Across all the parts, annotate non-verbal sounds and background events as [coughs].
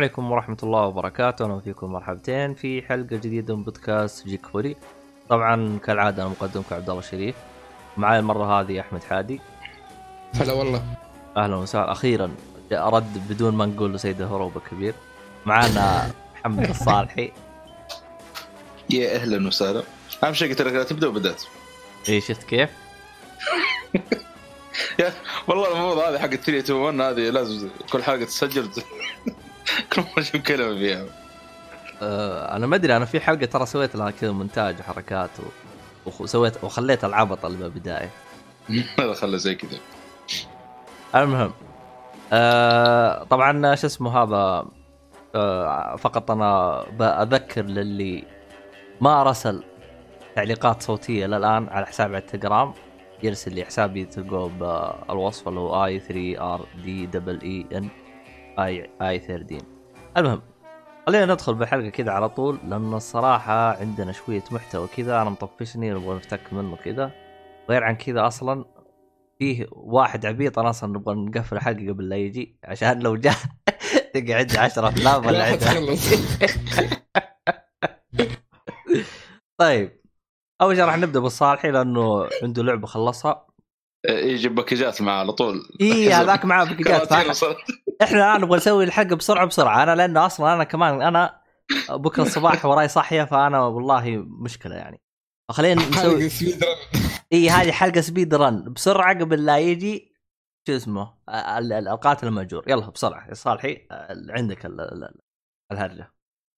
السلام عليكم ورحمة الله وبركاته، أهلا فيكم مرحبتين في حلقة جديدة من بودكاست جيك فولي. طبعا كالعادة أنا مقدمكم عبد الله الشريف. معي المرة هذه أحمد حادي. هلا والله. أهلا وسهلا أخيرا أرد بدون ما نقول له سيد الهروب الكبير. معنا محمد [laughs] الصالحي. يا أهلا وسهلا. أهم شيء قلت لك تبدأ وبدأت. إيه شفت كيف؟ [laughs] يا والله الموضوع هذه حق 3 2 1 هذه لازم كل حلقة تسجل [laughs] [laughs] كل مره أشوف كلمة فيها. آه أنا ما أدري أنا في حلقة ترى سويت لها كذا مونتاج وحركات و... وسويت وخليت العبط البدايه هذا [laughs] خله زي كذا. المهم آه طبعا شو اسمه هذا آه فقط أنا بأذكر للي ما رسل تعليقات صوتية للآن على حسابي على التليجرام يرسل لي حسابي تلقوه بالوصف اللي هو I 3 R D double E N. I I 13 المهم خلينا ندخل بالحلقة كذا على طول لأن الصراحة عندنا شوية محتوى كذا أنا مطفشني نبغى نفتك منه كذا. غير عن كذا أصلا فيه واحد عبيط أنا أصلا نبغى نقفل الحلقة قبل لا يجي عشان لو جاء [laughs] تقعد عندي 10 أفلام ولا عندي [laughs] طيب أول شيء راح نبدأ بالصالحي لأنه عنده لعبة خلصها. يجيب باكجات معه على طول. اي هذاك معاه باكجات إحنا الآن نبغى نسوي الحلقة بسرعة بسرعة. أنا لأنه أصلا أنا كمان أنا بكرة الصباح وراي صحيه فأنا والله مشكلة يعني. فخلينا [laughs] نسوي speedrun [laughs] إي هذه حلقة speedrun بسرعة قبل لا يجي شو اسمه القاتل المأجور. يلا بسرعة. يا صالحي عندك الهرجة.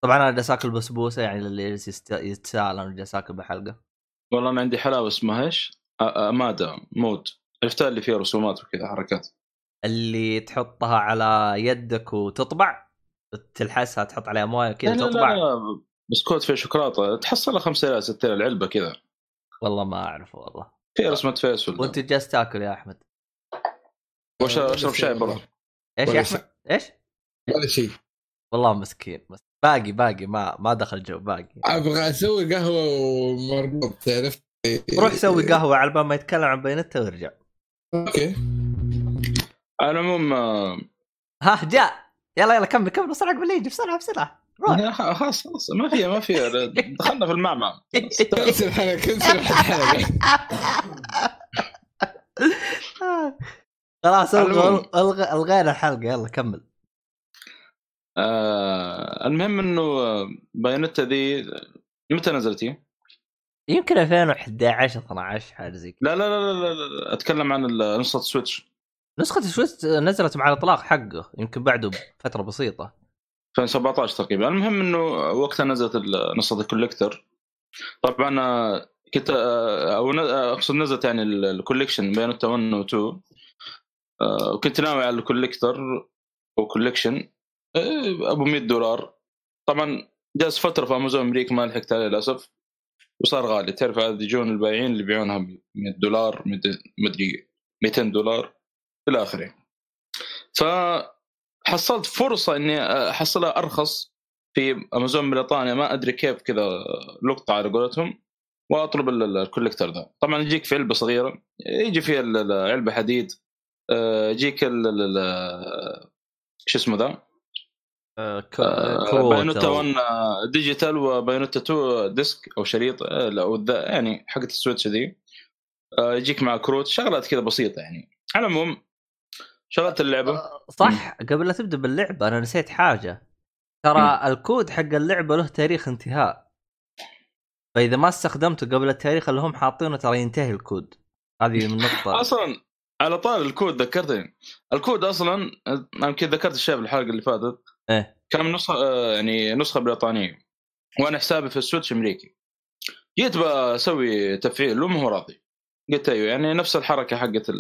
طبعا أنا جالس آكل بسبوسة يعني اللي يتساءل أنا جالس آكل بحلقة. والله أنا عندي حلاوة اسمها إيش؟ امادا مود. عرفتها اللي فيها رسومات وكذا حركات. اللي تحطها على يدك وتطبع تلحسها تحط عليها موية كذا تطبع؟ لا لا بسكوت فيه شوكولاتة تحصلها 5 ريال 6 ريال علبه كذا. والله ما أعرف والله. فيها رسمة face وأنت جالس تاكل يا أحمد. وش أشرب شاي برا؟ إيش يا أحمد؟ إيش؟ ولا شيء. والله مسكين باقي باقي ما ما دخل جو باقي. أبغى أسوي قهوة ومربوط تعرف؟ روح سوي قهوة على بال ما يتكلم عن Bayonetta وارجع. أوكي. على العموم ها جاء. يلا يلا كمل كمل بسرعة قبل يجي بسرعة بسرعة. خلاص خلاص ما فيها ما فيها دخلنا في المعمعة. كنسل الحلقة كنسل الحلقة خلاص الغينا الحلقة. يلا كمل. آه المهم إنه Bayonetta ذي متى نزلت هي؟ يمكن 2011 12 حاجة زي كذا. لا لا لا لا. أتكلم عن نسخة Switch نسخة Switch نزلت مع الإطلاق حقه يمكن بعده بفترة بسيطة. 2017 تقريبا. المهم إنه وقتها نزلت نسخه ال collector. طبعا آه، كنت آه، أو آه، أقصد نزلت يعني ال- ال collection Bayonetta 1 و 2 آه، وكنت ناوي على ال collector أو collection. آه، أبو 100 دولار. طبعا جلس فترة في أمازون أمريكا ما لحقت عليه للأسف. وصار غالي. تعرف عاد يجون البايعين اللي يبيعونها ب 100 دولار 200 مدري 200 دولار. إلى آخره. فحصلت فرصة إني أحصلها أرخص في أمازون بريطانيا. ما أدري كيف كذا لقطة على قولتهم وأطلب ال- ال- ال collector ذا. طبعا يجيك في علبة صغيرة يجي فيها علبة حديد آه، يجيك شو اسمه ذا؟ آه، آه، أو- 1 آه، digital و Bayonetta 2 disc أو شريط والذا- يعني حقت ال Switch ذي. يجيك مع كروت شغلات كذا بسيطة يعني. على العموم شغلت اللعبة؟ صح قبل لا تبدأ باللعبة أنا نسيت حاجة. ترى الكود حق اللعبة له تاريخ انتهاء. فإذا ما استخدمته قبل التاريخ اللي هم حاطينه ترى ينتهي الكود. هذه من نقطة. [laughs] أصلا على طار الكود ذكرتني. الكود أصلا آه، يمكن ذكرت الشيء في الحلقة اللي فاتت. إيه. كان نسخة آه، يعني نسخة بريطانية. وأنا حسابي في ال Switch أمريكي. جيت بسوي تفعيل وما هو راضي؟ قلت أيوه يعني نفس الحركة حقت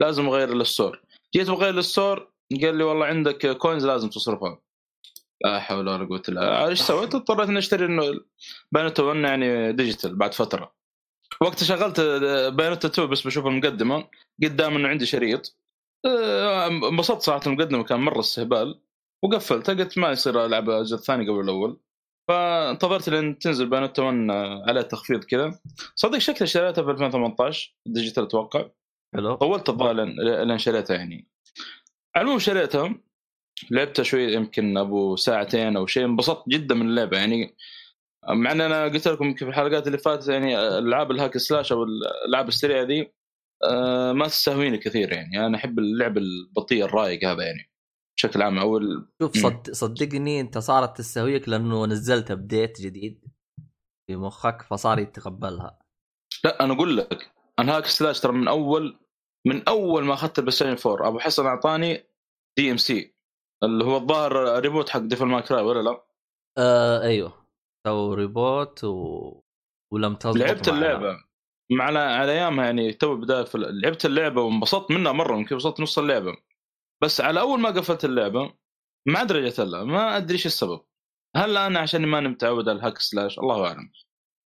لازم أغير ال store. جيت بغير ال store قال لي والله عندك coins لازم تصرفها. لا حول ولا قوة إلا بالله. إيش سويت؟ اضطريت إني أشتري إنه Bayonetta 1 يعني digital بعد فترة. وقت شغلت Bayonetta 2 بس بشوف المقدمة قدام إنه عندي شريط. آه، انبسطت صراحة المقدمة كان مرة استهبال. وقفلتها قلت ما يصير ألعب الجزء الثاني قبل الأول. فانتظرت لين تنزل Bayonetta 1 على تخفيض كذا. صدق شكلها شريتها في 2018 digital أتوقع. حلو. طولت الظاهر لين لين شريتها يعني على العموم شريتها لعبتها شوي يمكن أبو ساعتين أو شيء انبسطت جدا من اللعبة يعني. مع إن أنا قلت لكم يمكن في الحلقات اللي فاتت يعني ألعاب ال hack slash أو الألعاب السريعة دي آه، ما تستهويني كثير يعني. أنا أحب اللعب البطيء الرايق هذا يعني بشكل عام. أو ال... شوف صد... صدقني أنت صارت تستهويك لأنه نزلت update جديد في مخك فصار يتقبلها. لا أنا أقول لك أنا hack slash ترى من أول من أول ما أخذت ال Play 4 أبو حسن أعطاني DMC اللي هو الظاهر reboot حق Devil May Cry ولا لا؟ آه أيوه. سووا reboot و... ولم تظبط لعبت. اللعبة. مع على على أيامها يعني تو بداية في لعبت اللعبة وانبسطت منها مرة يمكن وصلت نص اللعبة. بس على أول ما قفلت اللعبة ما أدري رجعت لها ما أدري إيش السبب. هل أنا عشان ماني متعود على الهاك سلاش؟ الله أعلم.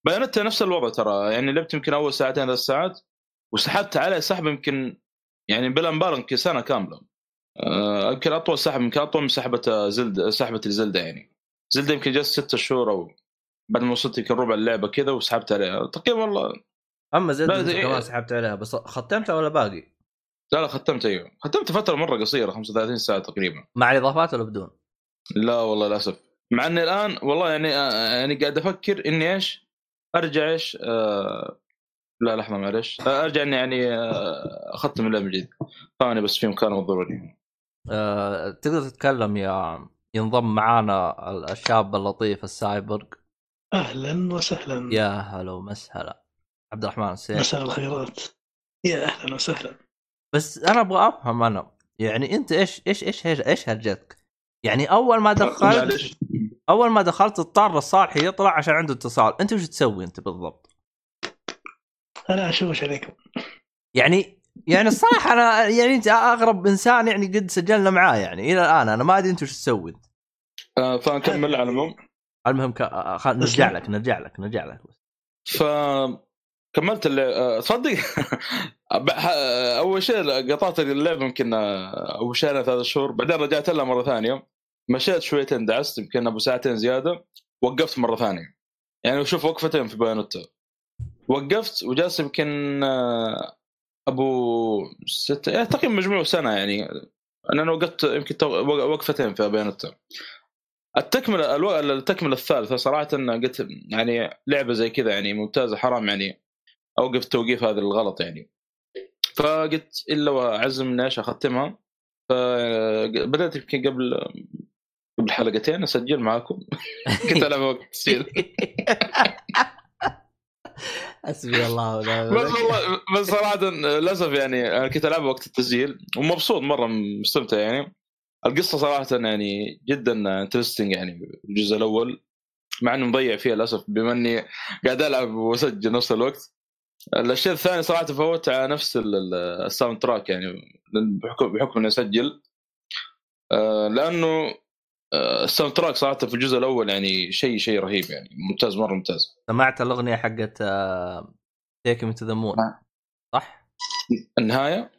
بيانتها نفس الوضع ترى يعني لعبت يمكن أول ساعتين ثلاث ساعات. وسحبت عليه سحب يمكن يعني بلا مبالغ يمكن سنة كاملة. آه، يمكن أطول سحب يمكن أطول من سحبة زلد سحبة الزلده يعني. زلدة يمكن جلست ست شهور أو بعد ما وصلت يمكن ربع اللعبة كذا وسحبت عليها. تقريبا والله. أما أنت زي- كمان سحبت عليها بس ختمتها ولا باقي؟ لا لا ختمت أيوه. ختمت فترة مرة قصيرة 35 ساعة تقريبا. مع الإضافات ولا بدون؟ لا والله للأسف. مع إني الآن والله يعني آه، يعني قاعد أفكر إني إيش؟ أرجع إيش؟ آه لا لحظة معلش أرجع إني يعني اللعبة من جديد. ثاني بس في مكان ضروري آه، تقدر تتكلم يا ينضم معانا الشاب اللطيف السايبرغ. أهلا وسهلا. يا هلا ومسهلا. عبد الرحمن السيف مساء الخيرات. يا أهلا وسهلا. بس أنا أبغى أفهم أنا يعني أنت إيش إيش إيش إيش, إيش هرجتك؟ يعني أول ما دخلت أول ما دخلت اضطر الصالحي يطلع عشان عنده اتصال. أنت وش تسوي أنت بالضبط؟ أنا اشوش عليكم يعني يعني الصراحه أنا يعني أنت أغرب إنسان يعني قد سجلنا معاه يعني إلى الآن أنا ما أدري أنت وش تسوي. انت آه، فنكمل على العموم المهم ك... آه، خل... نرجع لك نرجع لك نرجع لك ف كملت اللعبة تصدق [laughs] بح- أول شيء قطعت اللعبه يمكن آه، أول شهر ثلاث شهور. بعدين رجعت لها مرة ثانية. مشيت شويتين دعست يمكن أبو ساعتين زيادة وقفت مرة ثانية. يعني شوف وقفتين في بايونتا وقفت وجالس يمكن آه، أبو ست يعني تقريبا مجموع سنة يعني. أنا وقفت يمكن وقفتين في بايونتا التكملة ألو... التكملة الثالثة صراحة قلت يعني لعبة زي كذا يعني ممتازة حرام يعني أوقف التوقيف هذا الغلط يعني. فقلت إلا واعزم اني إيش أختمها. فبدات يمكن قبل قبل حلقتين أسجل معاكم. [laughs] كنت العب وقت [laughs] حسبي الله ونعم بس. والله بس صراحة للأسف يعني أنا كنت ألعب وقت التسجيل ومبسوط مرة مستمتع يعني. القصة صراحة يعني جدا interesting يعني الجزء الأول مع إنه مضيع فيها للأسف بما إني قاعد ألعب وأسجل نفس الوقت. الشيء الثاني صراحة فوت على نفس ال- ال- ال soundtrack يعني بحكم بحكم إني أسجل. آه، لأنه ال soundtrack صراحة في الجزء الأول يعني شيء شيء رهيب يعني. ممتاز مرة ممتاز. سمعت الأغنية حقت take me to the moon. صح؟ النهاية؟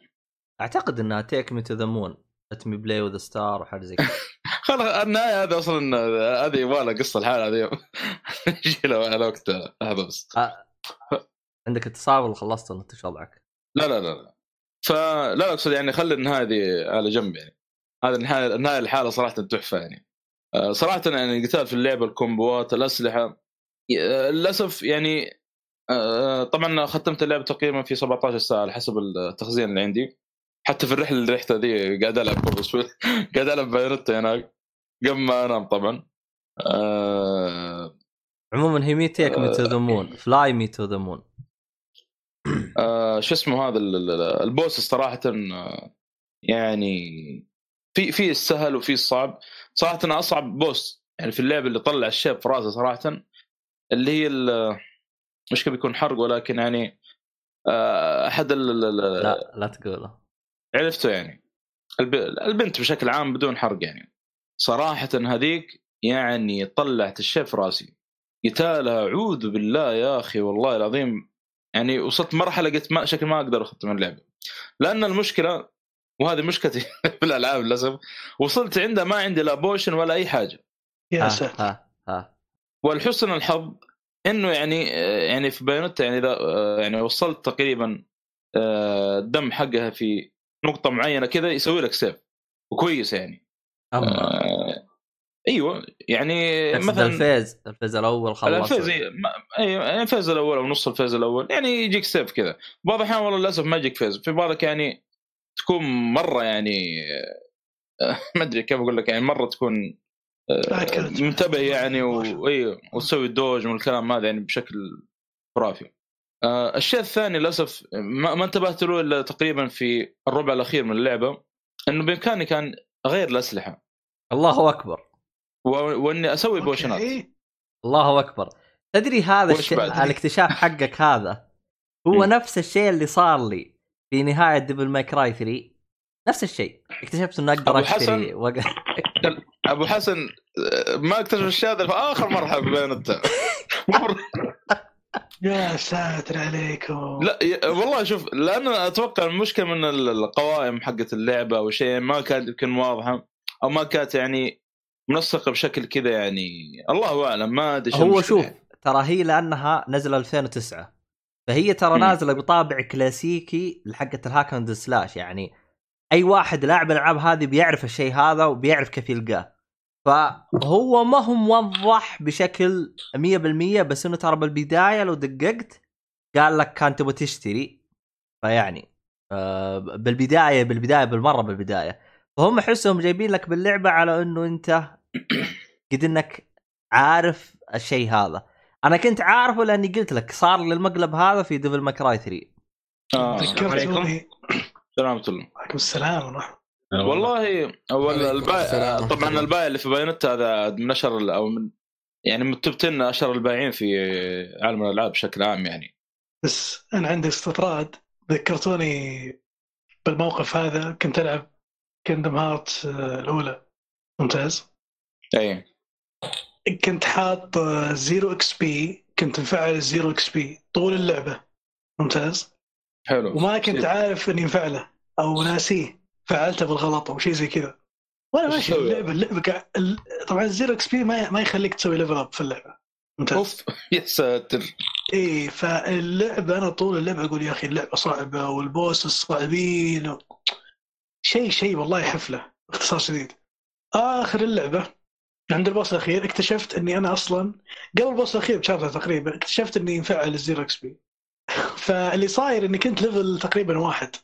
أعتقد إنها take me to the moon let me play with star وحاجة زي كذا. [laughs] خلاص النهاية هذا أصلا هذه يبغى لها قصة الحالة هذه [laughs] على وقت هذا بس. آه. عندك اتصال ولا خلصت؟ ولا انت وضعك؟ لا لا لا لا. فلا لا أقصد يعني خلي النهاية دي على جنب يعني. هذا النهايه النهاية الحاله صراحة تحفة يعني. آه، صراحة يعني القتال في اللعبة الكومبوات الأسلحة آه، للأسف يعني آه، طبعا ختمت اللعبة تقريبا في 17 ساعة على حسب التخزين اللي عندي. حتى في الرحله اللي رحتها دي قاعد ألعب [laughs] قاعد ألعب Bayonetta هناك قبل ما أنام طبعا. آه عموما هي me take me to the moon fly me to the moon. شو اسمه هذا ال- ال- ال boss صراحة يعني في في السهل وفي الصعب. صراحة أنا أصعب boss يعني في اللعبه اللي طلع الشيب في رأسه صراحة اللي هي مش بيكون حرق ولكن يعني آه، أحد لا لا تقوله. عرفته يعني. الب- البنت بشكل عام بدون حرق يعني. صراحة هذيك يعني طلعت الشيء في رأسي. قتالها أعوذ بالله يا أخي والله العظيم. يعني وصلت مرحلة قلت ما شكل ما أقدر اختم اللعبة. لأن المشكلة وهذه مشكلتي [laughs] في الالعاب للأسف. وصلت عندها ما عندي لا بوشن ولا أي حاجة. يا ساتر. ها ها. ولحسن الحظ إنه يعني يعني في Bayonetta يعني إذا يعني وصلت تقريبا آه، الدم حقها في نقطة معينة كذا يسوي لك save وكويس يعني. أما. آه أيوه يعني مثلا ال phase ال phase الأول خلص ال phase إيه، ما- اي ال phase الأول أو نص ال phase الأول يعني يجيك save كذا. بعض الأحيان والله للأسف ما يجيك phase في بالك يعني تكون مرة يعني آه، [laughs] ما أدري كيف أقول لك يعني مرة تكون آه،. منتبه يعني واي وتسوي ال dodge والكلام هذا يعني بشكل خرافي. آه، الشيء الثاني للأسف ما, ما انتبهت له إلا تقريبا في الربع الأخير من اللعبة إنه بإمكاني كان أغير الأسلحة الله أكبر و- وإني أسوي بوشنات okay. الله أكبر تدري هذا الشيء؟ الاكتشاف حقك هذا هو مم. نفس الشيء اللي صار لي في نهاية Devil May Cry 3 نفس الشيء اكتشفت إنه أقدر أبو أشتري حسن؟ وق... أبو حسن ما اكتشف الشيء هذا في اخر مرحله مر- [laughs] يا ساتر عليكم لا ي- والله شوف لأن أتوقع المشكلة من ال- القوائم حقت اللعبة أو شيء ما كانت يمكن واضحة أو ما كانت يعني منسقه بشكل كذا يعني الله أعلم ما أدري هو شوف. ترى هي لأنها نزل 2009 فهي ترى. نازلة بطابع كلاسيكي لحقة الهاك أند سلاش يعني أي واحد لاعب الالعاب هذه بيعرف الشيء هذا وبيعرف كيف يلقاه. فهو ما هو موضح بشكل 100% بس إنه ترى بالبداية لو دققت قال لك كان تبغى تشتري. فيعني آه، بالبداية بالبداية بالمرة بالبداية. فهم احسهم جايبين لك باللعبة على إنه أنت قد إنك عارف الشيء هذا. أنا كنت عارفه لأني قلت لك صار لي المقلب هذا في Devil May Cry 3 آه. ذكرتوني سلامة الله عليكم. السلام ورحمة والله أول عليكم السلام. طبعا البائع اللي في Bayonetta هذا من أشهر أو من يعني من ال top 10 أشهر البائعين في عالم الألعاب بشكل عام يعني. بس أنا عندي استطراد. ذكرتوني بالموقف هذا. كنت ألعب Kingdom Hearts الأولى. ممتاز. اي كنت حاط zero XP كنت مفعل ال zero XP طول اللعبة. ممتاز؟ حلو. وما كنت عارف إني مفعله أو ناسيه. فعلته بالغلط أو شيء زي كذا. وأنا ماشي؟ اللعبه اللعبة ال- طبعا ال zero XP ما ما يخليك تسوي level up في اللعبة. ممتاز. أوف. [laughs] يا ساتر. إي فاللعبه أنا طول اللعبة أقول يا أخي اللعبة صعبة وال bosses صعبين و... شيء شيء والله حفلة. باختصار شديد. آخر اللعبة. عند ال boss الأخير اكتشفت إني أنا أصلا قبل ال boss الأخير ب chapter تقريبا اكتشفت إني مفعل ال zero XP فاللي صاير إني كنت level تقريبا واحد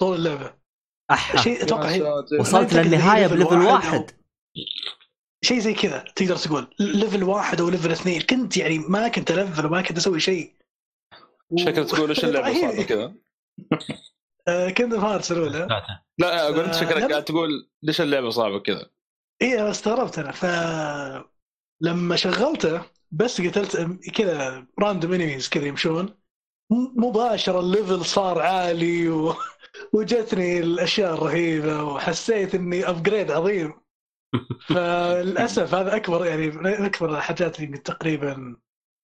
طول اللعبة. أحا. شيء أتوقع وصلت للنهاية ب level واحد واحد. شيء زي كذا تقدر تقول. level واحد أو level اثنين. كنت يعني ما كنت الفل وما كنت أسوي شيء. شكلك تقول إيش اللعبة صعبه كذا Kingdom Hearts الأولى. لا أقول أنت آه، شكلك. قاعد تقول ليش اللعبة صعبة كذا اي أنا استغربت أنا. ف لما شغلته بس قتلت كذا random enemies كذا يمشون. مباشرة ال level صار عالي و... [laughs] وجتني الأشياء الرهيبة وحسيت إني upgrade عظيم. [laughs] فللأسف هذا أكبر يعني من أكبر الحاجات اللي تقريبا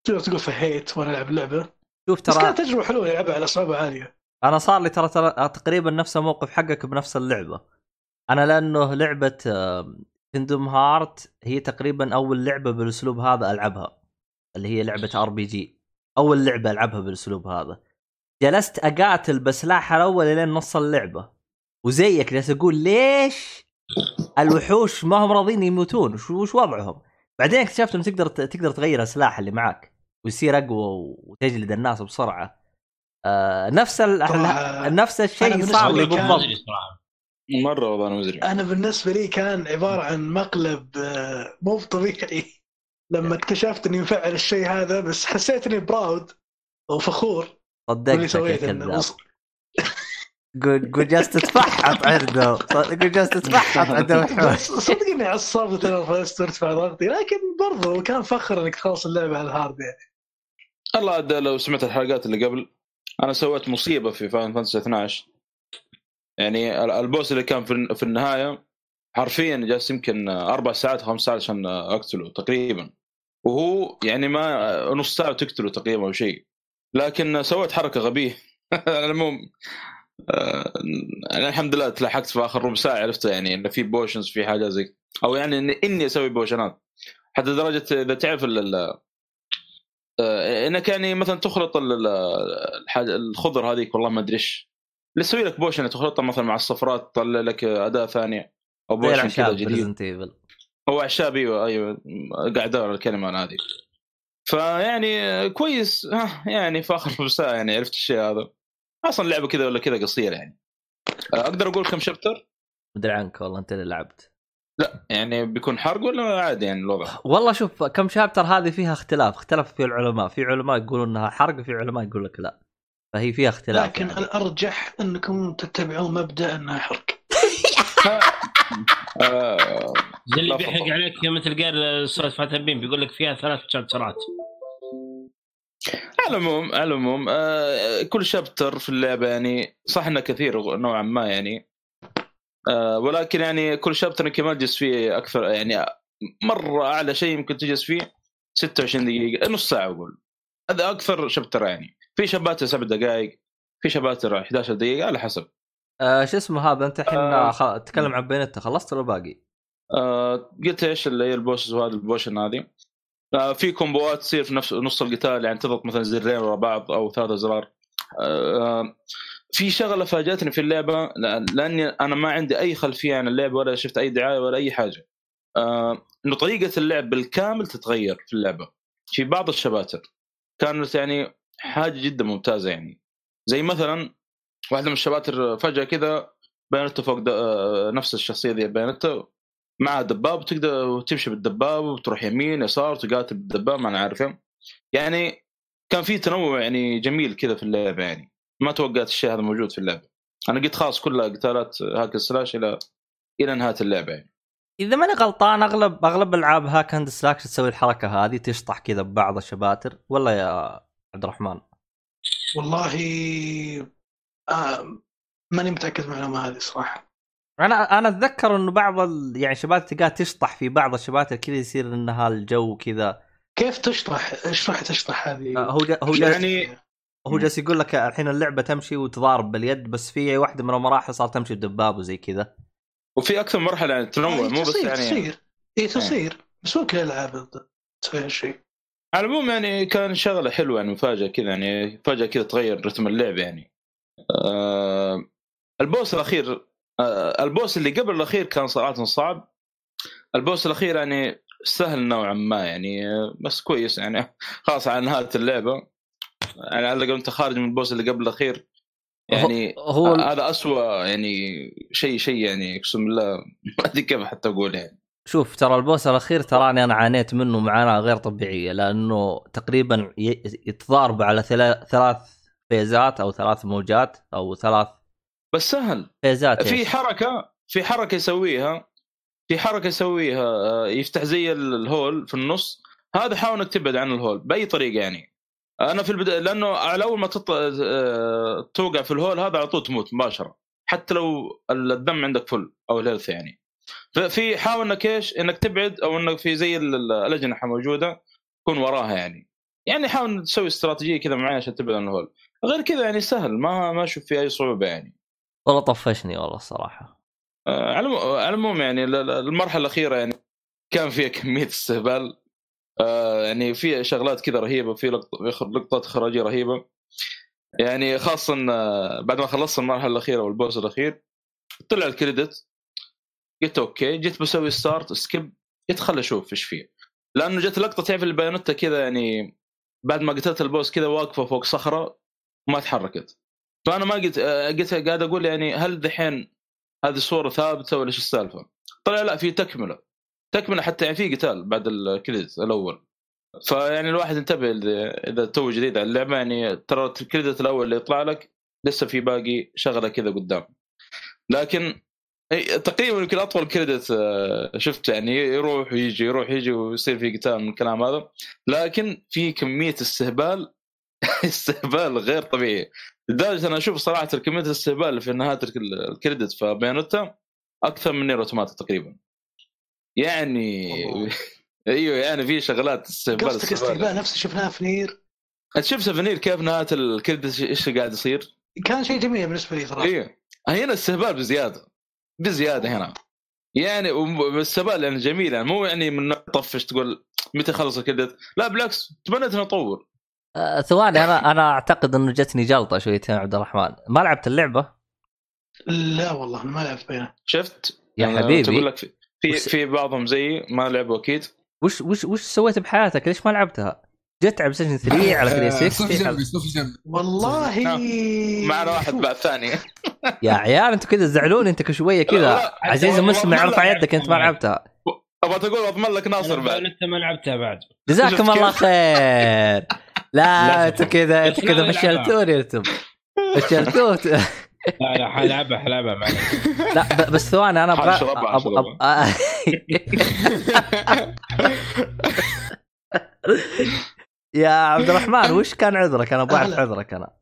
تقدر تقول فهيت وأنا ألعب اللعبة. شوف بس ترى كانت تجربة حلوة العبها على صعوبه عالية. أنا صار لي ترى ترى تقريبا نفس الموقف حقك بنفس اللعبة. أنا لأنه لعبة Kingdom Hearts هي تقريبا أول لعبة بالأسلوب هذا ألعبها اللي هي لعبة RPG أول لعبة ألعبها بالأسلوب هذا. جلست أقاتل بسلاح الأول لين نص اللعبة. وزيك جالس أقول ليش الوحوش ما هم راضين يموتون؟ وش وش وضعهم؟ بعدين اكتشفت انه تقدر تقدر تغير السلاح اللي معك ويصير أقوى وتجلد الناس بسرعة. آه نفس ال... نفس الشيء صار لي بالضبط. مرة والله أنا مزري أنا بالنسبة لي كان عبارة عن مقلب آه، مو طبيعي لما اكتشفت إني مفعل الشيء هذا بس حسيت إني براود وفخور صدقتك يا سويته قول قول جالس تتفحط عنده قول جالس تتفحط عنده [laughs] صدقني عصبت أنا فزت وارتفع ضغطي لكن برضو كان فخر إنك تخلص اللعبة على ال hard يعني. الله عاد لو سمعت الحلقات اللي قبل. أنا سويت مصيبة في Final Fantasy 12 يعني ال- ال boss اللي كان في في النهاية حرفيا جالس يمكن أربع ساعات خمس ساعات عشان أقتله تقريبا. وهو يعني ما نص ساعة تقتله تقريبا أو شيء. لكن سويت حركة غبية. آه، [laughs] أنا الحمد لله تلاحقت في آخر ربع ساعة عرفت يعني انه في potions في حاجة زي أو يعني اني, أسوي بوشنات حتى درجة إذا تعرف آه، إنك يعني مثلا تخلط ال- ال- الحاجة الخضر هذيك والله ما أدري إيش. اللي لك potion تخلطها مثلا مع الصفرات تطلع لك أداة ثانية أو potion كذا جديد. هو عشاب أيوه أيوه. قاعد أدور الكلمة أنا هذه. فيعني كويس ها يعني في اخر ساعه يعني عرفت الشيء هذا. أصلا لعبة كذا ولا كذا قصيرة يعني. أقدر أقول كم شابتر؟ مدري عنك والله أنت اللي لعبت. يعني بيكون حرق ولا عادي يعني الوضع؟ والله شوف كم شابتر هذه فيها اختلاف اختلف في العلماء. في علماء يقولون إنها حرق وفي علماء يقول لك لا. فهي فيها اختلاف لكن يعني. الارجح أنكم تتبعون مبدأ انها حرق [laughs] زي اللي بيحرق. عليك مثل قال أستاذ فاتن بين بيقول لك فيها ثلاث شابترات على العموم على العموم آه كل شابتر في اللعبة يعني صح إنه كثير نوعا ما يعني. آه ولكن يعني كل شابتر يمكن ما تجلس فيه أكثر يعني مرة أعلى شيء يمكن تجلس فيه 26 دقيقة نص ساعة أقول. هذا أكثر شابتر يعني. في شباتر سبع دقائق في شباتر 11 دقيقة على حسب. آه شو اسمه هذا؟ أنت الحين آه. خ... تتكلم عن Bayonetta خلصت ولا باقي؟ آه قلت إيش اللي هي ال bosses وهذا ال potion هذه؟ آه في كومبوات تصير في نفس نص القتال يعني تضغط مثلا زرين ورا بعض أو ثلاث ازرار آه في شغلة فاجأتني في اللعبة لأني أنا ما عندي أي خلفية عن اللعبة ولا شفت أي دعاية ولا أي حاجة. آه انه طريقة اللعب بالكامل تتغير في اللعبة في بعض الشباتر. كانت يعني حاجة جدا ممتازة يعني. زي مثلا واحدة من الشباتر فجأة كذا Bayonetta فوق آه، نفس الشخصية ذي Bayonetta مع دباب وتقدر تمشي بالدباب وتروح يمين يسار تقاتل بالدباب ما أنا عارف يعني كان في تنوع يعني جميل كذا في اللعبة يعني. ما توقعت الشيء هذا موجود في اللعبة. أنا قلت خلاص كلها قتالات hack slash إلى إلى نهاية اللعبة يعني. إذا ماني غلطان أغلب أغلب العاب hack and slash تسوي الحركة هذه تشطح كذا ببعض الشباتر. ولا يا عبد الرحمن؟ والله آه ماني متأكد من المعلومة هذه صراحة. أنا أنا أتذكر إنه بعض ال... يعني شباتر تلقاها تشطح في بعض الشباتر كذا يصير انها الجو كذا. كيف تشطح؟ اشرح تشطح هذه. آه، هو جا... هو جالس يعني هو جالس يقول لك الحين اللعبة تمشي وتضارب باليد بس في واحدة من المراحل صار تمشي بدباب وزي كذا. وفي أكثر من مرحلة يعني تنوع آه، مو بس تصير يعني تصير. اي تصير. بس مو كل الالعاب تسوي هالشيء على العموم يعني كان شغلة حلوة يعني مفاجأة كذا يعني فجاه كذا تغير رتم اللعب يعني. آه البوس الأخير آه البوس اللي قبل الأخير كان صراحة صعب. البوس الأخير يعني سهل نوعا ما يعني بس كويس يعني [laughs] خلاص على نهاية اللعبة. يعني على الأقل أنت خارج من البوس اللي قبل الأخير يعني هو هذا أسوأ يعني شيء شيء يعني أقسم بالله [laughs] ما أدري كيف حتى أقول يعني. شوف ترى البوس الأخير تراني أنا عانيت منه معاناة غير طبيعية لأنه تقريبا يتضارب على ثلا- ثلاث فيزات أو ثلاث موجات أو ثلاث بس سهل. فيزات في إيش؟ حركة في حركة يسويها في حركة يسويها آه، يفتح زي ال- الهول في النص. هذا حاول إنك تبعد عن الهول بأي طريقة يعني. أنا في البدايه لأنه على أول ما تطلع آه، توقع في الهول هذا على طول تموت مباشرة حتى لو الدم عندك فل أو الهيلث يعني. ففي حاول إنك إيش؟ إنك تبعد أو إنك في زي ال- ال- الأجنحة موجودة تكون وراها يعني. يعني حاول تسوي استراتيجية كذا معين عشان تبعد عن الهول. غير كذا يعني سهل ما ما أشوف فيه أي صعوبة يعني. والله طفشني والله الصراحة. آه، على العمو- على العموم يعني ال- ال- المرحلة الأخيرة يعني كان فيها كمية استهبال. آه، يعني في شغلات كذا رهيبة في في لقطات اخراجيه رهيبة. يعني خاصة آه، بعد ما خلصت المرحلة الأخيرة وال boss الأخير طلع ال credit. قلت okay جيت بسوي start skip قلت خل أشوف إيش فيه. لأنه جت لقطة تعرف ال Bayonetta كذا يعني بعد ما قتلت ال boss كذا واقفة فوق صخرة وما تحركت. فأنا ما قلت آه، قلت قاعد أقول يعني هل دحين هذه الصورة ثابتة ولا إيش السالفة؟ طلع لا في تكملة. تكملة حتى يعني في قتال بعد ال credit الأول. فيعني الواحد انتبه إذا تو جديد على اللعبة يعني ترى ال credit الأول اللي يطلع لك لسه في باقي شغلة كذا قدام. لكن تقريبا يمكن أطول credit آه، شفت يعني يروح ويجي يروح ويجي ويصير في قتال من الكلام هذا. لكن في كمية استهبال [laughs] استهبال غير طبيعي. لدرجة أنا أشوف صراحة كمية الاستهبال في نهاية ال ك- ال credit في Bayonetta أكثر من NieR Automata تقريبا. يعني. [laughs] أيوه يعني في شغلات استهبال قصدك استهبال. نفسه شفناه في نير؟ أنت شفت فنير كيف نهاية الكريدت إيش قاعد يصير؟ كان شيء جميل بالنسبة لي صراحة. أيوه هنا استهبال بزيادة. بزيادة هنا. يعني استهبال يعني جميل يعني مو يعني من طفش تقول متى خلص الكريدت لا بالعكس تمنيت إنه يطول. آه ثواني أنا [laughs] أنا أعتقد إنه جتني جلطة شويتين عبد الرحمن. ما لعبت اللعبة؟ لا والله ما لعبت بينه شفت؟ يا أنا حبيبي. تقول لك في في, وس- في بعضهم زيي ما لعبوا أكيد. وش وش وش سويت بحياتك؟ ليش ما لعبتها؟ جيت على بلاي ستيشن 3 على آه، 360 صف على- جنبي صف جنبي. والله. معنا واحد بعد ثاني. [laughs] يا عيال أنتوا كذا زعلوني انت شوية كذا عزيز ارفع لعبت يدك انت ما. لعبتها. أبغى تقول أضمن لك ناصر بعد. انت ما لعبتها بعد. جزاكم الله؟ خير. لا أنتوا كذا أنتوا كذا. فشلتوني أنتم. فشلتوه لا لا حلعبها حلعبها معلش لا بس ثواني أنا أبغى [laughs] [laughs] يا عبد الرحمن وش كان عذرك؟ أنا أبغى أعرف. عذرك أنا.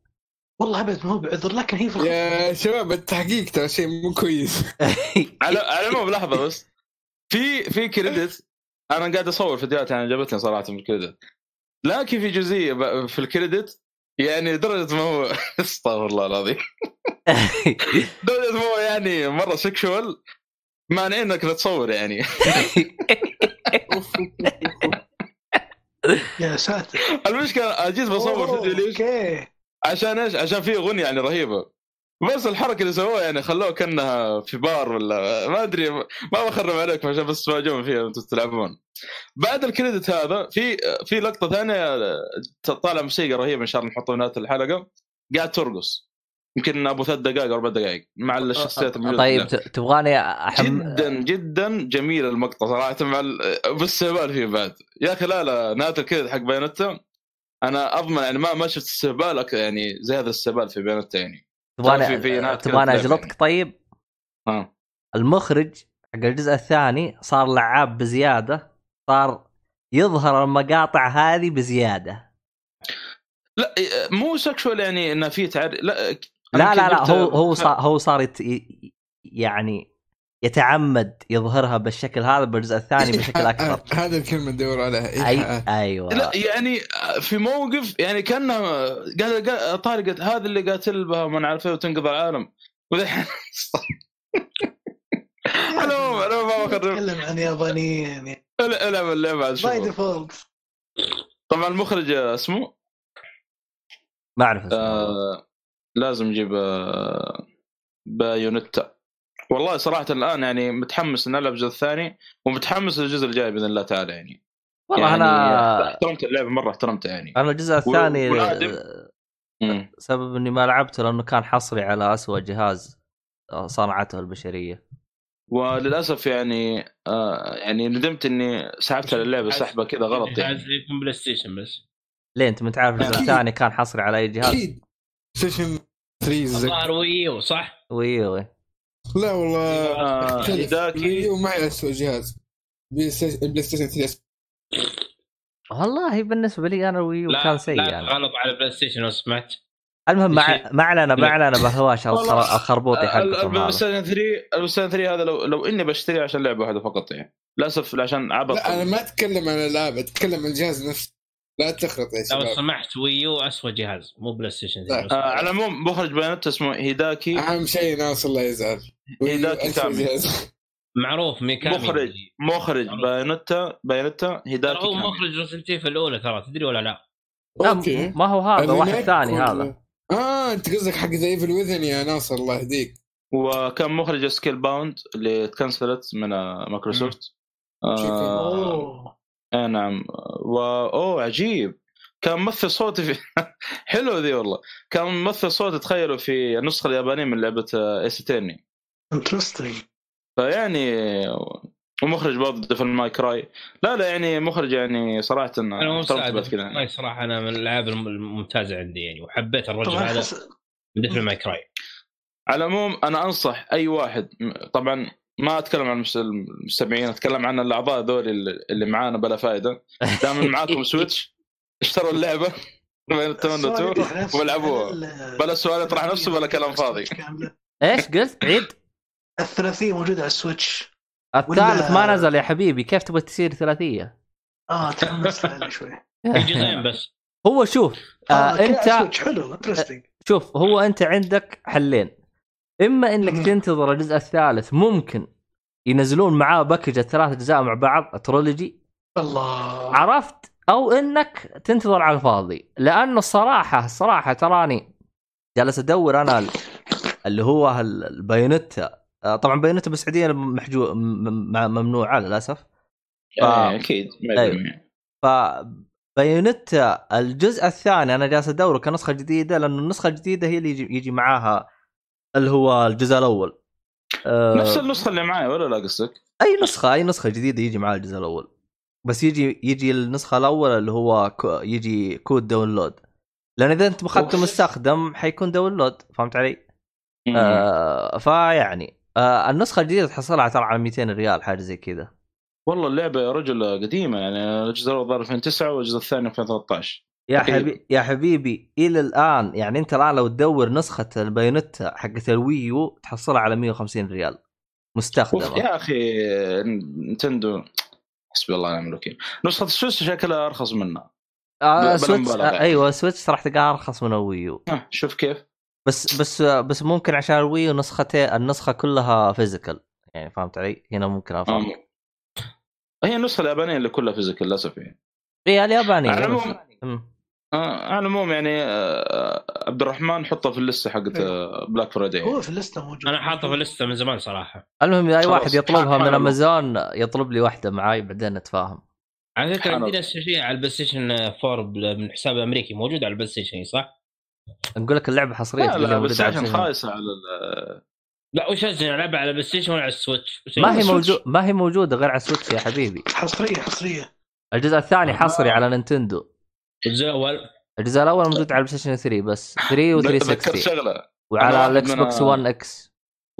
والله أبد مو بعذر لكن هي في يا شباب التحقيق ترى شيء مو كويس. على على العموم لحظه بس. في في كريدت أنا قاعد أصور فيديوهات يعني عجبتني صراحة في الكريدت لكن في جزئية ب- في ال credit يعني لدرجه ما هو [laughs] أستغفر الله العظيم. [laughs] لدرجه ما هو يعني مرة sexual مانعين إنك تصور يعني. [laughs] يا ساتر [laughs] المشكلة جيت بصور فيديو ليش؟ okay عشان إيش؟ عشان في أغنية يعني رهيبة بس الحركة اللي سووها يعني خلوها كأنها في بار ولا ما أدري ما بخرب عليكم عشان بس تواجهون فيها وأنتم تلعبون. بعد ال credit هذا في في لقطة ثانية طالع موسيقى رهيبة ان شاء الله نحطها في نهايه الحلقة قاعد ترقص يمكن أبو ثلاث دقائق أو أربع دقائق مع الشخصيات الموجودة طيب في ت- تبغاني احم جدا جدا جميل المقطع صراحة. مع ال- بالاستهبال فيه بعد. يا أخي لا لا نهايه ال credit حق Bayonetta أنا أضمن يعني ما ما شفت استهبال يعني زي هذا الاستهبال في Bayonetta يعني. تبغاني في- في نهاية تبغاني أجلطك. طيب. آه. المخرج حق الجزء الثاني صار لعاب بزيادة صار يظهر المقاطع هذه بزيادة. لا مو سكشوال يعني انه في تعري لا لا لا لا هو هو صار هو صار يعني يتعمد يظهرها بالشكل هذا بالجزء الثاني بشكل [laughs] أكثر [laughs] هذا الكلمة تدور عليها. أي إيحاءات. أيوه. لا يعني في موقف يعني كأنه قال طارق هذا اللي قاتل بها ومن عارف إيه وتنقذ العالم. [laughs] أنا ما بخرب نتكلم عن يابانيين. العب اللعبه by. default طبعا المخرج اسمه؟ ما أعرف اسمه. آه. لازم نجيب آه Bayonetta. والله صراحة الآن يعني متحمس إن ألعب الجزء الثاني ومتحمس للجزء الجاي بإذن الله تعالى يعني. والله يعني أنا احترمت اللعبه مرة احترمتها يعني. أنا الجزء الثاني. آه،. سبب إني ما لعبته لأنه كان حصري على أسوأ جهاز آه، صنعته البشرية. وللأسف يعني آه يعني ندمت إني سحبت على اللعبة سحبة كذا غلط جهاز يعني يكون بلاي ستيشن بس. ليه أنت متعرف الجزء. الثاني كان حصري على أي جهاز؟ أكيد. ستيشن 3 زك. الظاهر ويو صح؟ وي وي لا والله آه. هيداكي ومعي اسوء جهاز بلاي ستيشن بلاي ستيشن 3 والله بالنسبة لي أنا لا كان سيء لا يعني غلط على بلاي ستيشن لو سمعت المهم. ما علينا ما لا. علينا بهواش الخربوطي حقكم البلاي هذا ستيشن 3 البلاي ستيشن 3 هذا لو لو إني بشتري عشان لعبة واحدة فقط يعني للأسف عشان عبط لا أنا ما أتكلم عن الالعاب أتكلم عن الجهاز نفسه لا تخلط يا لو شباب. سمحت ويو اسوء جهاز مو بلاي ستيشن لا. 3 آه على العموم مخرج بايونيتا اسمه هيداكي. أهم شيء ناصر الله يزعل. هيداكي. جهاز. معروف Mikami. مخرج مخرج Bayonetta ترى Hideki هو. مخرج Resident Evil الأولى ترى تدري ولا لا؟ لا okay ما هو هذا واحد ثاني هذا. آه أنت قصدك حق The Evil Within يا ناصر الله يهديك. وكان مخرج Scalebound اللي تكنسلت من آه، مايكروسوفت. آه نعم. و أوه عجيب. كان ممثل صوتي في [laughs] حلو ذي والله. كان ممثل صوتي تخيلوا في النسخة اليابانية من لعبة Ace Attorney interesting فيعني ومخرج برضه Devil May Cry. لا لا يعني مخرج يعني صراحة أنا كذا والله يعني. صراحة أنا من الألعاب الم- الممتازة عندي يعني وحبيت الرجل هذا. من Devil May Cry. على العموم أنا أنصح أي واحد طبعا ما أتكلم عن المس- المستمعين أتكلم عن الأعضاء ذول اللي- اللي معانا بلا فائده دام معاكم Switch اشتروا اللعبة. Bayonetta two؟ والعبوها. بلا سؤال يطرح نفسه بلا كلام فاضي. إيش قلت؟ عيد. الثلاثيه موجوده على ال Switch الثالث ما نزل يا حبيبي. كيف تبغى تصير ثلاثية؟ آه تحمست شوي. [laughs] جزئين بس. هو شوف آه آه أنت حلو interesting شوف هو أنت عندك حلين. إما إنك. تنتظر الجزء الثالث ممكن ينزلون معاه package الثلاث أجزاء مع بعض trilogy. الله. عرفت؟ أو إنك تنتظر على الفاضي. لأنه الصراحة الصراحة تراني جالس أدور أنا ال- اللي هو ال- ال Bayonetta. آه، طبعا Bayonetta بالسعوديه محجو ممنوعة للأسف. ف- إيه، أكيد 100% ف Bayonetta الجزء الثاني أنا جالس ادور كنسخة جديدة لأنه النسخة الجديدة هي اللي يجي, يجي معاها اللي هو الجزء الأول آه، نفس النسخة اللي معاي ولا لا قصدك؟ أي نسخة أي نسخة جديدة يجي معاها الجزء الأول بس يجي يجي النسخة الأول اللي هو co- يجي code download لأن إذا أنت أخذته. مستخدم حيكون download فهمت علي؟ آه فيعني آه النسخة الجديدة تحصلها ترى على 200 ريال حاجة زي كذا والله اللعبة يا رجل قديمة يعني الجزء الأول ظهر 2009 والجزء الثاني 2013 يا. حبيبي يا حبيبي إلى الآن يعني أنت الآن لو تدور نسخة ال Bayonetta حقت ال Wii U تحصلها على 150 ريال مستخدمة يا أخي Nintendo حسبي الله ونعم الوكيل نسخة السويس شكلها أرخص منها آه switch آه. أيوه switch راح تلقاها أرخص من ال Wii U آه، شوف كيف بس بس بس ممكن عشان ال Wii U نسختين النسخة كلها physical يعني فهمت علي؟ هنا ممكن آه، افهم هي النسخة اليابانية اللي كلها physical للأسف يعني اي اليابانية على بس. العموم. آه، على العموم يعني آه، عبد الرحمن حطه في ال list حقت آه، Black Friday هو في ال list موجود أنا حاطه في ال list من زمان صراحة المهم أي. واحد يطلبها من. أمازون يطلب لي واحدة معاي بعدين نتفاهم على فكرة نفس الشيء على البلاي ستيشن 4 بال- من حساب أمريكي موجود على البلاي ستيشن صح؟ نقول لك اللعبة حصرية لا لا عشان البلاي خايسه على ال- لا وش العبها على البلاي ستيشن ولا على السويتش؟ ما هي أجل؟ موجود ما هي موجودة غير على السويتش يا حبيبي حصرية حصرية الجزء الثاني آه. حصري على نينتندو الجزء الأول؟ الجزء الأول موجود على البلاي ستيشن 3 بس 3 و ذكرت 360 شغلة. وعلى الإكس بوكس 1 إكس.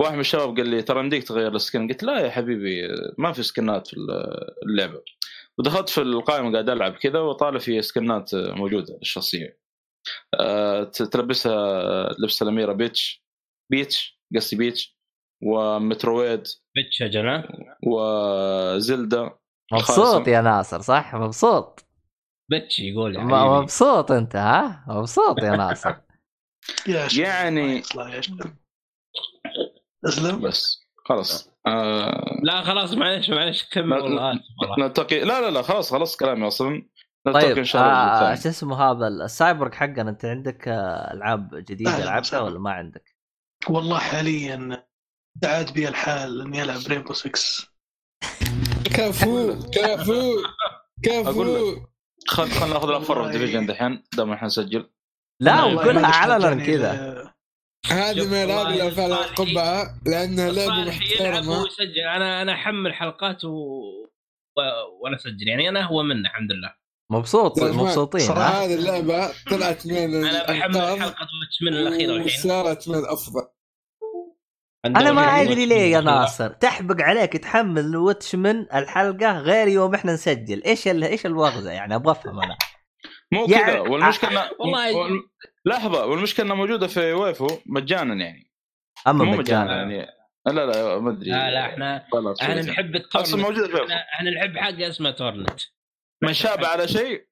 واحد من الشباب قال لي ترى يمديك تغير السكن. قلت لا يا حبيبي ما في skin ات في اللعبة. ودخلت في القائمة قاعد ألعب كذا وطالع في skin ات موجودة الشخصية. أه تلبسها لبس الأميرة بيتش بيتش قصدي بيتش و Metroid بيتش أجل ها؟ و Zelda مبسوط. يا ناصر صح؟ مبسوط. بيتش يقول يا م- حبيبي مبسوط انت ها مبسوط يا ناصر [laughs] يا. يعني-. اسلم بس خلاص أه لا خلاص معلش معلش كمل والله. نلتقي لا لا لا خلاص خلصت كلامي أصلا نلتقي طيب إن شاء الله آه. شو اسمه هذا السايبرغ حقنا أنت عندك آه، ألعاب جديدة لعبتها. ولا ما عندك؟ والله حاليا سعاد بي الحال إني ألعب Rainbow [laughs] 6 كفو كفو أقول خل خلينا ناخذ ال offer والله. Division دحين دام إحنا نسجل. لا ما علنا كذا هذه شوف من الالعاب والله اللي فعلا صالحي- قبعه لانها لعبه يلعب محترمة. ويسجل أنا أنا أحمل حلقات و... و... وأنا أسجل. يعني أنا هو منه الحمد لله. مبسوط مبسوطين صراحة ها؟ هذه اللعبة طلعت من أنا بحمل حلقة واتش من الأخيرة الحين. وصارت من الأفضل. أنا ما عندنا أدري ليه يا. ناصر. تحبق عليك تحمل واتش من الحلقة غير يوم إحنا نسجل. إيش ال... إيش الوغزة يعني؟ أبغى أفهم أنا. مو يعني- كذا. والمشكلة إنه- والله- وال- لحظة والمشكلة إنها موجودة في ويفو مجانا يعني. أما مو مجانا. مجانا يعني. لا لا ما أدري. لا لا إحنا إحنا. نحب أصلا ال torrent موجودة في ويفو. إحنا نحب حاجة اسمها torrent. من شاب على شيء؟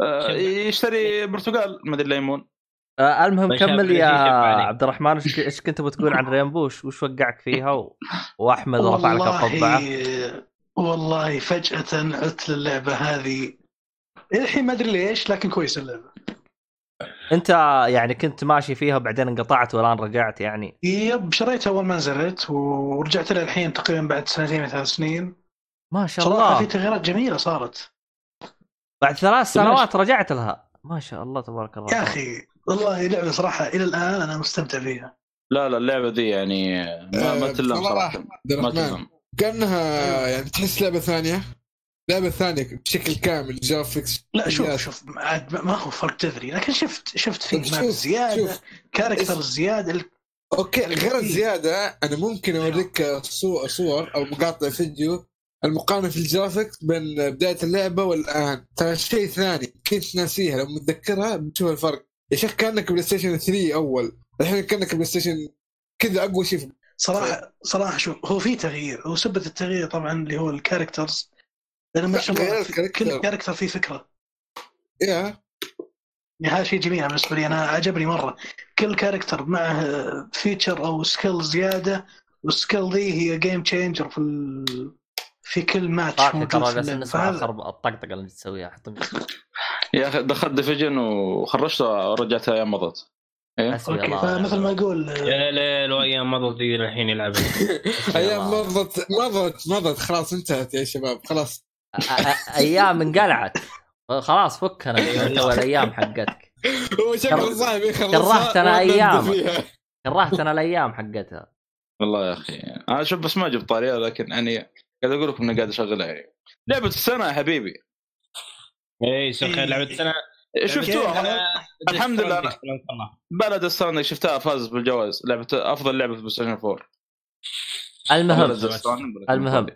آه،. يشتري برتقال ما أدري ليمون. آه المهم شاف كمل يا. عبد الرحمن. إيش كنت بتقول عن [laughs] Rainbow وش وقعك فيها؟ و... واحمد رفع لك القبعة. والله فجأة عدت للعبة هذه. الحين ما أدري ليش لكن كويس اللعبة. أنت يعني كنت ماشي فيها بعدين انقطعت والآن رجعت يعني. يب شريتها أول ما نزلت ورجعت لها الحين تقريبا بعد سنتين ثلاث سنين. ما شاء الله. في تغييرات جميلة صارت. بعد ثلاث سنوات رجعت لها. ما شاء الله تبارك الله. يا أخي والله لعبة صراحة إلى الآن أنا مستمتع فيها. لا لا اللعبة دي يعني ما, ما آه، تلم صراحة ما تلم. كانها يعني تحس لعبة ثانية؟ لعبة ثانية بشكل كامل graphics لا شوف إياس. شوف عاد ما- هو فرق جذري لكن شفت شفت في map شوف- زيادة شوف. character زيادة ال- okay غير الزياده أنا ممكن أوريك صور, صور أو مقاطع فيديو المقارنة في ال graphics بين بداية اللعبة والآن. ترى شيء ثاني كنت ناسيها لو متذكرها بتشوف الفرق. يا شيخ كأنك بلاي ستيشن 3 أول. الحين كأنك بلاي ستيشن كذا أقوى شيء صراحة صراحة شوف هو في تغيير. هو سبة التغيير طبعا اللي هو ال characters لأن ما شاء الله. كل character فيه فكرة. يا. يعني هذا شيء جميل بالنسبة لي. أنا عجبني مرة. كل character معه feature أو skill زيادة وال skill ذي هي game changer في ال... في كل ماتش ترى خرب الطقطقه اللي تسويها حط- يا أخي دخلت Division وخرجتها ورجعتها أيام مضت الله فمثل ما أقول آه، يا ليل وأيام مضت ذي الحين يلعبون [laughs] أيام مضت مضت مضت. خلاص انتهت يا شباب. خلاص. أيام انقلعت. خلاص فكنا من جو [laughs] الأيام حقتك. هو شكله صعب يخلص كرهتنا أيام. كرهتنا الأيام حقتها. والله يا أخي. أنا شوف بس ما جبت طاريه لكن يعني قاعد أقول لكم إني قاعد اشغلها يعني لعبة السنة يا حبيبي. اي أسخف لعبة سنه شفتوها. الحمد لله. Death Stranding شفتها فازت بالجوائز. لعبة أفضل لعبة في بلاي ستيشن 4 المهم. المهم.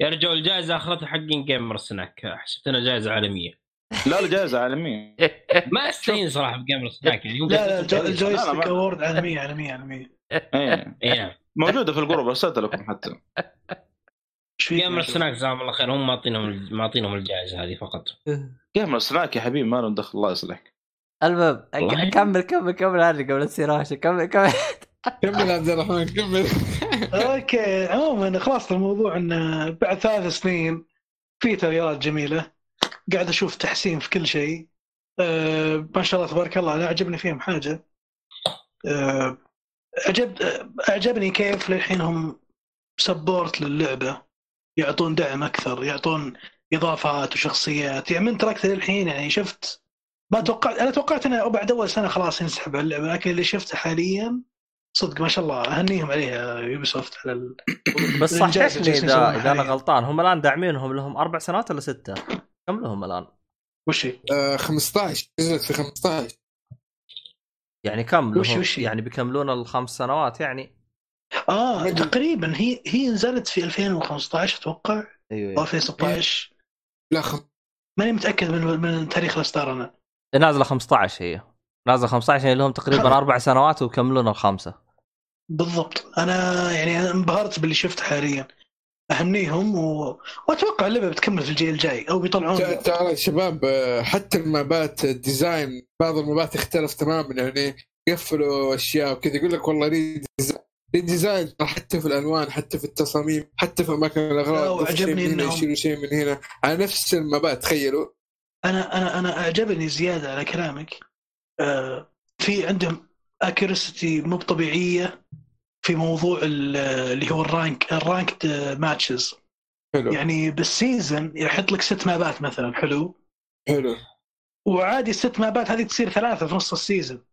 يا رجال الجائزه اخذتها حقين Gamer Snack. حسبتها جائزة عالمية. لا لا جائزة عالمية. [laughs] ما أستهين صراحة ب Gamer Snack. يعني لا لا ال Joystick Award عالمية عالمية عالمية. إيه. اي نعم موجودة في ال group ارسلت لكم حتى. [laughs] Gamer Snack جزاهم الله خير هم معطينهم معطينهم الجائزة هذه فقط. Gamer Snack يا حبيبي ما لهم دخل الله يصلحك. المهم. كمل كمل كمل هذه قبل تصير راشد كمل كمل. كمل عبد الرحمن كمل. okay عموما خلاص الموضوع انه بعد ثلاث سنين في تغييرات جميلة. قاعد أشوف تحسين في كل شيء. أه ما شاء الله تبارك الله أنا عجبني فيهم حاجة. أه عجب أعجبني كيف للحين هم support للعبة. يعطون دعم أكثر يعطون إضافات وشخصيات يعني من تركت للحين يعني شفت ما توقعت أنا توقعت إنه بعد أول سنة خلاص ينسحب على اللعبة لكن اللي شفته حاليا صدق ما شاء الله أهنيهم عليها Ubisoft على ال... بس صححني إذا إذا أنا. غلطان هم الآن داعمينهم لهم أربع سنوات ولا ستة؟ كم لهم الآن؟ وش هي؟ آه، 15 نزلت في 15 يعني كم وش- لهم وش هي؟ يعني بيكملون الخمس سنوات يعني آه. تقريبا. هي هي نزلت في 2015 أتوقع. أو أيوه 2016 لا خم... ماني متأكد من من تاريخ الاصدار أنا. نازلة 15 هي. نازلة 15 يعني لهم تقريبا. [laughs] أربع سنوات ويكملون الخامسه بالضبط. أنا يعني انبهرت باللي شفته حاليا. أهنيهم و... وأتوقع اللعبة بتكمل في الجيل الجاي أو بيطلعون ترى يا شباب آه، حتى المابات الديزاين بعض المابات اختلف تماما. يعني قفلوا أشياء وكذا يقول لك والله redesign حتى في الألوان حتى في التصاميم حتى في اماكن لا، الاغراض وعجبني إنهم- يشيلوا شيء من هنا. على نفس ال map ات تخيلوا. أنا أنا أنا أعجبني زيادة على كلامك. آه في عندهم accuracy مو طبيعيه في موضوع ال- اللي هو ال rank ال ranked matches. حلو. يعني بال season يحط لك ست مابات مثلا حلو؟ حلو. وعادي الست مابات هذه تصير ثلاثة في نص السيزون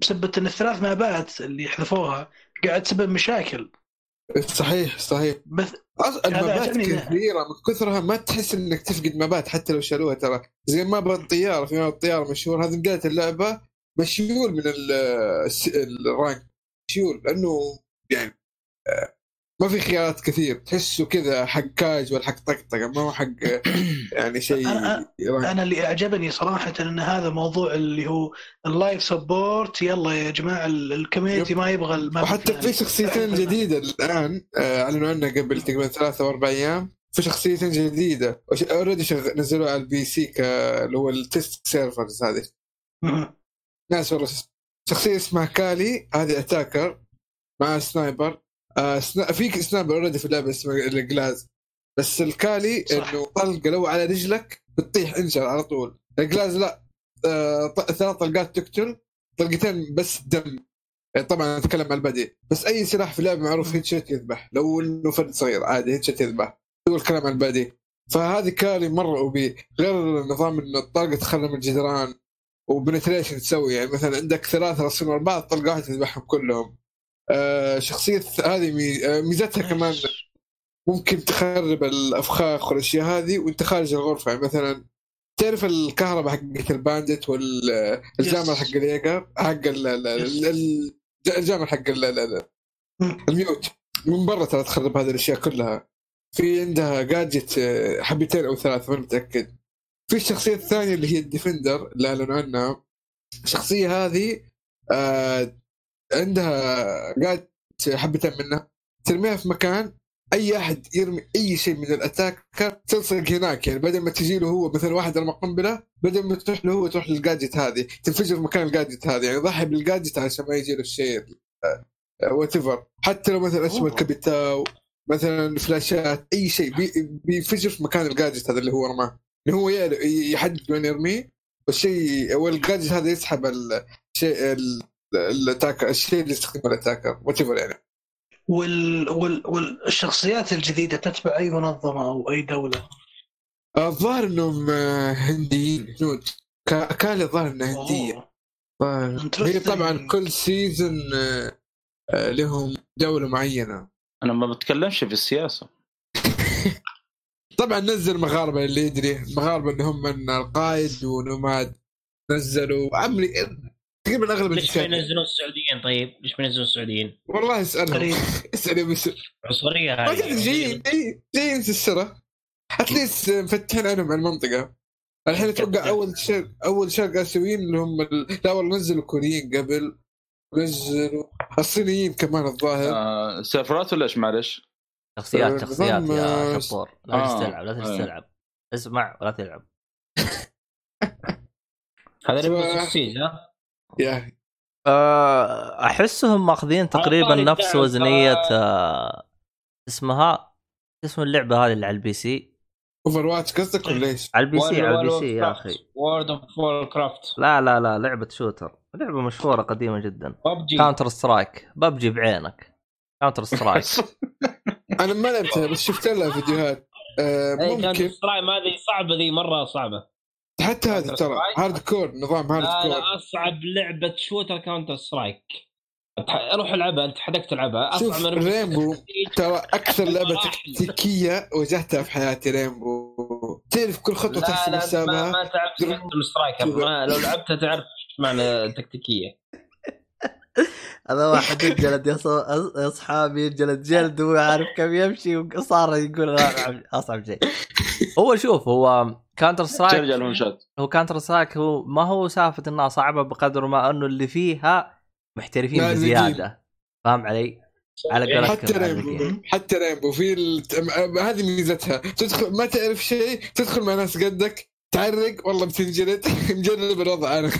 بسبب إن الثلاث مابات اللي يحذفوها قاعد تسبب مشاكل. صحيح صحيح. بس إنه- كثيرة من كثرها ما تحس إنك تفقد مابات حتى لو شالوها ترى. زي map الطياره في map الطياره مشهور. هذه بدايه اللعبة مشيول من ال rank. مشيول لأنه يعني آه، ما في خيارات كثير تحسه كذا حق كاج ولا حق طقطقة ما هو حق [coughs] يعني شيء أنا-. أنا اللي أعجبني صراحة إن هذا موضوع اللي هو ال live support يلا يا جماعة ال- ال community ما يبغى ال map وحتى. في شخصيتين جديدة الآن آه، أعلنوا عنها قبل تقريبا ثلاثة أو أربع أيام في شخصيتين جديدة already نزلوها على ال PC ك- اللي هو ال test servers هذه. ناس والله شخصية اسمها Kali هذه attacker مع sniper آه سنا... في sniper already في اللعبة اسمه ال Glaz بس ال Kali. إنه طلقة لو على رجلك بتطيح انشل على طول. ال Glaz لا. آه ثلاث طلقات تقتل طلقتين بس دم. آه، طبعا اتكلم عن البديل. بس أي سلاح في اللعبة معروف headshot يذبح. لو إنه فرد صغير عادي headshot يذبح. هو الكلام عن البديل. فهذه Kali مرة OP غير نظام انه الطلقه تخرم الجدران. و penetration تسوي. يعني مثلا عندك ثلاثة راسين ورا بعض طلقه واحدة تذبحهم كلهم. آه شخصية هذه. آه ميزتها كمان ممكن تخرب الأفخاخ والأشياء هذه وأنت خارج الغرفة يعني مثلا تعرف الكهرباء حقت ال Bandit وال jammer Yes. حق ال Jäger حق ال- ال- ال- ال- ال jammer حق. ال Mute من برا ترى تخرب هذه الأشياء كلها في عندها gadget آه، حبتين أو ثلاث ما متأكد في الشخصية الثانية اللي هي ال defender اللي اعلنوا عنها الشخصيه هذه آه عندها gadget حبتين منها. ترميها في مكان أي أحد يرمي أي شيء من ال attacker تلصق هناك. يعني بدل ما تجي له هو مثلا واحد رمى قنبله بدل ما تروح له هو تروح لل gadget هذه. تنفجر مكان ال gadget هذه. يعني ضحي بال gadget عشان ما يجي له الشيء what حتى لو مثلا اسمه. ال Capitão مثلا فلاشات أي شيء بي- بينفجر في مكان ال gadget هذا اللي هو رماه. انه هو يحدد وين يرميه. والشيء وال gadget هذا يسحب الشيء ال- ال attacker الشيء اللي يستخدمه ال attacker what يعني. وال... وال... والشخصيات الجديدة تتبع أي منظمة أو أي دولة؟ الظاهر إنهم آه، هنديين هنود كا- كان الظاهر إنها هندية. هي. طبعا كل سيزون لهم دولة معينة. أنا ما بتكلمش في السياسة. [laughs] طبعا نزل مغاربة اللي يدري المغاربه اللي هم من القائد ونوماد نزلوا عمري تقريبا أغلب ليش ما ينزلون السعوديين؟ طيب؟ ليش ما ينزلون السعوديين؟ والله اسألهم. اسأل يا بس عنصريه ما هذه. تدري جايين جايين- جايين في السرة اتليست مفتحين عينهم على المنطقة. الحين أتوقع أول شرق أول شرق اسيويين اللي هم ال... لا والله نزلوا كوريين قبل. نزلوا الصينيين كمان الظاهر. آه سيرفرات ولا إيش؟ معلش؟ شخصيات آه، شخصيات نظام، يا آه، شطور لا آه، تلعب لا تجلس أيوه. تلعب اسمع ولا تلعب. [laughs] هذا ها؟ يا آه، أحسهم ماخذين تقريبا طاري نفس الدعم، وزنية آه، اسمها اسم اللعبة هذه اللي على ال PC. Overwatch قصدك ولا إيش؟ على ال PC على ال PC يا أخي. World of Warcraft لا لا لا لعبة shooter. لعبة مشهورة قديمة جدا. PUBG. Counter Strike PUBG بعينك. Counter Strike [laughs] [laughs] أنا ما لعبتها بس شفت لها فيديوهات. آه كانت ممكن. Strike هذه صعبة ذي مرة صعبة. حتى هذه ترى؟ hardcore نظام hardcore أصعب لعبة shooter Counter Strike روح العبها أنت حدك تلعبها أصعب شوف من Rainbow ترى أكثر لعبة [laughs] تكتيكية واجهتها في حياتي Rainbow تعرف كل خطوة تحسب لا ما, حسابها؟ ما تعرف Strike ما لو لعبتها تعرف إيش معنى تكتيكية. [laughs] هذا واحد ينجلد يا اصحابي ينجلد جلد وهو عارف كم يمشي وصار يقول أصعب شيء. هو شوف هو Counter Strike ترجع هو Counter Strike هو ما هو سالفة إنها صعبة بقدر ما أنه اللي فيها محترفين بزيادة. فاهم علي؟ على قولتهم حتى. Rainbow. حتى Rainbow. في الت... هذه ميزتها. تدخل ما تعرف شيء تدخل مع ناس قدك تعرق والله بتنجلد. [laughs] مجرب الوضع أنا.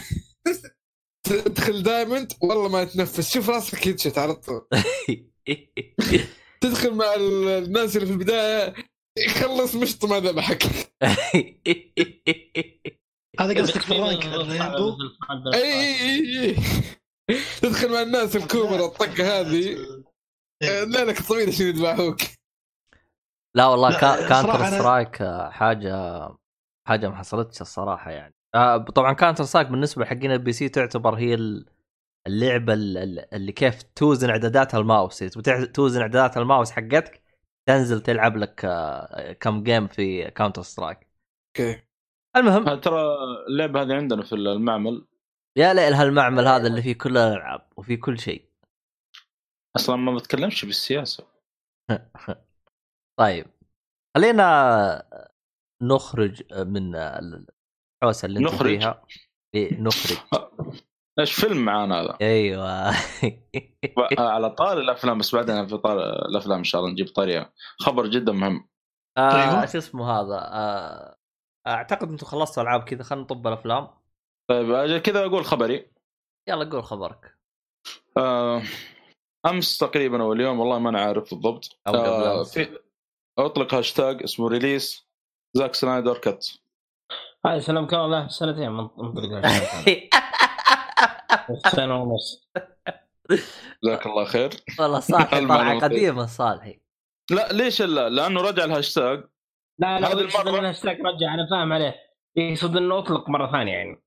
تدخل diamond والله ما تنفس. شوف راسك يدشت على طول. [laughs] تدخل مع ال- الناس اللي في البداية يخلص مشط ما ذبحك. [laughs] هذا قصدك في ال rank إي إي إي إي. تدخل مع الناس ال copper الطقة هذه. آه، ليلك طويل عشان يذبحوك. لا والله لا، كا- Counter Strike آه، حاجة حاجة ما حصلتش الصراحة يعني. آه، طبعا Counter Strike بالنسبة حقين ال PC تعتبر هي ال- اللعبة ال- ال- اللي كيف توزن اعدادات الماوس. يعني توزن اعدادات الماوس حقتك تنزل تلعب لك آه، كم game في Counter Strike أوكي. المهم هذا ترى اللعبه هذه عندنا في المعمل. يا ليل هالمعمل هذا اللي فيه كل الألعاب وفيه كل شيء. أصلا ما بتكلمش بالسياسة. [laughs] طيب خلينا نخرج من الحوسة اللي أنت نخرج؟ فيها. إيه، نخرج. [laughs] إيش فيلم معانا هذا؟ أيوه. على طار الأفلام بس بعدين في طار الأفلام إن شاء الله نجيب طريقه خبر جدا مهم. آه أيوة. شو اسمه هذا؟ آه أعتقد أنتم خلصتوا ألعاب كذا خلينا نطب الأفلام. طيب أجل كذا أقول خبري. يلا قول خبرك. آه، أمس تقريبا أو اليوم والله ما أنا عارف بالضبط. آه،. في أطلق هاشتاج اسمه release Zack Snyder cut. هذا سلام كان له سنتين من منطلق [laughs] سنه ونص. جزاك الله خير. والله صالحي طالع المعلومات. قديم صالحي. لا ليش لا؟ لأنه رجع الهاشتاج. لا لا هذه المرة الهاشتاج رجع؟ أنا فاهم عليه. يقصد إنه أطلق مرة ثانية يعني.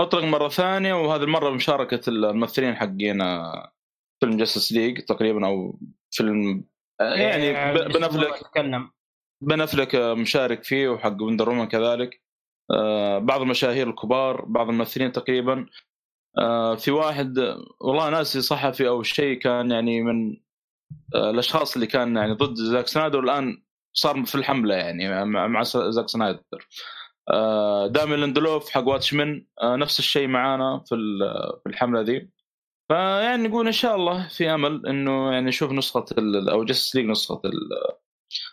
أطلق مرة ثانية وهذه المرة بمشاركه الممثلين حقين فيلم Justice League تقريبا أو فيلم آه، يعني ب- بن افلك تكلم. بن افلك آه، مشارك فيه وحق Wonder كذلك. آه، بعض المشاهير الكبار بعض الممثلين تقريبا. آه، في واحد والله ناسي صحفي أو شيء كان يعني من آه، الأشخاص اللي كان يعني ضد زاك سنايدر والان صار في الحملة يعني مع زاك سنايدر. آه، ديمون ليندلوف حق واتشمن آه، نفس الشيء معانا في في الحملة ذي. فيعني نقول إن شاء الله في أمل إنه يعني نشوف نسخة أو Justice League نسخة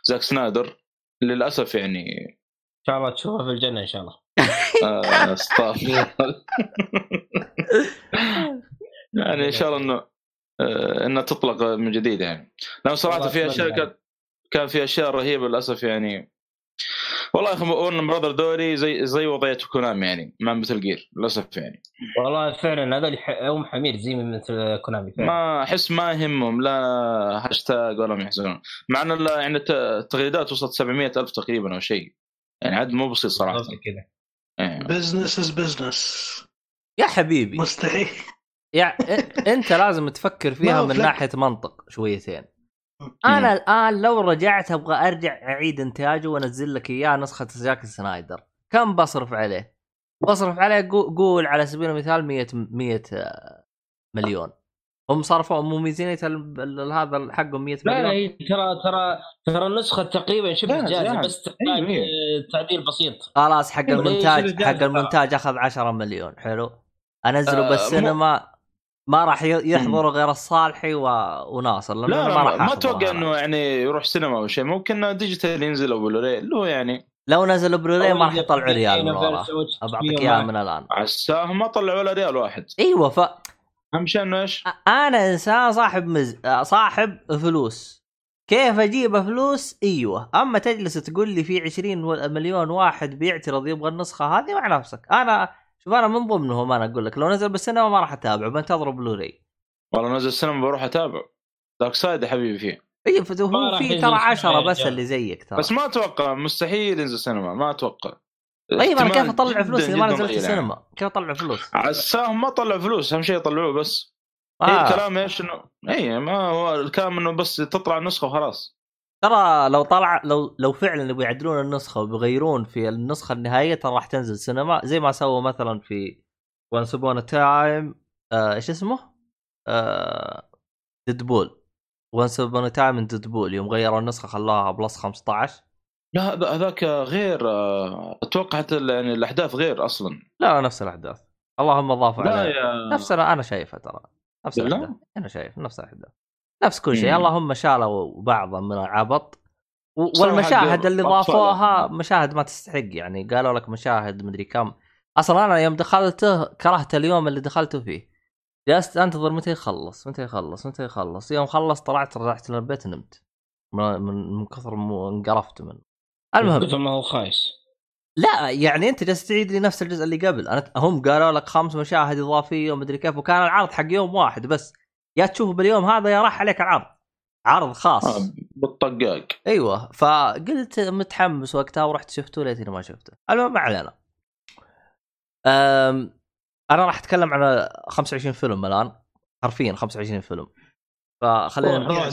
زاك سنايدر. للأسف يعني إن شاء الله تشوفها في الجنة إن شاء الله. استغفر يعني إن شاء الله إنه آه، انها تطلق من جديد يعني. لأن صراحة في أشياء يعني. كان كان في أشياء رهيبة للأسف يعني. والله يا أخي وارنر براذرز دوري زي زي وضعية كونامي يعني مع مثل جير للأسف يعني. والله فعلا هذول هم حمير زي من مثل كونامي فعلا. ما أحس ما يهمهم لا هاشتاج ولا هم يحزنون. مع ان ال- يعني الت- التغريدات وصلت 700 ألف تقريبا أو شيء. يعني عدد مو بسيط صراحة. كذا business is business يا حبيبي. مستحيل. يا إ- أنت لازم تفكر فيها من فلك. ناحية منطق شويتين. أنا الآن لو رجعت أبغى أرجع أعيد انتاجه وأنزل لك إياه نسخة زاك سنايدر. كم بصرف عليه؟ بصرف عليه قو- قول على سبيل المثال 100 100 مليون. هم صرفوا مو ميزانية هذا حقهم 100 لا لا مليون. هي ترى ترى ترى النسخة تقريبا شبه لا، جاهزة لا. بس تحتاج. آه، تعديل بسيط. خلاص حق المونتاج حق المونتاج أخذ 10 مليون. حلو. أنزله آه، بالسينما ما راح ي- يحضروا غير الصالحي و... وناصر لأنه لا لا ما راح ما أتوقع. إنه يعني يروح سينما أو شيء. ممكن digital ينزل أو بلوراي اللي هو يعني لو نزل بلوراي ما راح يطلعوا ريال من وراه. بعطيك إياها. من الآن. عساهم ما طلعوا ولا ريال واحد. إيوه ف اهم شيء انه إيش؟ أنا إنسان صاحب مز... صاحب فلوس. كيف أجيب فلوس؟ إيوه. أما تجلس تقول لي في 20 مليون واحد بيعترض يبغى النسخة هذه مع نفسك. أنا شوف أنا من ضمنهم أنا أقول لك لو نزل بالسينما ما راح اتابعه بنتظر بلوراي والله نزل السينما بروح أتابع. Darkseid يا حبيبي فيه. اي هو في ترى سينما عشرة يا بس رجال. اللي زيك ترى. بس ما أتوقع مستحيل ينزل سينما ما أتوقع. طيب أنا كيف أطلع فلوس إذا ما نزلت. السينما؟ كيف أطلع فلوس؟ عساهم ما طلعوا فلوس أهم شيء يطلعوه بس هي آه. الكلام إيش انه اي ما هو الكلام إنه بس تطلع النسخة وخلاص ترى لو طلع لو لو فعلا يبغوا يعدلون النسخة وبيغيرون في النسخة النهائية ترى راح تنزل سينما زي ما سووا مثلا في Once Upon Time إيش اسمه؟ آه Deadpool Once Upon Time Deadpool يوم غيروا النسخة خلوها plus 15 لا هذا- هذاك غير آه، أتوقع حتى يعني الأحداث غير أصلا. لا نفس الأحداث. اللهم اضافوا لا يا نفس أنا شايفها ترى. نفس لا. الأحداث. أنا شايف نفس الأحداث. نفس كل شيء. اللهم شالوا بعضا من العبط. والمشاهد اللي ضافوها. مشاهد ما تستحق يعني. قالوا لك مشاهد مدري كم. أصلا أنا يوم دخلته كرهت اليوم اللي دخلته فيه. جلست أنتظر متى يخلص متى يخلص متى يخلص. يوم خلص طلعت رجعت للبيت نمت. من كثر ما انقرفت منه. المهم. مثل ما هو خايس. لا يعني أنت جالس تعيد لي نفس الجزء اللي قبل. أنا هم قالوا لك خمس مشاهد إضافية ومدري كيف وكان العرض حق يوم واحد بس. يا تشوفه باليوم هذا يا راح عليك العرض عرض خاص. آه، بالطقاق. أيوه فقلت متحمس وقتها ورحت شفته ليتني ما شفته. المهم ما علينا. أنا راح أتكلم عن 25 فيلم الآن. حرفيا 25 فيلم. فخلينا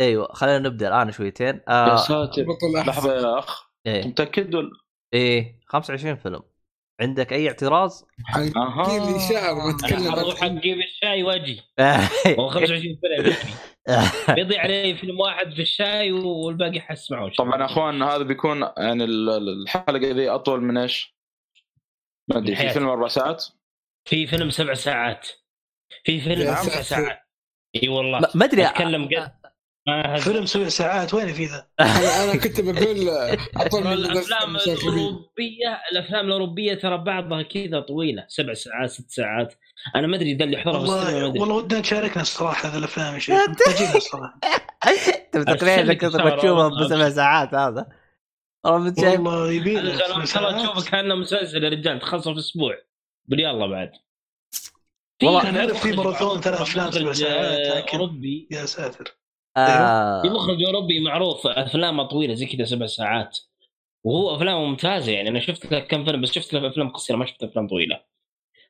أيوه خلينا نبدأ الآن شويتين. يا آه... ساتر. بطل أحسن. لحظة يا أخ. إيه. متأكد ولا؟ إيه 25 فيلم. عندك أي اعتراض؟ حقين لي شعر اتكلم أروح عن أجيب الشاي وأجي. [laughs] هو 25 فيلم. [laughs] بيضيع علي فيلم واحد في الشاي والباقي حسمعوش طبعا يا أخوان هذا بيكون يعني ال- ال- الحلقة ذي أطول من إيش؟ ما أدري في. فيلم أربع ساعات؟ في فيلم سبع ساعات. في فيلم يا تسع ساتر. ساعات. إي والله. ما- أدري أتكلم قد هز- فيلم سبع ساعات وين في ذا؟ [laughs] أنا أنا كنت بقول أطول من الأفلام الاوروبيه الأفلام الأوروبية ترى بعضها كذا طويلة سبع ساعات ست ساعات. أنا ما أدري ذا اللي ما والله والله ودنا تشاركنا الصراحة هذه الأفلام يا شيخ. [laughs] الصراحة. [laughs] أنت متقنع إنك أرسل لك تبغى تشوفه إشارة. بسبع ساعات هذا؟ والله يبي أنا تشوفه ساعات. كأنه مسلسل يا رجال تخلصه في أسبوع. قول يلا بعد. والله في أنا أعرف في ماراثون ثلاث أفلام سبع ساعات، أوروبي. يا ساتر. آه. في مخرج اوروبي معروف أفلامه طويلة زي كذا سبع ساعات. وهو أفلامه ممتازة يعني. أنا شفت له كم فيلم بس شفت له أفلام قصيرة ما شفت أفلام طويلة.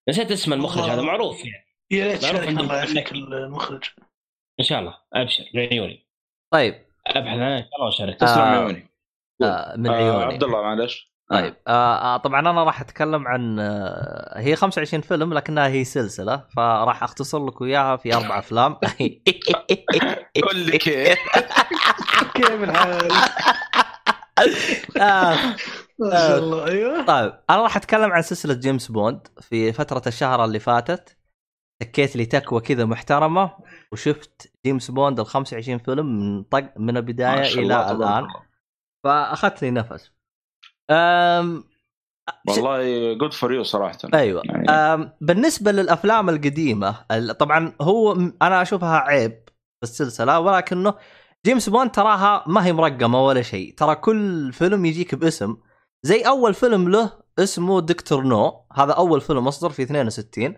نسيت اسم المخرج. هذا معروف يعني. يا ريت معروف. المخرج. إن شاء الله. أبشر. من عيوني. طيب. أبحث عنه إن شاء الله وأشارك. تسلم آه. عيوني. آه من آه عيوني. عبد الله معلش. طيب. آه آه طبعا أنا راح أتكلم عن آه هي 25 فيلم لكنها هي سلسلة فراح أختصر لك اياها في أربع أفلام. [laughs] قول لي كيف. [laughs] كيف الحال؟ آه ما شاء الله أيوه. طيب أنا راح أتكلم عن سلسلة جيمس بوند في فترة الشهر اللي فاتت. تكيت لي تكوه كذا محترمة وشفت جيمس بوند ال 25 فيلم من طق من البداية إلى الآن. فأخذت لي نفس. أم... والله good for you صراحة. أيوه. يعني أم... بالنسبة للأفلام القديمة ال- طبعا هو أنا أشوفها عيب في السلسلة ولكنه جيمس بوند تراها ما هي مرقمة ولا شيء. ترى كل فيلم يجيك باسم. زي أول فيلم له اسمه Dr. No. هذا أول فيلم اصدر في 62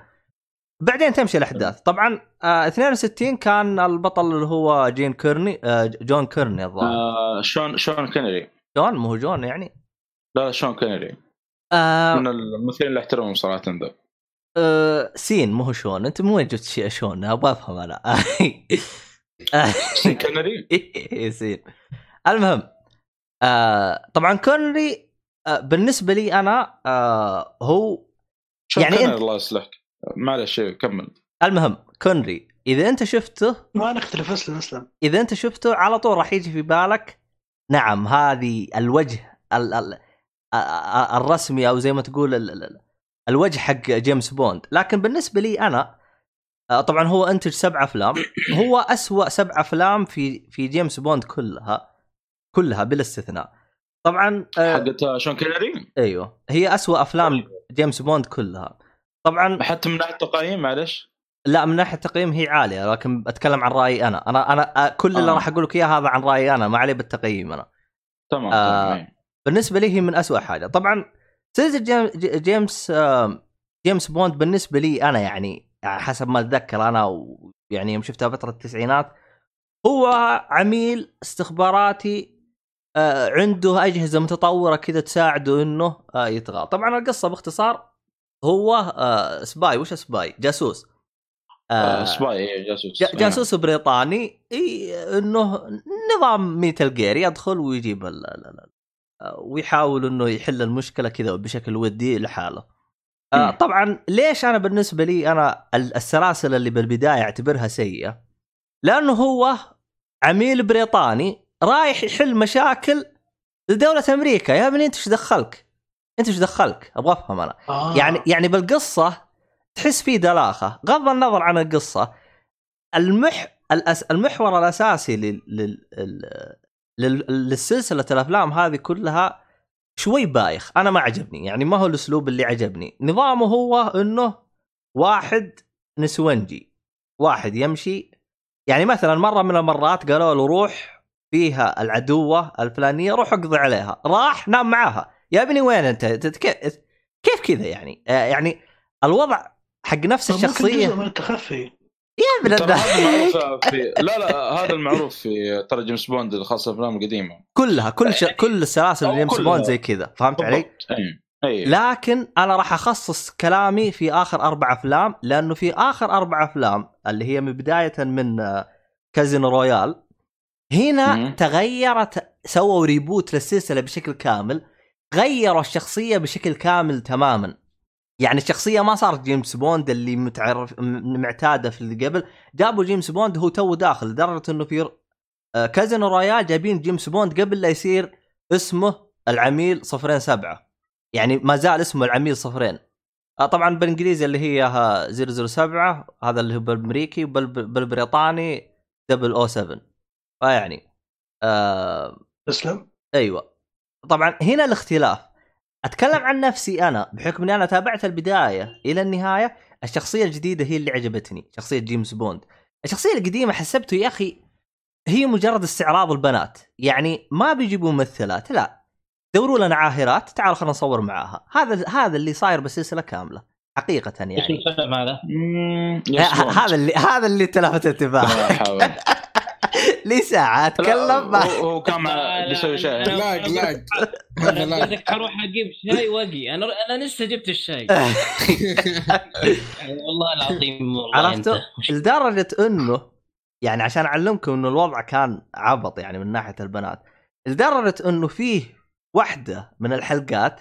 بعدين تمشي الأحداث. طبعا آه 62 كان البطل اللي هو جين كونري آه جون كونري الظاهر. آه شون شون كونري جون؟ مو هو جون يعني. لا شون كونري آه. من الممثلين اللي احترمهم صراحة ذا. آه سين مو هو شون. انت من وين جبت شيء شون أبغى افهم أنا. سين كونري [laughs] إيه، سين. المهم آه طبعا كونري آه بالنسبة لي أنا آه هو شون يعني يعني أنت- الله يصلحك. معلش كمل. المهم كونري إذا أنت شفته ما نختلف اسلم اسلم إذا أنت شفته على طول راح يجي في بالك. نعم هذه الوجه ال ال ال- الرسمي أو زي ما تقول ال ال الوجه حق جيمس بوند. لكن بالنسبة لي أنا طبعا هو إنتج سبع أفلام. هو أسوأ سبع أفلام في في جيمس بوند كلها كلها بلا استثناء. طبعا حقت شون كونري أيوه. هي أسوأ أفلام جيمس بوند كلها. طبعا حتى من ناحية تقييم معلش. لا من ناحية التقييم هي عالية لكن اتكلم عن رأيي أنا. أنا أنا كل اللي آه. راح أقول لك إياه هذا عن رأيي أنا ما عليه بالتقييم أنا. تمام آه. إيه. بالنسبة لي هي من أسوأ حاجة. طبعا سلسله جيمس جيمس بوند بالنسبة لي أنا يعني يعني حسب ما أتذكر أنا ويعني يوم شفتها فترة التسعينات هو عميل استخباراتي آه، عنده أجهزة متطورة كذا تساعده إنه آه، يطغى طبعا القصة باختصار هو آه، spy. وش spy؟ جاسوس. آه، spy إيه، جاسوس. جا- جاسوس بريطاني. إنه نظام Metal Gear يدخل ويجيب ويحاول إنه يحل المشكلة كذا بشكل ودي لحاله. آه. طبعا ليش أنا بالنسبة لي أنا ال- السلاسل اللي بالبداية أعتبرها سيئة؟ لأنه هو عميل بريطاني رايح يحل مشاكل لدولة أمريكا يا ابني أنت إيش دخلك؟ أنت إيش دخلك؟ أبغى أفهم أنا. آه. يعني يعني بالقصة تحس في دلاخة غض النظر عن القصة المح. المحور الأساسي لل... لل... لل... لل... للسلسلة الأفلام هذه كلها شوي بايخ. أنا ما عجبني يعني ما هو الأسلوب اللي عجبني. نظامه هو إنه واحد نسونجي واحد يمشي. يعني مثلا مرة من المرات قالوا له روح فيها العدوة الفلانية روح اقضي عليها. راح نام معاها. يا ابني وين أنت؟ كيف كذا يعني؟ آه، يعني الوضع حق نفس ممكن الشخصية جزء من التخفي. يا ابن في لا لا هذا المعروف في ترى جيمس بوند الخاصه الافلام القديمه كلها كل ش... كل السلاسل جيمس. بوند زي كذا فهمت علي؟ اي اي لكن أنا راح أخصص كلامي في آخر أربع أفلام لأنه في آخر أربع أفلام اللي هي من بداية من آه، Casino Royale هنا مم. تغيرت سووا reboot للسلسلة بشكل كامل غيروا الشخصية بشكل كامل تماما يعني الشخصيه ما صارت جيمس بوند اللي متعرف معتادة في اللي قبل. جابوا جيمس بوند هو تو داخل لدرجة إنه في آه، Casino Royale جايبين جيمس بوند قبل لا يصير اسمه العميل صفرين سبعة. يعني ما زال اسمه العميل صفرين. آه، طبعا بالإنجليزي اللي هي ها 007 هذا اللي هو بالأمريكي وبالبريطاني 007 فيعني آه تسلم؟ أيوه. طبعا هنا الاختلاف. أتكلم عن نفسي أنا بحكم إني أنا تابعت البداية إلى النهاية الشخصية الجديدة هي اللي عجبتني شخصية جيمس بوند. الشخصية القديمة حسبته يا أخي هي مجرد استعراض البنات يعني ما بيجيبوا ممثلات لا. دوروا لنا عاهرات تعالوا خلينا نصور معاها. هذا هذا اللي صاير بالسلسله كاملة حقيقة إيش يعني الفيلم هذا؟ هذا اللي هذا اللي تلفت انتباهك. لي ساعه لا، اتكلم ما هو كان مع- لا، لا، بيسوي هذا أنا لاج قلت حروح أجيب شاي واجي أنا أنا لسه جبت الشاي. [laughs] والله العظيم عرفتوا؟ لدرجة إنه يعني عشان أعلمكم إنه الوضع كان عبط يعني من ناحية البنات لدرجة إنه فيه واحدة من الحلقات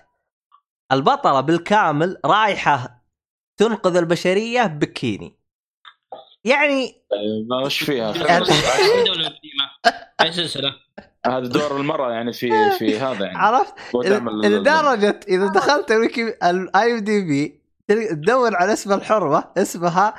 البطلة بالكامل رايحة تنقذ البشرية بكيني. يعني ما وش فيها [laughs] القديمة؟ أي سلسلة؟ هذا دور المرأة يعني في [laughs] في هذا يعني عرفت لدرجه اذا دخلت الويكي ال IMDb تدور على اسم الحرمة اسمها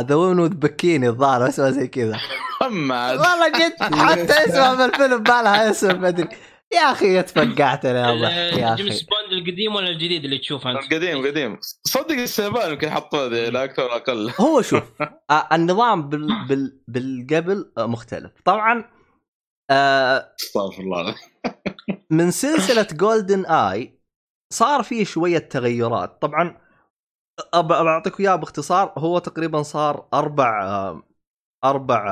the woman with bikini الظاهر اسمها زي كذا. والله جد حتى اسمها في الفيلم بالها اسم مدري يا أخي تفقعتني والله يا جيمس أخي بوند القديم ولا الجديد اللي تشوفه أنت؟ القديم قديم صدق السيفان يمكن حطوه ذي لا أكثر ولا أقل. هو [laughs] شوف آه، النظام بال بال بالقبل آه، مختلف. طبعا آه استغفر الله. [laughs] من سلسلة جولدن اي صار فيه شوية تغيرات. طبعا بعطيك اياها باختصار. هو تقريبا صار أربع أربع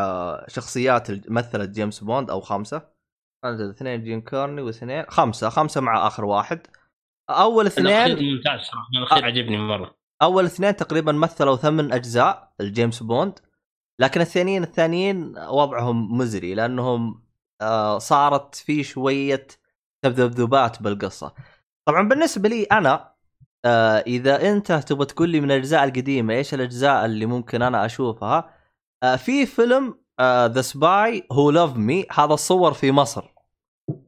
شخصيات مثلت جيمس بوند أو خمسة. عندنا اثنين شون كونري واثنين خمسة خمسة مع آخر واحد أول اثنين ممتاز صراحة الأخير آه. عجبني مره أول اثنين تقريبا مثلوا ثمان أجزاء الجيمس بوند لكن الثانيين الثانيين وضعهم مزري لأنهم آه، صارت في شوية تذبذبات بالقصة. طبعا بالنسبة لي أنا آه، إذا أنت تبغى تقول لي من الأجزاء القديمة إيش الأجزاء اللي ممكن أنا أشوفها آه، في فيلم ذا سباي هو لاف مي هذا صور في مصر.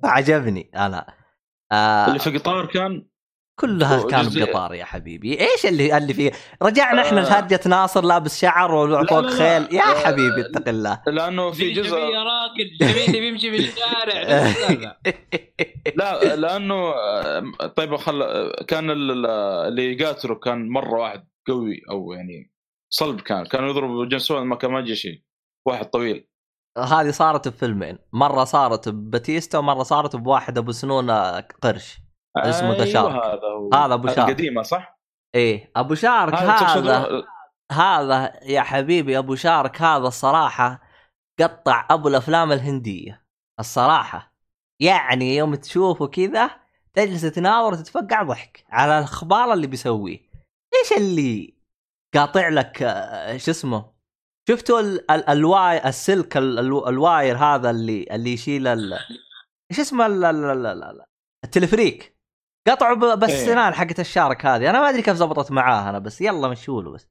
عجبني أنا. آه، اللي في قطار كان؟ كلها كان بقطار يا حبيبي. إيش اللي اللي فيه؟ رجعنا إحنا آه. لهرجة ناصر لابس شعر وفوق. خيل. يا آه. حبيبي اتق الله. لأنه في جزء يا راكد. جميل بيمشي في الشارع. لا، [laughs] لا. لا لأنه آه، طيب خل كان ال- ال- اللي يقاتله كان مرة واحد قوي أو يعني صلب كان. كان يضرب جنسون ما كان ما شيء. واحد طويل. هذه صارت بفيلمين. مرة صارت بباتيستا ومرة صارت بواحد أبو سنون قرش. اسمه ذا أيوة شارك. هذا هو. هذا أبو شارك. القديمه صح؟ إيه أبو شارك هذا هذا هذا يا حبيبي أبو شارك هذا الصراحة قطع أبو الأفلام الهندية. الصراحة. يعني يوم تشوفه كذا تجلس تناظر وتتفقع ضحك على الأخبار اللي بيسويه. إيش اللي قاطع لك آه، شو اسمه؟ شفتوا ال- ال- ال wire السلك ال- ال- ال wire هذا اللي اللي يشيل ال... إيش اسمه ال- ال- ال- ال- ال- التلفريك؟ قطعوا ب- بالسنان حقت ال shark هذه. أنا ما أدري كيف زبطت معاه أنا بس يلا مشوله بس.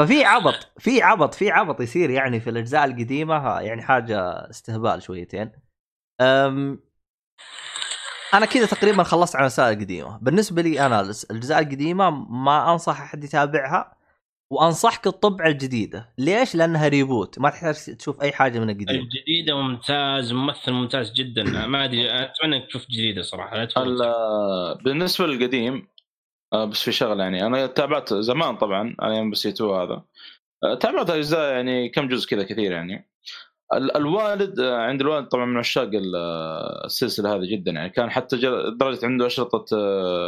ففي عبط في عبط في عبط يصير يعني في الأجزاء القديمة. يعني حاجة استهبال شويتين. أم أنا كذا تقريبا خلصت على الاجزاء القديمه بالنسبة لي أنا الأجزاء القديمة ما أنصح أحد يتابعها. وأنصحك الطبعة الجديدة. ليش؟ لأنها ريبوت ما تحتاج تشوف أي حاجة من القديم الجديده ممتاز ممثل ممتاز جدا. ما أدري أتمنى إنك تشوف جديدة صراحة. لا بالنسبة للقديم آه، بس في شغلة يعني. أنا تابعت زمان طبعا أيام بس 2 هذا. آه، تابعت أجزاء يعني كم جزء كذا كثير يعني. ال- الوالد آه، عند الوالد طبعا من عشاق ال- السلسلة هذه جدا يعني. كان حتى لدرجه عنده أشرطة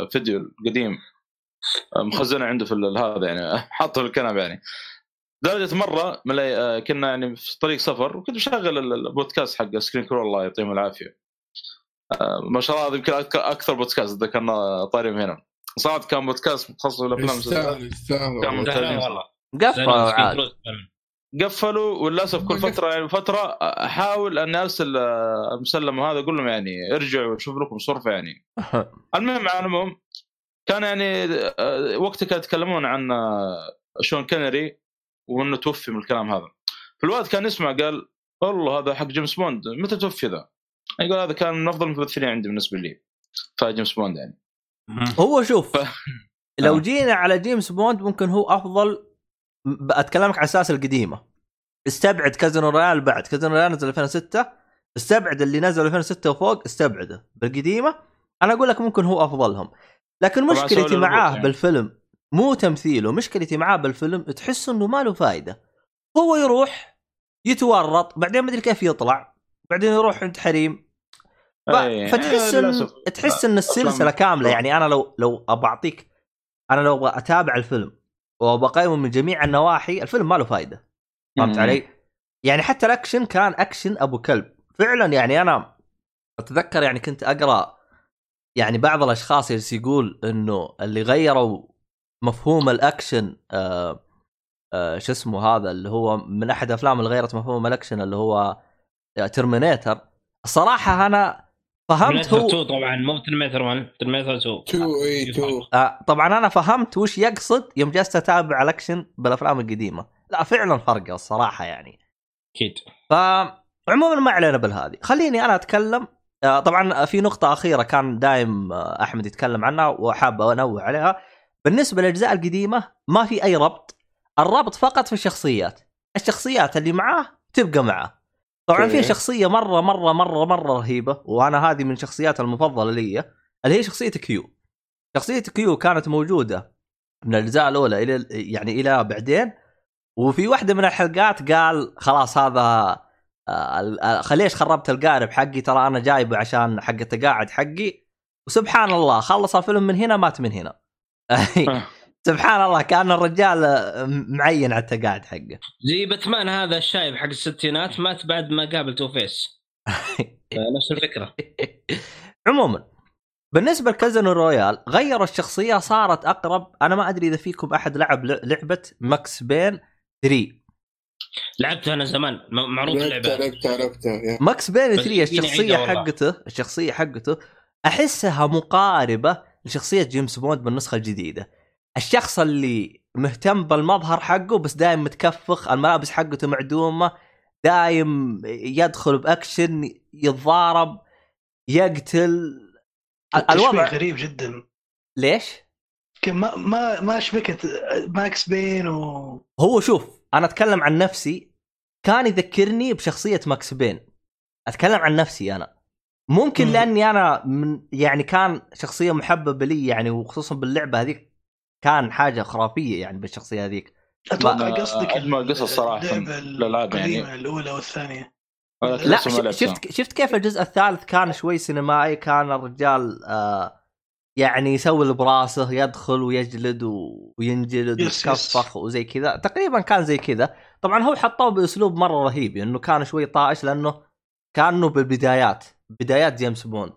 فيديو قديم مخزنه عنده في ال- هذا يعني [laughs] حاطه في الكنبه يعني. لدرجه مرة ملاي... آه، كنا يعني في طريق سفر وكنت بشغل ال- البودكاست حق Screen Crawl الله يعطيهم العافية. آه، ما شاء الله هذا يمكن أكثر بودكاست ذكرنا طارم هنا. صارت كان بودكاست متخصص بالافلام يستاهل يستاهل. كان والله. قفلوا عاد. قفلوا وللأسف كل فترة يعني فترة أحاول اني أرسل آه، المسلم هذا أقول لهم يعني ارجعوا شوف لكم صرفة يعني. [laughs] المهم على العموم كان يعني آه، وقتها كانوا يتكلمون عن آه، شون كونري وإنه توفي من الكلام هذا. فالوالد كان يسمع قال والله هذا حق جيمس بوند متى توفي ذا؟ يقول هذا كان من أفضل الممثلين عندي بالنسبة لي فجيمس بوند يعني. هو شوف ف- لو آه. جينا على جيمس بوند ممكن هو أفضل أتكلمك على أساس القديمة. استبعد Casino Royale بعد Casino Royale نزل 2006 استبعد اللي نزل 2006 وفوق استبعده. بالقديمة أنا أقول لك ممكن هو أفضلهم. لكن مشكلتي معاه يعني. بالفيلم مو تمثيله مشكلتي معاه بالفيلم تحس إنه ما له فائده هو يروح يتورط بعدين ما أدري كيف يطلع بعدين يروح عند حريم ف- أي، فتحس آه، ان. تحس إن السلسلة كاملة يعني أنا لو لو أبغى اعطيك أنا لو أبغى أتابع الفيلم وأبغى أقيمه من جميع النواحي الفيلم ما له فائده فهمت. علي؟ يعني حتى الأكشن كان أكشن أبو كلب فعلا يعني أنا أتذكر يعني كنت أقرأ يعني بعض الأشخاص يجلس يقول إنه اللي غيروا مفهوم الأكشن آه آه شو اسمه هذا اللي هو من أحد أفلام اللي غيرت مفهوم الأكشن اللي هو Terminator الصراحة أنا فهمت هو 2 طبعا مو Terminator 1 Terminator 2 two اي two آه طبعا أنا فهمت وش يقصد يوم جلست أتابع الأكشن بالأفلام القديمة. لا فعلا فرق الصراحة يعني. أكيد. فعموما ما علينا بالهذه. خليني أنا أتكلم آه، طبعا في نقطة أخيرة كان دايم آه، أحمد يتكلم عنها وحاب أنوه عليها. بالنسبة للأجزاء القديمة ما في أي ربط الربط فقط في الشخصيات. الشخصيات اللي معاه تبقى معاه. طبعا في. شخصية مرة مرة مرة مرة رهيبة وأنا هذه من شخصيات المفضلة لي اللي هي شخصية كيو. شخصية كيو كانت موجودة من الأجزاء الأولى إلى يعني إلى بعدين وفي واحدة من الحلقات قال خلاص هذا آه، ال- آه، خليه ليش خربت القارب حقي ترى أنا جايبه عشان حق التقاعد حقي. وسبحان الله خلص الفيلم من هنا مات من هنا. [laughs] سبحان الله كأن الرجال آه، معين على التقاعد حقه. زي باتمان هذا الشايب حق الستينات مات بعد ما قابل Two-Face. [laughs] نفس الفكرة. [laughs] عموما بالنسبة ل Casino Royale غيروا الشخصية صارت أقرب. أنا ما أدري إذا فيكم أحد لعب لعبة Max Payne 3 لعبتها أنا زمان م- معروف لعبتها اللعبة لعبتها لعبتها. Max Payne بس 3 فيني الشخصية. حقته الشخصية حقته أحسها مقاربة لشخصية جيمس بوند بالنسخة الجديدة الشخص اللي مهتم بالمظهر حقه بس دايم متكفخ الملابس حقته معدومة دايم يدخل بأكشن يتضارب يقتل الوضع غريب جدا ليش؟ ما ما ما شبكت Max Payne و هو شوف أنا أتكلم عن نفسي كان يذكرني بشخصية Max Payne أتكلم عن نفسي أنا ممكن مم. لأني أنا من يعني كان شخصية محببه لي يعني وخصوصا باللعبة هذيك كان حاجة خرافية يعني بالشخصية هذيك أتوقع لا، قصدك أجمل قصص صراحة اللعبة الألعاب يعني. الأولى والثانية لا. شفت شفت كيف الجزء الثالث كان شوي سينمائي كان الرجال آه يعني يسوي اللي براسه يدخل ويجلد و- وينجلد ويتكفخ وزي كذا. تقريبا كان زي كذا. طبعا هو حطوه بأسلوب مرة رهيب انه كان شوي طائش لأنه كأنه بالبدايات بدايات جيمس بوند.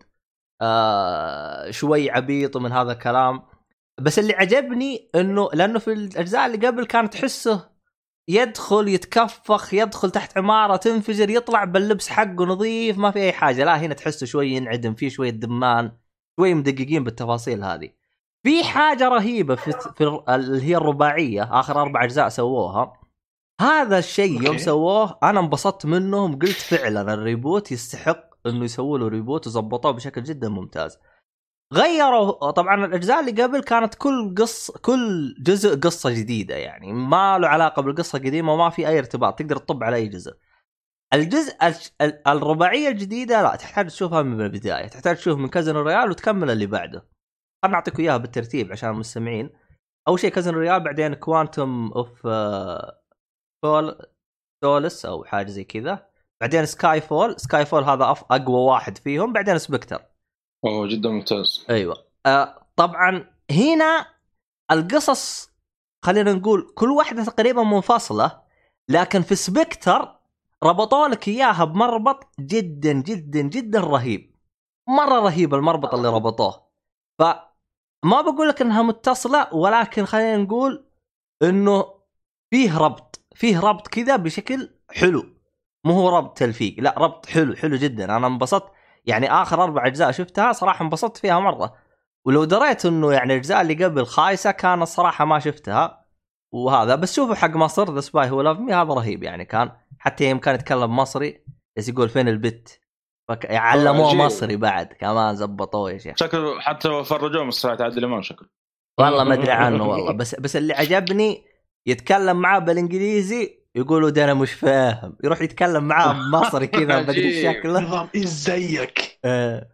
آه شوي عبيط ومن هذا الكلام. بس اللي عجبني إنه لأنه في الأجزاء اللي قبل كانت تحسه يدخل يتكفخ يدخل تحت عمارة تنفجر يطلع باللبس حقه نظيف ما في أي حاجة. لا هنا تحسه شوي ينعدم فيه شوية دمان. شوي مدققين بالتفاصيل هذه. في حاجة رهيبة في, في ال- اللي هي الرباعية آخر أربع أجزاء سووها. هذا الشيء يوم. سووه أنا انبسطت منهم قلت فعلا ال reboot يستحق إنه يسووا له reboot وظبطوه بشكل جدا ممتاز. غيروا طبعا الأجزاء اللي قبل كانت كل قص كل جزء قصة جديدة يعني ما له علاقة بالقصة القديمة وما في أي ارتباط تقدر تطب على أي جزء. الجزء الرباعية الجديدة لا تحتاج تشوفها من البداية تحتاج تشوف من Casino Royale وتكمل اللي بعده. خلنا نعطيكم إياها بالترتيب عشان المستمعين. أول شيء Casino Royale بعدين Quantum of Sol- Solace أو حاجة زي كذا. بعدين Skyfall Skyfall هذا أف- أقوى واحد فيهم بعدين Spectre أوه جدا ممتاز. أيوه. آه طبعا هنا القصص خلينا نقول كل واحدة تقريبا منفصلة لكن في Spectre ربطوا لك إياها بمربط جدا جدا جدا رهيب. مرة رهيب المربط اللي ربطوه. فما بقول لك إنها متصلة ولكن خلينا نقول إنه فيه ربط فيه ربط كذا بشكل حلو. مو هو ربط تلفيق لا ربط حلو حلو جدا. أنا انبسطت يعني آخر أربع أجزاء شفتها صراحة انبسطت فيها مرة. ولو دريت إنه يعني الأجزاء اللي قبل خايسة كان الصراحة ما شفتها. وهذا. بس شوفوا حق مصر The Spy Who Loved Me هذا رهيب يعني. كان حتى يوم كان يتكلم مصري بس يقول فين البت؟ فك... علموه. مصري بعد. كمان زبطوه يا شيخ. شكله حتى فرجوه مسرحيه عادل إمام شكله. والله ما أدري عنه [laughs] والله. بس بس اللي عجبني يتكلم معاه بالإنجليزي يقولوا ده أنا مش فاهم. يروح يتكلم معاه بمصري كذا بدري. شكله. نظام إيش زيك آه.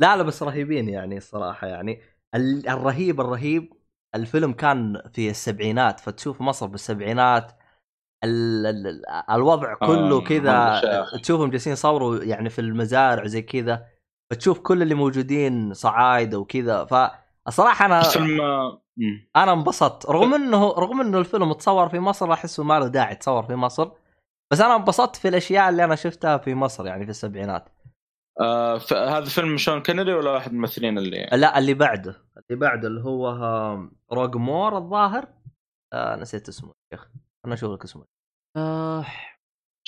لا لا بس رهيبين يعني الصراحة يعني. ال- الرهيب الرهيب. الفيلم كان في السبعينات فتشوف مصر بالسبعينات ال ال ال الوضع كله آه، كذا هذا شيخ. تشوفهم جالسين يصوروا يعني في المزارع زي كذا فتشوف كل اللي موجودين صعايده وكذا فالصراحه أنا فيلم آه،. أنا انبسطت رغم إنه رغم إنه الفيلم تصور في مصر احسه ما له داعي تصور في مصر بس أنا انبسطت في الأشياء اللي أنا شفتها في مصر يعني في السبعينات آه هذا فيلم شون كينيدي ولا واحد من الممثلين اللي لا اللي بعده. اللي بعده اللي هو روج مور الظاهر. آه نسيت اسمه يا أخي. أنا أشوف لك اسمه. آه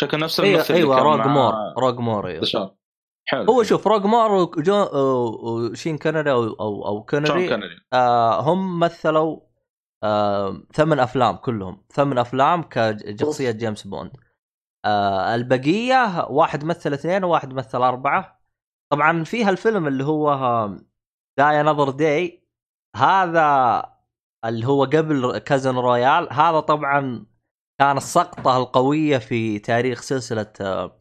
شكل نفس أيوه الممثل أيوه كان روج مع مور. روج مور أيوه. دشار حلو. هو شوف روج مور وجو وشين كونري أو أو, أو شون كونري كينيدي. آه هم مثلوا آه ثمان أفلام كلهم. ثمان أفلام كشخصية جيمس بوند. آه البقية واحد مثل اثنين وواحد مثل أربعة. طبعا فيها الفيلم اللي هو Die Another Day هذا اللي هو قبل Casino Royale هذا طبعا كان السقطة القوية في تاريخ سلسلة آه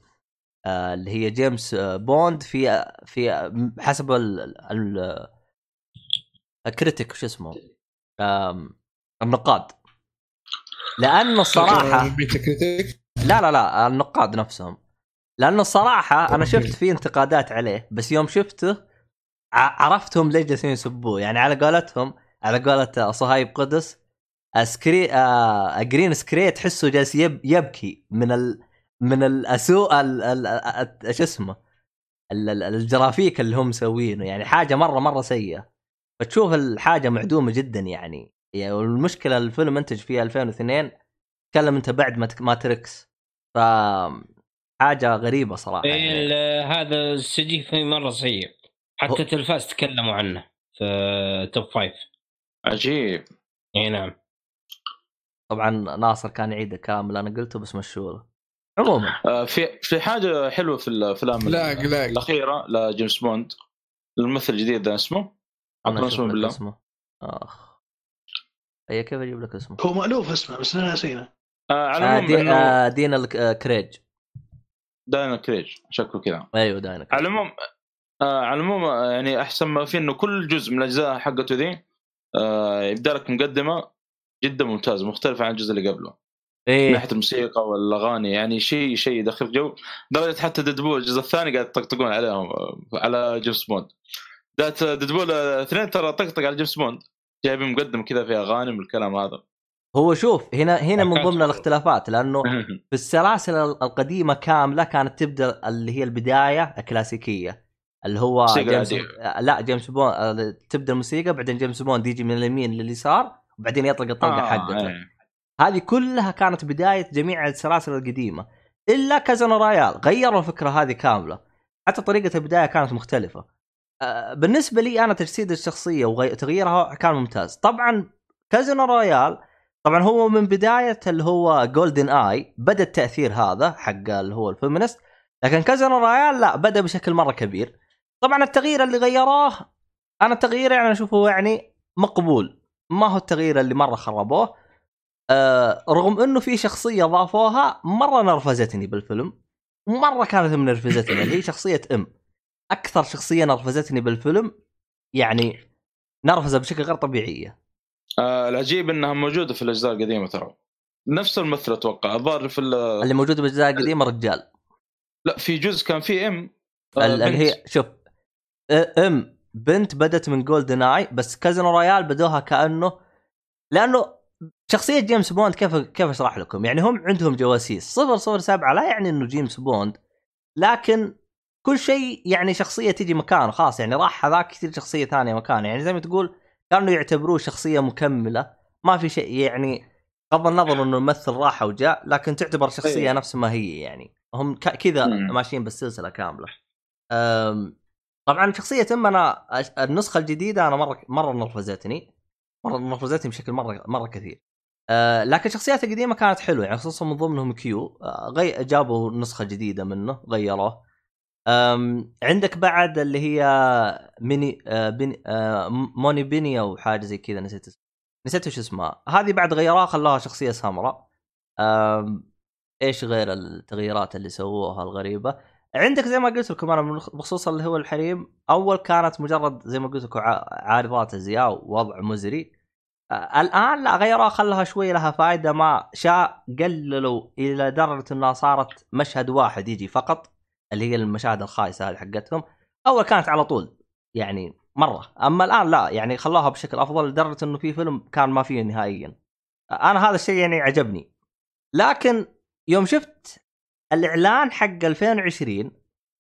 آه اللي هي جيمس آه بوند في في حسب ال ال ال critic شو اسمه؟ النقاد. لأنه الصراحه لا لا لا النقاد نفسهم. لأنه الصراحه أنا شفت فيه انتقادات عليه بس يوم شفته عرفتهم ليش جالسين يسبوه. يعني على قولتهم على قولة صهيب قدس سكري آه جرين سكري تحسه جالس يب يبكي من ال من الأسوء ال- ال- ال- شو اسمه ال- ال- الجرافيك اللي هم مسوينه. يعني حاجة مرة مرة سيئة. فتشوف الحاجة معدومه جدا يعني. يعني والمشكلة الفيلم أنتج في 2002 تكلم أنت بعد ما Matrix ف حاجة غريبة صراحة إيه، يعني. هذا ال CG فيه مرة سيء. هو- حتى تلفاز تكلموا عنه في Top Five. عجيب. إي نعم. طبعا ناصر كان يعيد الكلام اللي أنا قلته بس مشوره عموما. آه، في في حاجة حلوة في الافلام لا لا الأخيرة لجيمس بوند. الممثل الجديد ده اسمه؟ عطنا اسمه بالله. اسمه. أخ. أي كيف أجيب لك اسمه؟ هو مألوف اسمه بس أنا ناسينه. آه على آه دي آه دانيال ك- آه كريج. دانيال كريج شكله كذا. أيوه دانيال كريج. على العموم آه على العموم آه، يعني أحسن ما فيه إنه كل جزء من الأجزاء حقته ذي آه يبدا لك مقدمة جدا ممتازة مختلفه عن الجزء اللي قبله. من إيه ناحية الموسيقى والأغاني يعني شيء شيء يدخل جو. درجة حتى Deadpool الجزء الثاني قاعد يطقطقون عليهم آه، على جيمس بوند. ذات Deadpool آه، اثنين ترى طقطق على جيمس بوند. جايبين مقدمة كذا فيها أغاني من الكلام هذا. هو شوف هنا هنا من ضمن. الاختلافات لأنه في السلاسل القديمة كاملة كانت تبدأ اللي هي البداية الكلاسيكية اللي هو جيمس. لا جيمس بوند آه، تبدأ الموسيقى بعدين جيمس بوند يجي من اليمين لليسار وبعدين يطلق الطلقة آه، حقته إيه. هذه كلها كانت بداية جميع السلاسل القديمة إلا Casino Royale غيروا الفكرة هذه كاملة حتى طريقة البداية كانت مختلفة بالنسبة لي أنا تجسيد الشخصية وتغييرها كان ممتاز طبعا كازينو رويال طبعا هو من بداية اللي هو GoldenEye بدأ التأثير هذا حق اللي هو ال feminist لكن كازينو رويال لا بدأ بشكل مرة كبير. طبعا التغيير اللي غيروه أنا التغيير يعني أشوفه يعني مقبول. ما هو التغيير اللي مرة خربوه. آه رغم إنه في شخصية ضافوها مرة نرفزتني بالفيلم. مرة كانت منرفزتني اللي هي شخصية M أكثر شخصية نرفزتني بالفيلم يعني نرفزة بشكل غير طبيعية. آه العجيب إنها موجودة في الأجزاء القديمة ترى. نفس الممثل أتوقع الظاهر في ال- اللي موجودة بالاجزاء القديمة رجال. لا في جزء كان فيه M آه، ال- اللي. هي شوف M بنت بدت من GoldenEye بس كازينو رويال بدوها كأنه لأنه شخصية جيمس بوند كيف كيف أشرح لكم؟ يعني هم عندهم جواسيس. 007 لا يعني إنه جيمس بوند لكن كل شيء يعني شخصية تجي مكانه خلاص يعني راح هذاك يصير شخصية ثانية مكانه يعني زي ما تقول كانوا يعتبروه شخصية مكملة. ما في شيء يعني بغض النظر إنه الممثل راح وجاء لكن تعتبر شخصية أيوة. نفس ما هي يعني. هم ك- كذا. ماشيين بالسلسلة كاملة. طبعا شخصية أم أنا النسخة الجديدة أنا مرة مرة نرفزتني. مرة نرفزتني بشكل مرة مرة كثير. أه لكن شخصيات القديمة كانت حلوة يعني خصوصا من ضمنهم كيو. أه غي جابوا نسخة جديدة منه غيروه. عندك بعد اللي هي ميني آه بني آه موني بيني أو حاجة زي كذا نسيت اسمها نسيت وش اسمها. هذه بعد غيروها خلوها شخصية سمراء إيش غير التغييرات اللي سووها الغريبة؟ عندك زي ما قلت لكم أنا بخصوص اللي هو الحريم أول كانت مجرد زي ما قلت لكم عارضات أزياء ووضع مزري. الآن لا غيروها خلها شوي لها فائده ما شاء قللوا إلى درجة إنها صارت مشهد واحد يجي فقط. اللي هي المشاهد الخايسة هذه حقتهم اول كانت على طول يعني مرة. أما الآن لا يعني خلوها بشكل أفضل لدرجة إنه في فيلم كان ما فيه نهائيا. أنا هذا الشيء يعني عجبني. لكن يوم شفت الإعلان حق 2020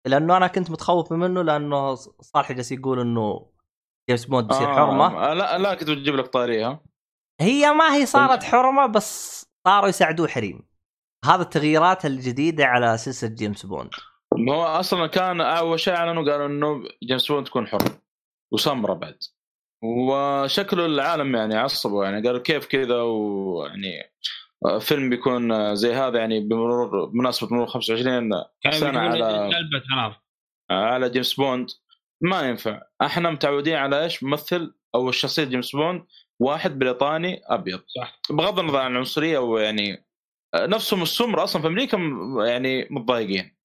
لأنه أنا كنت متخوف منه لأنه صالح جالس يقول إنه جيمس بوند بيصير آه حرمة. آه، لا لا كنت بتجيب لك طاريها. هي ما هي صارت حرمة بس صاروا يساعدوه حريم. هذا التغييرات الجديدة على سلسلة جيمس بوند. ما هو أصلا كان أول شيء أعلنوا قالوا إنه جيمس بوند تكون حر وسمره بعد. وشكله العالم يعني عصبوا يعني قالوا كيف كذا ويعني فيلم بيكون زي هذا يعني بمرور بمناسبة مرور 25 كانوا سنة على خلاص على جيمس بوند. ما ينفع. إحنا متعودين على إيش؟ ممثل أو شخصية جيمس بوند واحد بريطاني أبيض. صح. بغض النظر عن العنصرية ويعني نفسهم السمر أصلا في أمريكا يعني متضايقين.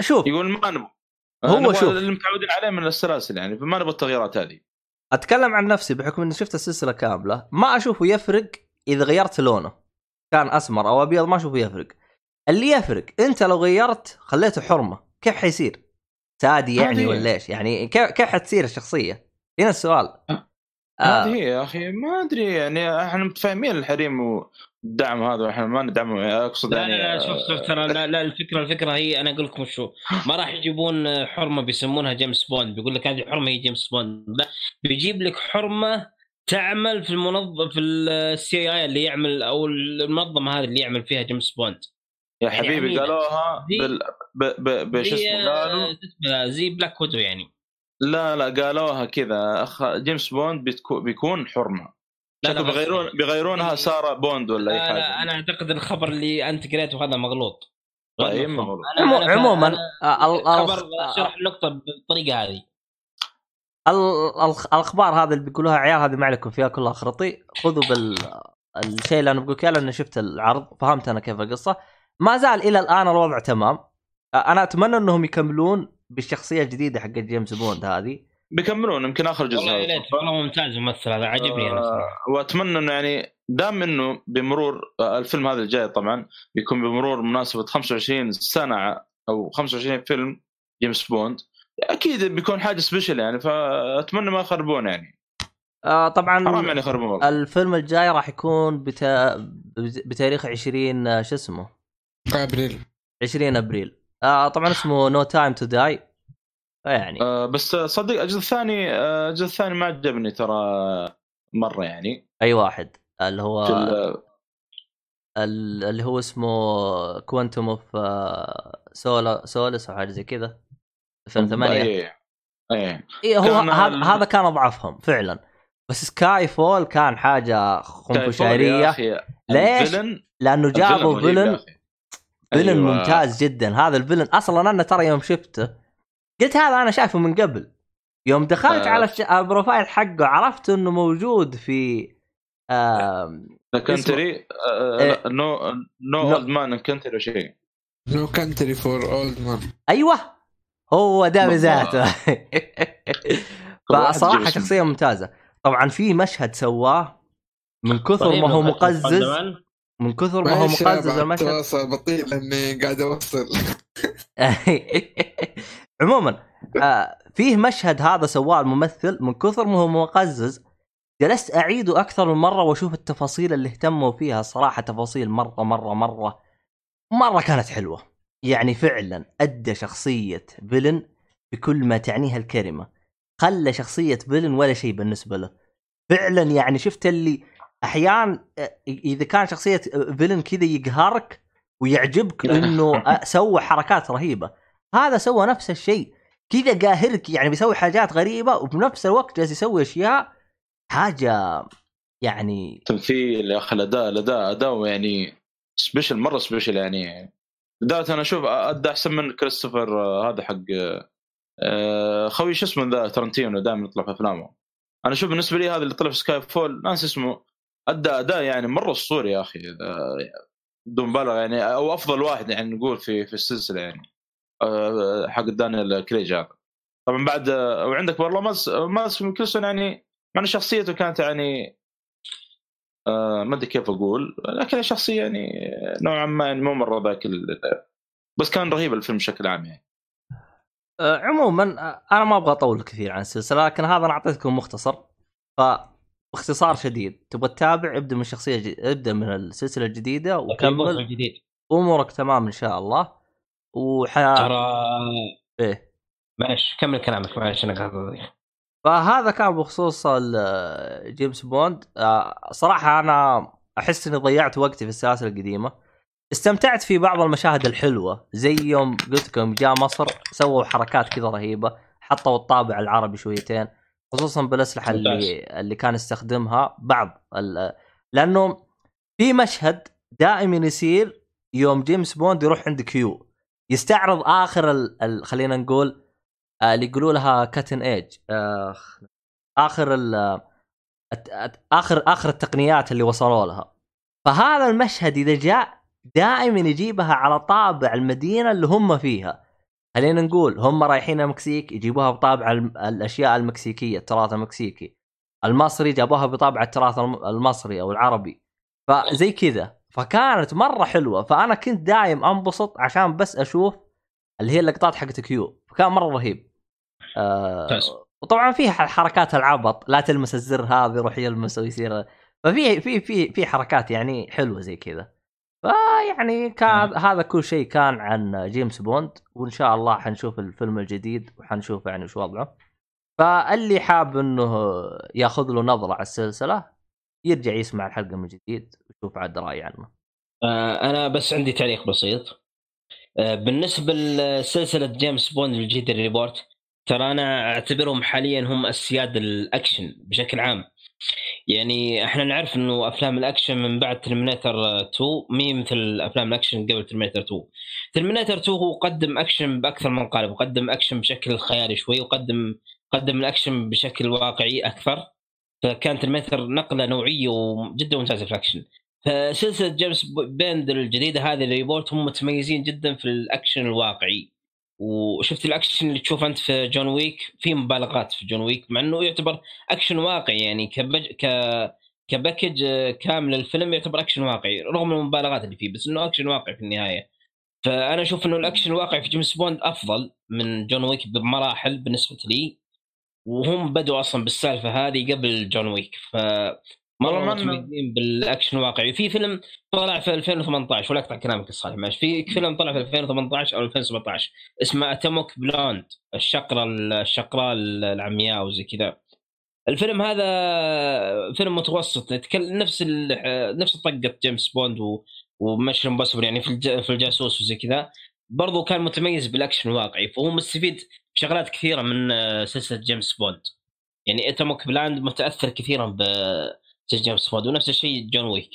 شوف. يقول ما نبغى. هو نبغى شوف. اللي متعودين عليه من السلاسل يعني فما نبغى التغييرات هذه. أتكلم عن نفسي بحكم إني شفت السلسلة كاملة. ما أشوفه يفرق إذا غيرت لونه. كان أسمر أو أبيض ما أشوفه يفرق. اللي يفرق أنت لو غيرت خليته حرمة. كيف حيصير؟ سادي يعني ولا إيش؟ يعني كيف كيف حتصير الشخصية؟ هنا السؤال. هذه آه هي يا أخي ما أدري يعني إحنا متفاهمين الحريم والدعم هذا إحنا ما ندعمه. أقصد لا يعني لا لا شوف شوف ترى لا, لا الفكرة الفكرة هي أنا أقول لكم شو. ما راح يجيبون حرمة بيسمونها جيمس بوند. بيقول لك هذه حرمة هي جيمس بوند. لا بيجيب لك حرمة تعمل في المنظم في السي اي اللي يعمل أو المنظمة هذه اللي يعمل فيها جيمس بوند. يا يعني حبيبي. قالوها بال ب ب بش زي- اسمه قالوا؟ زي بلاك ويدو يعني. لا لا قالوها كذا. أخ... جيمس بوند بتكو... بيكون حرمة. لا، شكله لا، بيغيرون بيغيرونها إيه. سارة بوند ولا أي لا, حاجة أنا أعتقد الخبر اللي أنت قريته هذا مغلوط طيب. مغلوط. عموما آه، ال- خبر ال- شرح النقطه بالطريقة هذه ال- ال- الأخبار هذه اللي بيقولوها عيال هذه ما عليكم فيها كلها خرطي خذوا بال الشيء اللي أنا بقول إياه لاني شفت العرض فهمت أنا كيف القصة ما زال إلى الآن الوضع تمام آه، أنا أتمنى إنهم يكملون بالشخصية الجديدة حق جيمس بوند هذه بيكملون يمكن آخر جزء والله يا ليت والله ممتاز الممثل هذا عجبني أنا آه، صراحة وأتمنى إنه يعني دام إنه بمرور آه، الفيلم هذا الجاي طبعا بيكون بمرور مناسبة 25 سنة أو 25 فيلم جيمس بوند أكيد بيكون حاجة special يعني فأتمنى ما يخربون يعني. آه طبعا حرام يعني يخربون. والله. الفيلم الجاي راح يكون بتا... بتاريخ 20 آه، شو اسمه؟ أبريل. 20 أبريل. آه طبعا اسمه No Time to Die يعني آه، بس صدق الجزء الثاني آه، الجزء الثاني ما عجبني ترى مرة يعني. أي واحد. اللي هو اللي هو اسمه Quantum of Sola Solace أو حاجة زي كذا. 2008 إيه إيه. اي هو كان هذا كان أضعفهم فعلا. بس Skyfall كان حاجة خنفشارية. ليش؟ لأنه جابوا villain. villain أيوة. ممتاز جدا. هذا ال villain أصلا أنا ترى يوم شفته قلت هذا أنا شايفه من قبل. يوم دخلت آه. على الش- ال profile حقه عرفت إنه موجود في Country. No no. Old Men Country شيء. No Country for Old Men أيوه. هو ده. بذاته. [laughs] فصراحة. شخصية ممتازة. طبعا في مشهد سواه من كثر طيب، ما هو لو فتحت مقزز. من كثر ما هو مقزز المشهد. بطيء لأني قاعد أوصل. [laughs] عموما آه فيه مشهد هذا سواه الممثل من كثر ما هو مقزز. جلست اعيده أكثر من مرة وأشوف التفاصيل اللي اهتموا فيها. صراحة تفاصيل مرة مرة مرة مرة كانت حلوة. يعني فعلا أدى شخصية فيلن بكل ما تعنيها الكلمة خلى شخصية فيلن ولا شيء بالنسبة له. فعلا يعني شفت اللي أحيانا آه، إذا كان شخصية فيلن كذا يقهرك ويعجبك [laughs] إنه آه، سوى حركات رهيبة. هذا سوى نفس الشيء. كذا قاهرك يعني بيسوي حاجات غريبة وبنفس الوقت جالس يسوي أشياء حاجة يعني تمثيل يا أخي الاداء الاداء أداء يعني سبيشل مرة سبيشل يعني. لدرجة أنا أشوف أدى أحسن من كريستوفر آه، هذا حق آه، خوي شو اسمه ذا ترنتينو دائما يطلع في أفلامه. أنا أشوف بالنسبة لي هذا اللي طلع في سكاي فول ناس اسمه. أدى أداء يعني مرة أسطوري يا أخي بدون مبالغة يعني أو أفضل واحد يعني نقول في في السلسلة يعني. حق دانيال كريج هذا طبعا بعد آه، وعندك والله ماس ماس ميكلسون يعني مع إن شخصيته كانت يعني آه، ما أدري كيف أقول لكن شخصية يعني نوعا ما يعني مو مرة ذاك ال- بس كان رهيب الفيلم بشكل عام يعني. آه، عموما آه، أنا ما أبغى أطول كثير عن السلسلة لكن هذا أنا أعطيتكم مختصر. ف باختصار شديد تبغى تتابع ابدأ من الشخصية ج... ابدأ من السلسلة الجديدة وكمل جديد. أمورك تمام إن شاء الله. وح ترى إيه. معلش كمل كلامك معلش أنا قاعد فهذا كان بخصوص جيمس بوند. آه، صراحة أنا أحس إني ضيعت وقتي في السلاسل القديمة. استمتعت في بعض المشاهد الحلوة زي يوم قلت لكم جاء مصر سووا حركات كذا رهيبة حطوا الطابع العربي شويتين خصوصا بالأسلحة اللي اللي كان يستخدمها بعض لأنه في مشهد دائما يصير يوم جيمس بوند يروح عند Q. يستعرض آخر ال... ال... خلينا نقول آه، اللي يقولوا لها cutting edge آخر ال آخر آخر التقنيات اللي وصلوا لها. فهذا المشهد إذا جاء دائما يجيبها على طابع المدينة اللي هم فيها. خلينا نقول هم رايحين المكسيك يجيبوها بطابع الأشياء المكسيكية التراث المكسيكي. المصري جابوها بطابع التراث الم- المصري أو العربي. فزي كذا. فكانت مرة حلوة. فأنا كنت دايم أنبسط عشان بس أشوف اللي هي اللقطات حقت Q فكان مرة رهيب. آه. وطبعا في ح- حركات العبط. لا تلمس الزر هذا يروح يلمسه ويصير. ففي في في في حركات يعني حلوة زي كذا. فيعني كان هذا كل شيء كان عن جيمس بوند. وإن شاء الله حنشوف الفيلم الجديد وحنشوف يعني وش وضعه. فاللي حاب إنه ياخذ له نظرة على السلسلة يرجع يسمع الحلقة من جديد. ويشوف عاد رأي عنه. آه، أنا بس عندي تعليق بسيط. آه، بالنسبة لسلسلة جيمس بوند الجديد ال reboot ترى أنا أعتبرهم حاليا هم أسياد الأكشن بشكل عام. يعني إحنا نعرف إنه أفلام الأكشن من بعد Terminator 2 مو مثل أفلام الأكشن قبل Terminator 2 Terminator 2 هو قدم أكشن بأكثر من قالب وقدم أكشن بشكل خيالي شوي وقدم قدم الأكشن بشكل واقعي أكثر. فكان Terminator نقلة نوعية وجدا ممتازة في الأكشن. فسلسله جيمس بوند الجديدة هذه ال reboot هم متميزين جدا في الأكشن الواقعي. وشفت الأكشن اللي تشوفه أنت في جون ويك؟ في مبالغات في جون ويك مع إنه يعتبر أكشن واقعي يعني ك pack... ك ك package آه، كامل الفيلم يعتبر أكشن واقعي رغم المبالغات اللي فيه بس إنه أكشن واقعي في النهاية. فأنا أشوف إنه الأكشن الواقعي في جيمس بوند أفضل من جون ويك بمراحل بالنسبة لي. وهم بدوا أصلا بالسالفة هذه قبل جون ويك ف مرة متميزين بالأكشن الواقعي. في فيلم طلع في 2018 ولا اقطع كلامك الصالح ماشي في فيلم طلع في 2018 أو 2017 اسمه Atomic Blonde الشقرة الشقراء العمياء وزي كذا. الفيلم هذا فيلم متوسط يتكلم نفس نفس طقة جيمس بوند و Mission Impossible يعني في في الجاسوس وزي كذا. برضو كان متميز بالأكشن الواقعي فهو مستفيد شغلات كثيرة من آه، سلسلة جيمس بوند. يعني Atomic Blonde متأثر كثيرا بسلسله جيمس بوند ونفس الشيء جون ويك.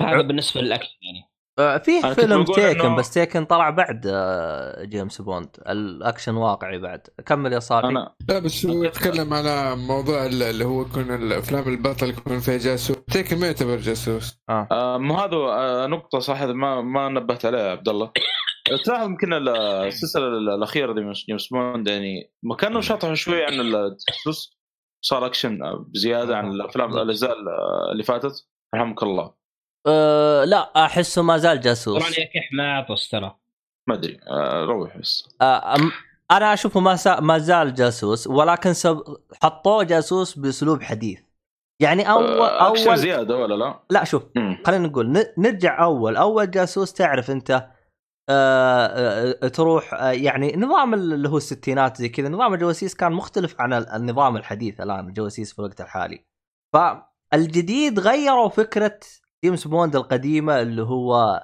فهذا بالنسبة للأكشن يعني. آه، فيه أنا فيلم Taken إنه- بس Taken طلع بعد آه، جيمس بوند. الأكشن واقعي بعد. كمل يا صالح أنا لا بس هو يتكلم على موضوع ال- اللي هو يكون الأفلام البطل يكون فيها جاسوس. Taken ما يعتبر جاسوس. آه، مو هذا آه، نقطة صح ما ما نبهت عليها يا عبد الله [laughs] تلاحظ يمكن ال- السلسلة الأخيرة دي من جيمس بوند يعني ما كانوا شطحوا شوي عن الجاسوس. صار أكشن بزيادة عن الأفلام الأجزاء اللي فاتت رحمك الله. أه لا أحسه ما زال جاسوس. طبعا يا كح ما عطس ترى. ما أدري آه، روح بس. آه أم- أنا أشوفه ما. ما زال جاسوس ولكن سب... حطوه جاسوس بأسلوب حديث. يعني اول آه، أكشن أول زيادة ولا لا؟ لا شوف. خلينا نقول ن... نرجع أول. أول جاسوس تعرف أنت آه آه تروح آه يعني نظام اللي هو الستينات زي كذا نظام الجواسيس كان مختلف عن ال- النظام الحديث الآن الجواسيس في الوقت الحالي. فالجديد غيروا فكرة جيمس بوند القديمة اللي هو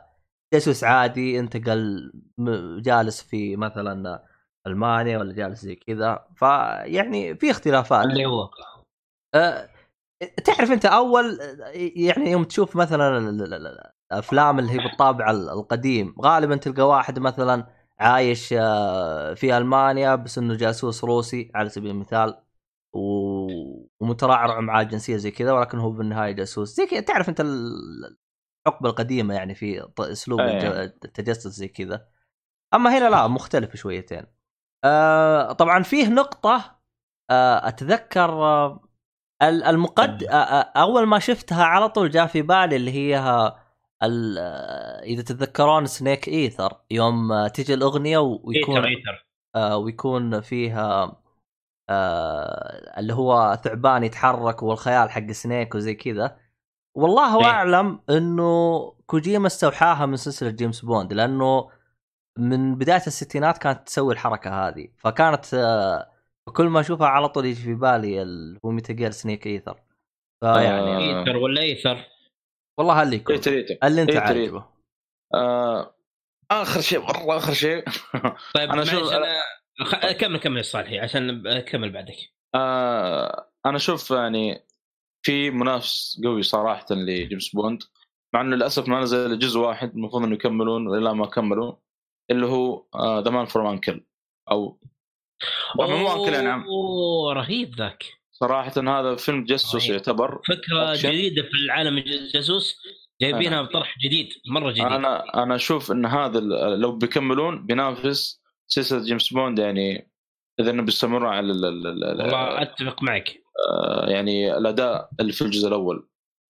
جاسوس عادي انتقل جالس في مثلا ألمانيا ولا جالس زي كذا. فيعني في اختلافات. اللي هو أه، تعرف أنت أول يعني يوم تشوف مثلا الافلام اللي هي بالطابع ال- القديم. غالبا تلقى واحد مثلا عايش آه، في ألمانيا بس إنه جاسوس روسي على سبيل المثال و- ومترعرع معاه جنسية زي كذا ولكن هو بالنهاية جاسوس. زي كذا تعرف أنت ال- الحقبة القديمة يعني في أسلوب أيه. التجسس زي كذا. أما هنا لا [laughs] مختلف شويتين. آه طبعا فيه نقطة آه أتذكر آه ال- المقد آه، آه، أول ما شفتها على طول جاء في بالي اللي هي آه، إذا تتذكرون Snake Eater يوم آه، تجي الأغنية ويكون Eater Eater آه ويكون فيها آه اللي هو ثعبان يتحرك والخيال حق Snake وزي كذا والله إيه. أعلم إنه كوجيما استوحاها من سلسلة جيمس بوند لأنه من بداية الستينات كانت تسوي الحركة هذه فكانت آه كل ما أشوفها على طول يجي في بالي اللي هو Metal Gear Snake Eater فيعني آه. Eater ولا Eater والله اللي يكون. اللي أنت Eater Eater. عاجبه؟ آه، آخر شيء مرة آخر شيء. [laughs] طيب أنا أنا شوف- أنا خ- كمل كمل يا صالحي عشان كمل بعدك. آه أنا أشوف يعني في منافس قوي صراحة لجيمس بوند مع إنه للأسف ما نزل جزء واحد المفروض إنه يكملون ولا ما كملوا اللي هو The Man from UNCLE أو مو UNCLE يعني. رهيب ذاك. صراحة هذا فيلم رهيب. يعتبر فكرة أكشن. جديدة في العالم الجاسوس جايبينها بطرح جديد مرة جديد. أنا أنا أشوف إن هذا لو بيكملون بينافس سلسلة جيمس بوند يعني إذا بيستمروا على ال- ال- ال- والله أتفق معك. آه، يعني الأداء اللي في الجزء الأول.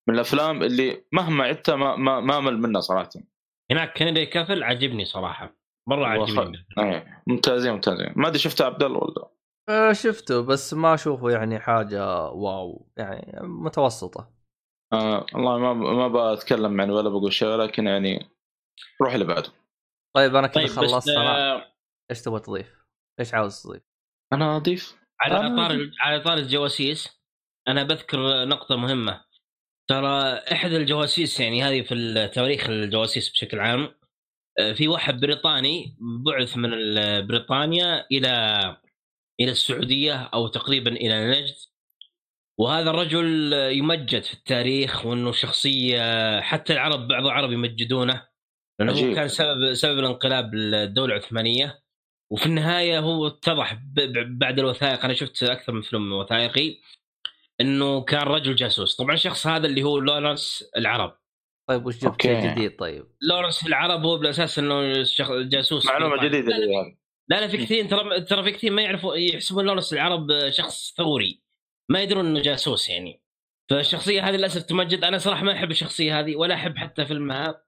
من الأفلام اللي مهما عدتها ما ما, ما مل منها صراحة. هناك هنري كافل عجبني صراحة مرة عجبني إيه ممتازين ممتازين. ما أدري شفتها عبد الله ولا؟ آه، شفته بس ما أشوفه يعني حاجة واو يعني متوسطة آه والله ما ما بتكلم يعني ولا بقول شيء ولكن يعني روح اللي بعده طيب أنا كذا طيب خلصت أنا آه، إيش تبغى تضيف؟ إيش عاوز تضيف؟ أنا أضيف على آه. طار على طار الجواسيس أنا بذكر نقطة مهمة ترى احد الجواسيس يعني هذه في تاريخ الجواسيس بشكل عام آه، في واحد بريطاني بعث من بريطانيا إلى إلى السعودية أو تقريبا إلى نجد وهذا الرجل يمجد في التاريخ وإنه شخصية حتى العرب بعض العرب يمجدونه لأنه هو عجيب. كان سبب سبب الانقلاب الدولة العثمانية وفي النهاية هو اتضح بعد الوثائق أنا شفت أكثر من فيلم وثائقي إنه كان رجل جاسوس طبعا الشخص هذا اللي هو لورنس العرب طيب وش جبت. شيء جديد طيب؟ لورنس العرب هو بالأساس إنه جاسوس معلومة. جديدة لا, لا في كثير ترى ترى في كثير ما يعرفوا يحسبون لورنس العرب شخص ثوري. ما يدرون إنه جاسوس يعني. فالشخصية هذه للأسف تمجد. أنا صراحة ما أحب الشخصية هذه ولا أحب حتى فيلمها.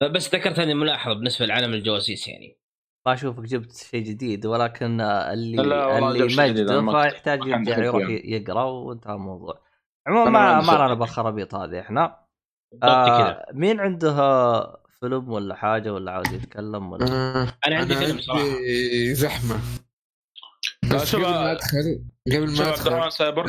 فبس ذكرت هذه الملاحظة بالنسبة لعالم الجواسيس يعني. ما أشوفك جبت شيء جديد ولكن اللي لا، اللي مجده ما- فيحتاج يرجع خلفية. يروح يقرأ وانتهى الموضوع. عموما أنا ما ما. لنا بالخرابيط هذه إحنا. آه مين عنده فيلم ولا حاجة ولا عاوز يتكلم ولا آه، أنا عندي فيلم صراحة. زحمة. بس قبل ما ادخل قبل ما أدخل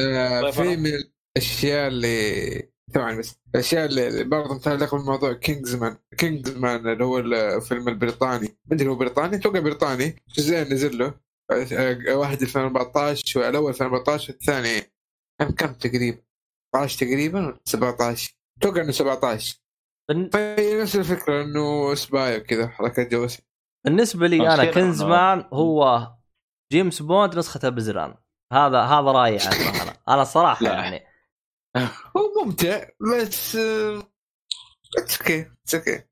آه، في من الأشياء اللي طبعا بس الأشياء اللي برضه متعلقة بالموضوع كينجزمان كينجزمان اللي هو الفيلم البريطاني. ما أدري هو بريطاني؟ أتوقع بريطاني. جزئين نزل له. آه، واحد 2014 الأول 2014 والثاني كم كم تقريبا؟ 14 تقريبا ولا 17 أتوقع إنه 17 بن- فهي نفس الفكرة إنه spy وكذا حركات جواسيس بالنسبة لي أنا أخيراً. Kingsman هو جيمس بوند نسخه بزران. هذا هذا رأيي عنه أنا [laughs] أنا صراحة لا. يعني. [laughs] هو ممتع بس it's okay it's okay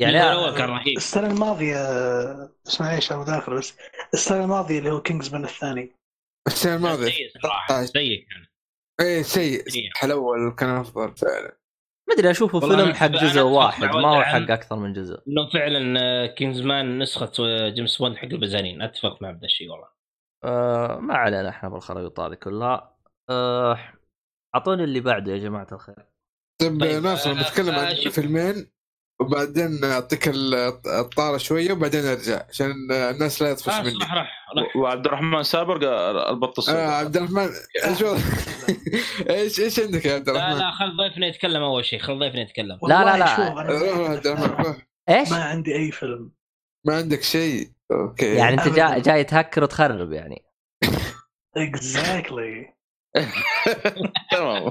يعني الأول كان رهيب. السنة الماضية اسمع إيش أنا داخل بس. السنة الماضية اللي هو Kingsman الثاني. السنة الماضية. سيء صراحة سيء كان. إيه سيء. سيء. الأول كان أفضل فعلا. ما أدري أشوفه فيلم حق جزء واحد ما هو حق أكثر من جزء. إنه فعلا Kingsman نسخة آه، جيمس بوند حق البزارين أتفق مع هذا الشيء والله. آه ما علينا إحنا بالخرابيط هذه كلها. آه أعطوني اللي بعده يا جماعة الخير. طيب طيب، ناصر آه، بتكلم آه، عن. فيلمين؟ وبعدين أعطيك ال- الطارة شوية وبعدين أرجع عشان الناس لا يطفش آه مني. صح راح راح. وعبد الرحمن سابر البط آه عبد الرحمن [laughs] إيش إيش عندك يا عبد لا الرحمن؟ لا خل ضيفنا يتكلم أول شيء خل ضيفنا يتكلم لا، لا، لا. شوف روح أنا عبد الرحمن روح. إيش؟ ما عندي أي فيلم. ما عندك شيء؟ okay. يعني أنت جاي. جاي تهكر وتخرب يعني. exactly [laughs] تمام.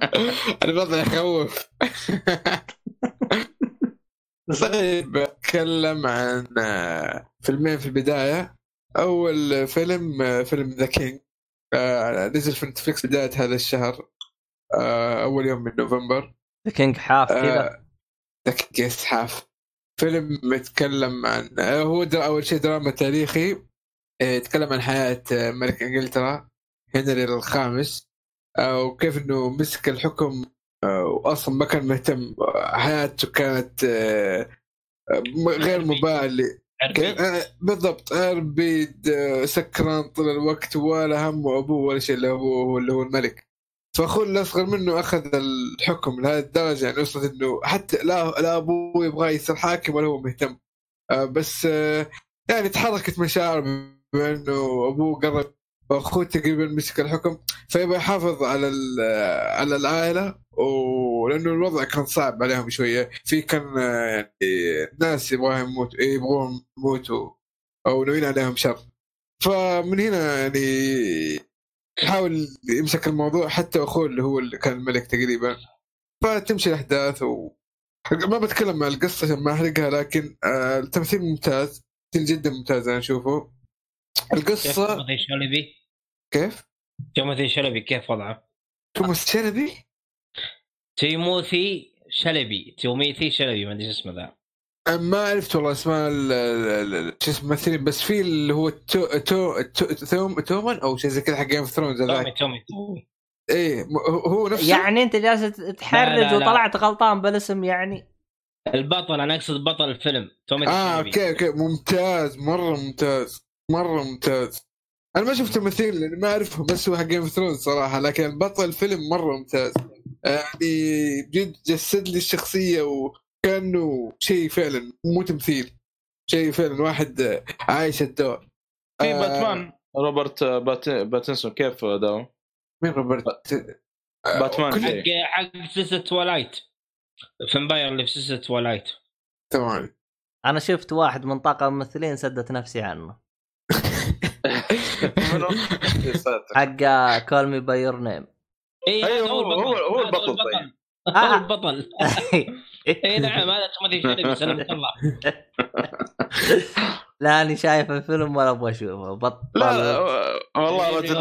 [laughs] الوضع يخوف [laughs] طيب بتكلم عن آه، فيلمين في البداية. أول فيلم آه، فيلم The King. نزل في نتفلكس بداية هذا الشهر آه، أول يوم من نوفمبر. The King حاف كذا. The King بس حاف فيلم يتكلم عن آه، هو در... أول شيء دراما تاريخي. آه، يتكلم عن حياة آه، ملك إنجلترا هنري الخامس. آه، وكيف إنه مسك الحكم آه، واصلا ما كان مهتم. آه، حياته كانت آه، آه، غير مبالي. آه، بالضبط. اربيد آه، سكران طول الوقت ولا همه أبوه ولا شيء اللي هو اللي هو الملك. فأخوه الأصغر منه أخذ الحكم لهذه الدرجة يعني وصلت إنه حتى لا لا أبوه يبغى يصير حاكم ولا هو مهتم. آه، بس آه، يعني تحركت مشاعر بما انه أبوه قرب واخوه تقريبا مسك الحكم فيبغى يحافظ على على العائلة ولأنه الوضع كان صعب عليهم شوية. في كان يعني ناس يبغاهم يموتوا يبغون يموتوا أو ناويين عليهم شر. فمن هنا يعني يحاول يمسك الموضوع حتى أخوه اللي هو اللي كان الملك تقريبا. فتمشي الأحداث و ما بتكلم عن القصة عشان ما أحرقها لكن آه، التمثيل ممتاز تمثيل جدا ممتاز أنا أشوفه. كيف القصة توماثي شلبي كيف؟ توماثي شلبي كيف وضعه؟ توماس شلبي تيموثي شلبي توميثي شلبي ما أدري اسمه ذا. أنا ما عرفت والله اسماء ال- ال- ال- شو اسمه الممثلين بس في اللي هو تو تو تو ثوم تومان أو شيء زي كذا حق جيم اوف ثرونز تومي تومي تومي. إيه هو نفسه. يعني أنت جالس تحرج. وطلعت غلطان بالاسم يعني. البطل أنا أقصد بطل الفيلم تومي آه. okay okay. ممتاز مرة ممتاز. مرة ممتاز. أنا ما شفت تمثيل لأني ما أعرفه بس هو حق Game of Thrones صراحة لكن بطل الفيلم مرة ممتاز. يعني بجد جسد لي الشخصية وكأنه شيء فعلا مو تمثيل شيء فعلا واحد عايش الدور. في آه، باتمان. روبرت بات... باتنسون كيف اداؤه؟ مين روبرت؟ آه، باتمان كل- شيء. حق حق سلسله Twilight Vampire اللي في سلسله Twilight تمام. أنا شفت واحد من طاقم الممثلين سدت نفسي عنه. [laughs] [laughs] حق Call Me by Your Name إي هذا هو هو- هو- هو هذا البطل طيب. هو البطل. [laughs] إي نعم هذا تومي شيلبي سلمك الله. لا اني شايف الفيلم ولا أبغى أشوفه. بطل. لا لا والله رجل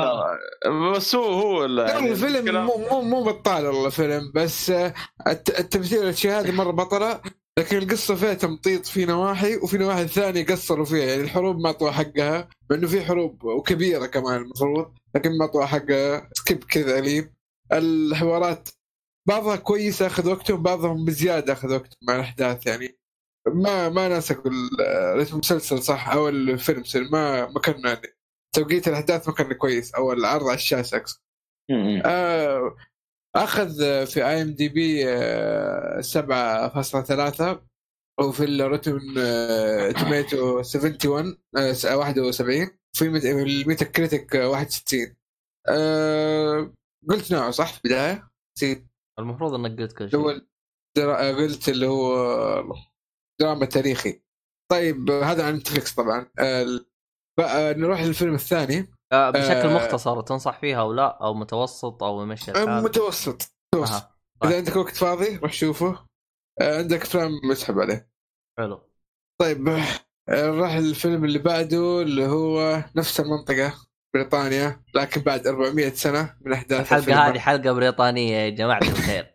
بس هو هو يعني الفيلم مو مو مو بطال والله فيلم بس آه، الت- التمثيل والأشياء هذه مرة بطلة. لكن القصة فيها تمطيط في نواحي وفي نواحي ثانية قصروا فيها يعني الحروب ما اعطوها حقها مع إنه في حروب وكبيرة كمان المفروض لكن ما اعطوها حقها سكيب كذا اليم الحوارات بعضها كويسه أخذ وقتهم بعضهم بزيادة أخذ وقتهم مع الأحداث يعني ما ما رتم المسلسل صح أو الفيلم ما ما كان يعني توقيت الأحداث ما كان كويس أو العرض على الشاشة أقصد. آه، أخذ في IMDb 7.3 وفي ال Rotten Tomato 71 آه، 71 في ميت- ال Metacritic آه، 61 آه، قلت نوعه صح؟ في البداية؟ نسيت. المفروض إنك قلت كل شيء. آه، قلت اللي هو دراما تاريخي طيب هذا عن نتفلكس طبعا. آه، بقى نروح للفيلم الثاني. بشكل آه، مختصر تنصح فيها أو لا أو متوسط أو آه، الحال متوسط متوسط. أها. إذا عندك وقت فاضي روح شوفه آه، عندك افلام اسحب عليه. حلو. طيب آه، نروح للفيلم اللي بعده اللي هو نفس المنطقة بريطانيا لكن بعد 400 سنة من أحداث الحلقة الفيلم. هذه حلقة بريطانية يا جماعة الخير.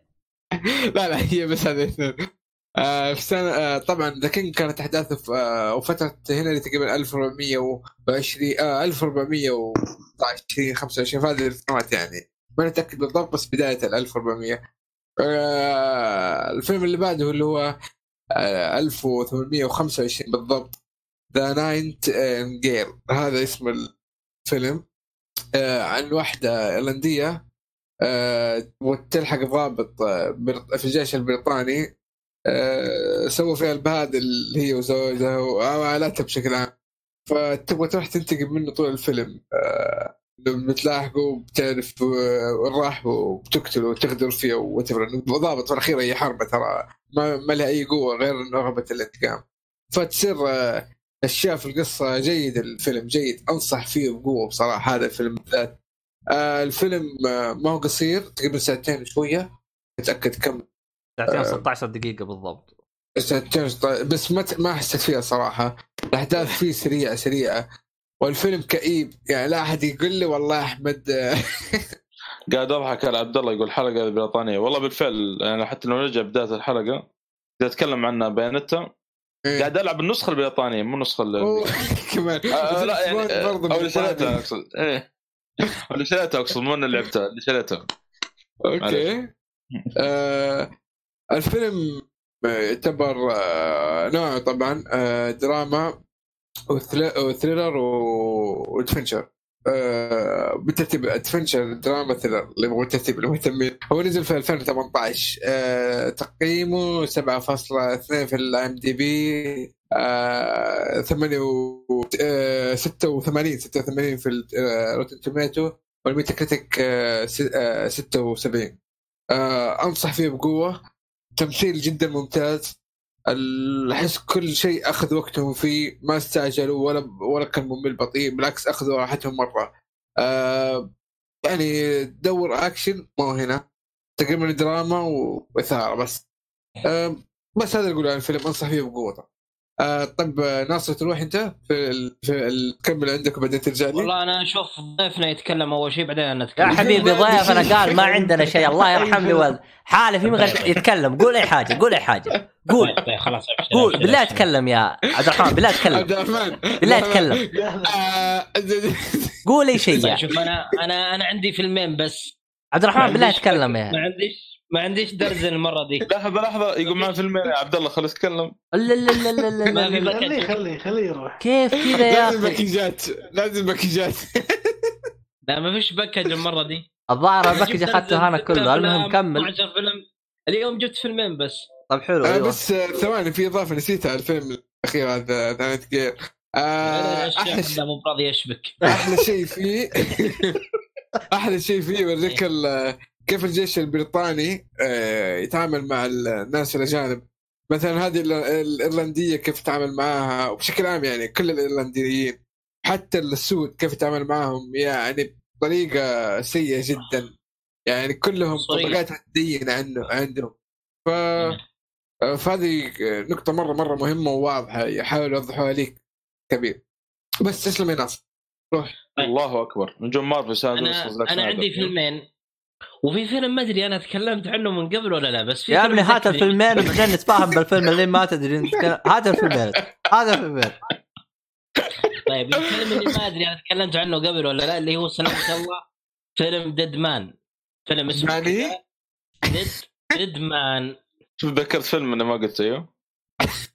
[laughs] لا لا هي بس هذه اثنين. آه في سنة آه طبعا The King كانت أحداثه في آه وفترة هنري تقريبا 1420 آه 1419 25 في هذه السنوات يعني. ما نتأكد بالضبط بس بداية ال 1400 آه الفيلم اللي بعده اللي هو آه 1825 بالضبط The Nightingale هذا اسم الفيلم. عن واحدة إيرلندية آه وتلحق ضابط في الجيش البريطاني. سووا فيها البهادل اللي هي وزوجها وعائلتها بشكل عام. فتبغى تروح تنتقم منه طول الفيلم. آه لما بتلاحقه بتعرف آه، وين راح وبتقتله وتغدر فيه وتفر ضابط في الأخير هي حرقة ترى. ما, لها أي قوة غير رغبة الانتقام. فتصير آه، أشياء في القصة جيد الفيلم جيد. أنصح فيه بقوة بصراحة هذا الفيلم بالذات. آه الفيلم آه ما هو قصير تقريبا ساعتين وشوية. أتأكد كم ساعتين آه. 16 دقيقة بالضبط. ساعتين بس ما ما حسيت فيها صراحة. الأحداث فيه سريعة سريعة. والفيلم كئيب. يعني لا أحد يقول لي والله أحمد آه، [laughs] قاعد أضحك على عبد الله يقول حلقة بريطانية. والله بالفعل يعني حتى لو نرجع بداية الحلقة قاعد أتكلم عنها بايونيتا قاعد ألعب النسخة البريطانية مو النسخة [laughs] كمان. آه لا يعني برضه أو اللي شريتها. أقصد. إيه. أو اللي شريتها أقصد مو اللي لعبتها اللي شريتها okay. آه الفيلم يعتبر آه نوعه طبعا آه دراما و thriller و- و adventure. آه بالترتيب adventure دراما thriller اللي هو الترتيب المهتمين هو نزل في 2018 آه تقييمه 7.2 في ال IMDb. 8 86 86 في Rotten Tomato وال Metacritic آه، س- آه، 76 آه، انصح فيه بقوة. تمثيل جدا ممتاز. أحس كل شيء أخذ وقتهم فيه ما استعجلوا ولا ولا كان ممل بطيء بالعكس أخذوا راحتهم مرة. آه يعني دور أكشن ما هو هنا. تقريبا دراما وإثارة بس. آه بس هذا اللي أقوله عن الفيلم أنصح فيه بقوه آه طيب آه، ناصر تروح أنت في, ال... في ال... تكمل عندك وبعدين ترجع لي؟ والله أنا أشوف ضيفنا يتكلم أول شيء بعدين نتكلم يا حبيبي [laughs] ضيفنا. قال ما عندنا شيء الله يرحم لي والد. حالي في مغش يتكلم. قول أي حاجة قول أي حاجة. قول. طيب طيب خلاص قول. بالله. اتكلم يا عبد الرحمن بالله عبد اتكلم الرحمن. بالله اتكلم [laughs] قول أي شيء طيب يا شوف أنا أنا أنا عندي فيلمين بس. عبد الرحمن بالله عنديش تكلم ما يا. عنديش ما عنديش درزن المرة دي. [laughs] لحظة لحظة يقول معي فيلمين يا عبد الله خلينا نتكلم. لا لا لا لا لا [laughs] ما في لا. باكج. خليه خليه خليه يروح. كيف [laughs] كذا يا لازم أخي؟ باكجات لازم باكجات لا ما فيش باكج المرة دي. الظاهر الباكج أخذته أنا كله المهم كمل. 12 فيلم. اليوم جبت فيلمين بس. طيب حلو آه أيوه. بس آه، ثواني في إضافة نسيتها على الفيلم الأخير هذا ذا جير آه أحلى شيء مو براضي يشبك. أحلى شيء فيه أحلى شيء فيه يوريك ال- كيف الجيش البريطاني آه، يتعامل مع الناس الاجانب مثلا هذه ال- الإيرلندية كيف يتعامل معاها؟ وبشكل عام يعني كل الإيرلنديين حتى السود كيف يتعامل معاهم؟ يعني بطريقة سيئة جدا. يعني كلهم. طبقات ماديه عنه عندهم. ف فهذه نقطة مرة مرة مهمة وواضحة يحاولوا يوضحوها ليك كبير. بس تسلم يا ناصر. روح. الله أكبر. نجوم مارفل أنا أنا عندي فيلمين. وفي فيلم ما أدري أنا تكلمت عنه من قبل ولا لا بس في يا ابني هات. الفيلمين وبعدين نتفاهم بالفيلم اللي ما تدري نتكلم- هات الفيلمين هات الفيلمين طيب الفيلم اللي ما أدري أنا تكلمت عنه قبل ولا لا اللي هو سلامة الله فيلم Dead Man فيلم اسمه. Dead Dead Man شوف ذكرت فيلم أنا ما قلت أيوه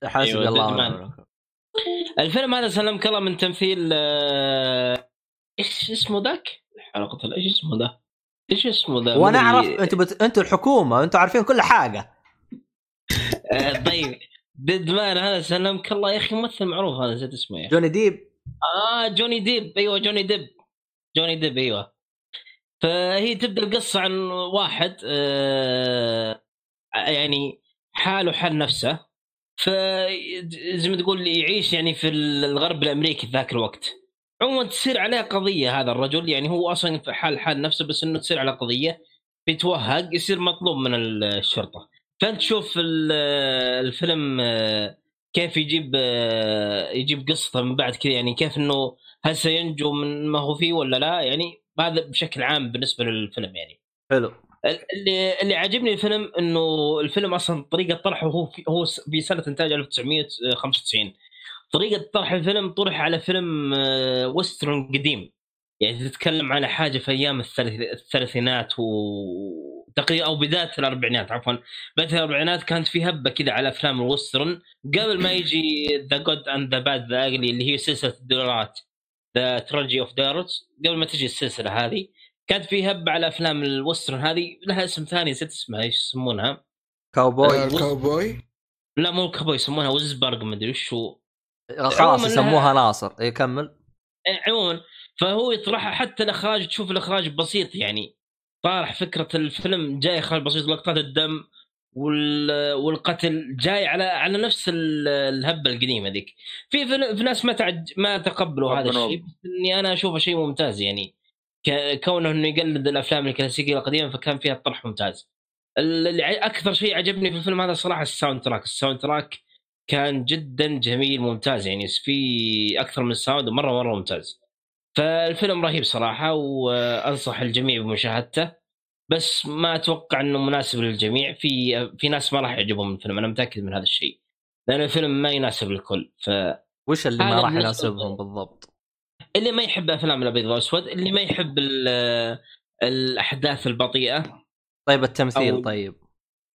حسبي أيوة، الله. الفيلم هذا سلمك الله من تمثيل آه، إيش اسمه ذاك؟ حلقة إيش اسمه ذا؟ إيش اسمه ذا؟ وأنا. أعرف أنتوا بت... أنتوا الحكومة أنتوا عارفين كل حاجة. آه، طيب. Dead Man هذا سلمك الله يا أخي ممثل معروف هذا نسيت اسمه يا جوني ديب. آه جوني ديب. أيوه جوني ديب. جوني ديب أيوه. فهي تبدأ القصة عن واحد آه يعني حاله حال نفسه. ف زي ما تقول يعيش يعني في الغرب الأمريكي في ذاك الوقت. عموما تصير عليه قضية هذا الرجل يعني هو أصلا في حال حال نفسه بس إنه تصير على قضية بيتوهق يصير مطلوب من الشرطة. فأنت تشوف ال- الفيلم آه، كيف يجيب آه، يجيب قصته من بعد كذا يعني كيف إنه هل سينجو من ما هو فيه ولا لا؟ يعني هذا بشكل عام بالنسبة للفيلم يعني. حلو. اللي اللي عاجبني الفيلم إنه الفيلم أصلا طريقة طرحه هو في هو في سنة إنتاج 1995 طريقة طرح الفيلم طرح على فيلم آه، western قديم. يعني تتكلم على حاجة في أيام الثلاث- الثلاثينات و تقريبا أو بدايه الأربعينات عفوا. بدايه الأربعينات كانت في هبة كذا على أفلام ال western قبل ما يجي The Good and the Bad the اللي هي سلسلة الدولارات ذا ترجي اوف دارتس قبل ما تجي السلسلة هذه كانت في هبة على أفلام الوسترن هذه. لها اسم ثاني نسيت اسمها إيش يسمونها؟ كاوبوي آه، كاوبوي لا مو الكابوي يسمونها وزبرغ ما أدري وش هو خلاص عموماً يسموها ناصر. اي كمل. إيه، عموما. فهو يطرحها حتى الإخراج تشوف الإخراج بسيط يعني. طارح فكرة الفيلم جاي إخراج بسيط لقطات الدم وال... والقتل جاي على على نفس ال- الهبة القديمة ذيك. في في ناس ما تعج... ما تقبلوا هذا الشيء بس إني أنا أشوفه شيء ممتاز يعني. ك... كونه إنه يقلد الأفلام الكلاسيكية القديمة فكان فيها طرح ممتاز. اللي أكثر شيء عجبني في الفيلم هذا صراحة ال soundtrack. ال soundtrack كان جدا جميل ممتاز. يعني في أكثر من sound ومره مرة ممتاز. فالفيلم رهيب صراحة وأنصح الجميع بمشاهدته. بس ما أتوقع إنه مناسب للجميع. في في ناس ما راح يعجبهم الفيلم أنا متأكد من هذا الشيء. لأن الفيلم ما يناسب الكل. فاللي وش اللي ما راح يناسبهم بالضبط؟ ما يحب أفلام الأبيض والأسود اللي ما يحب ال- الأحداث البطيئة. طيب التمثيل أو- طيب.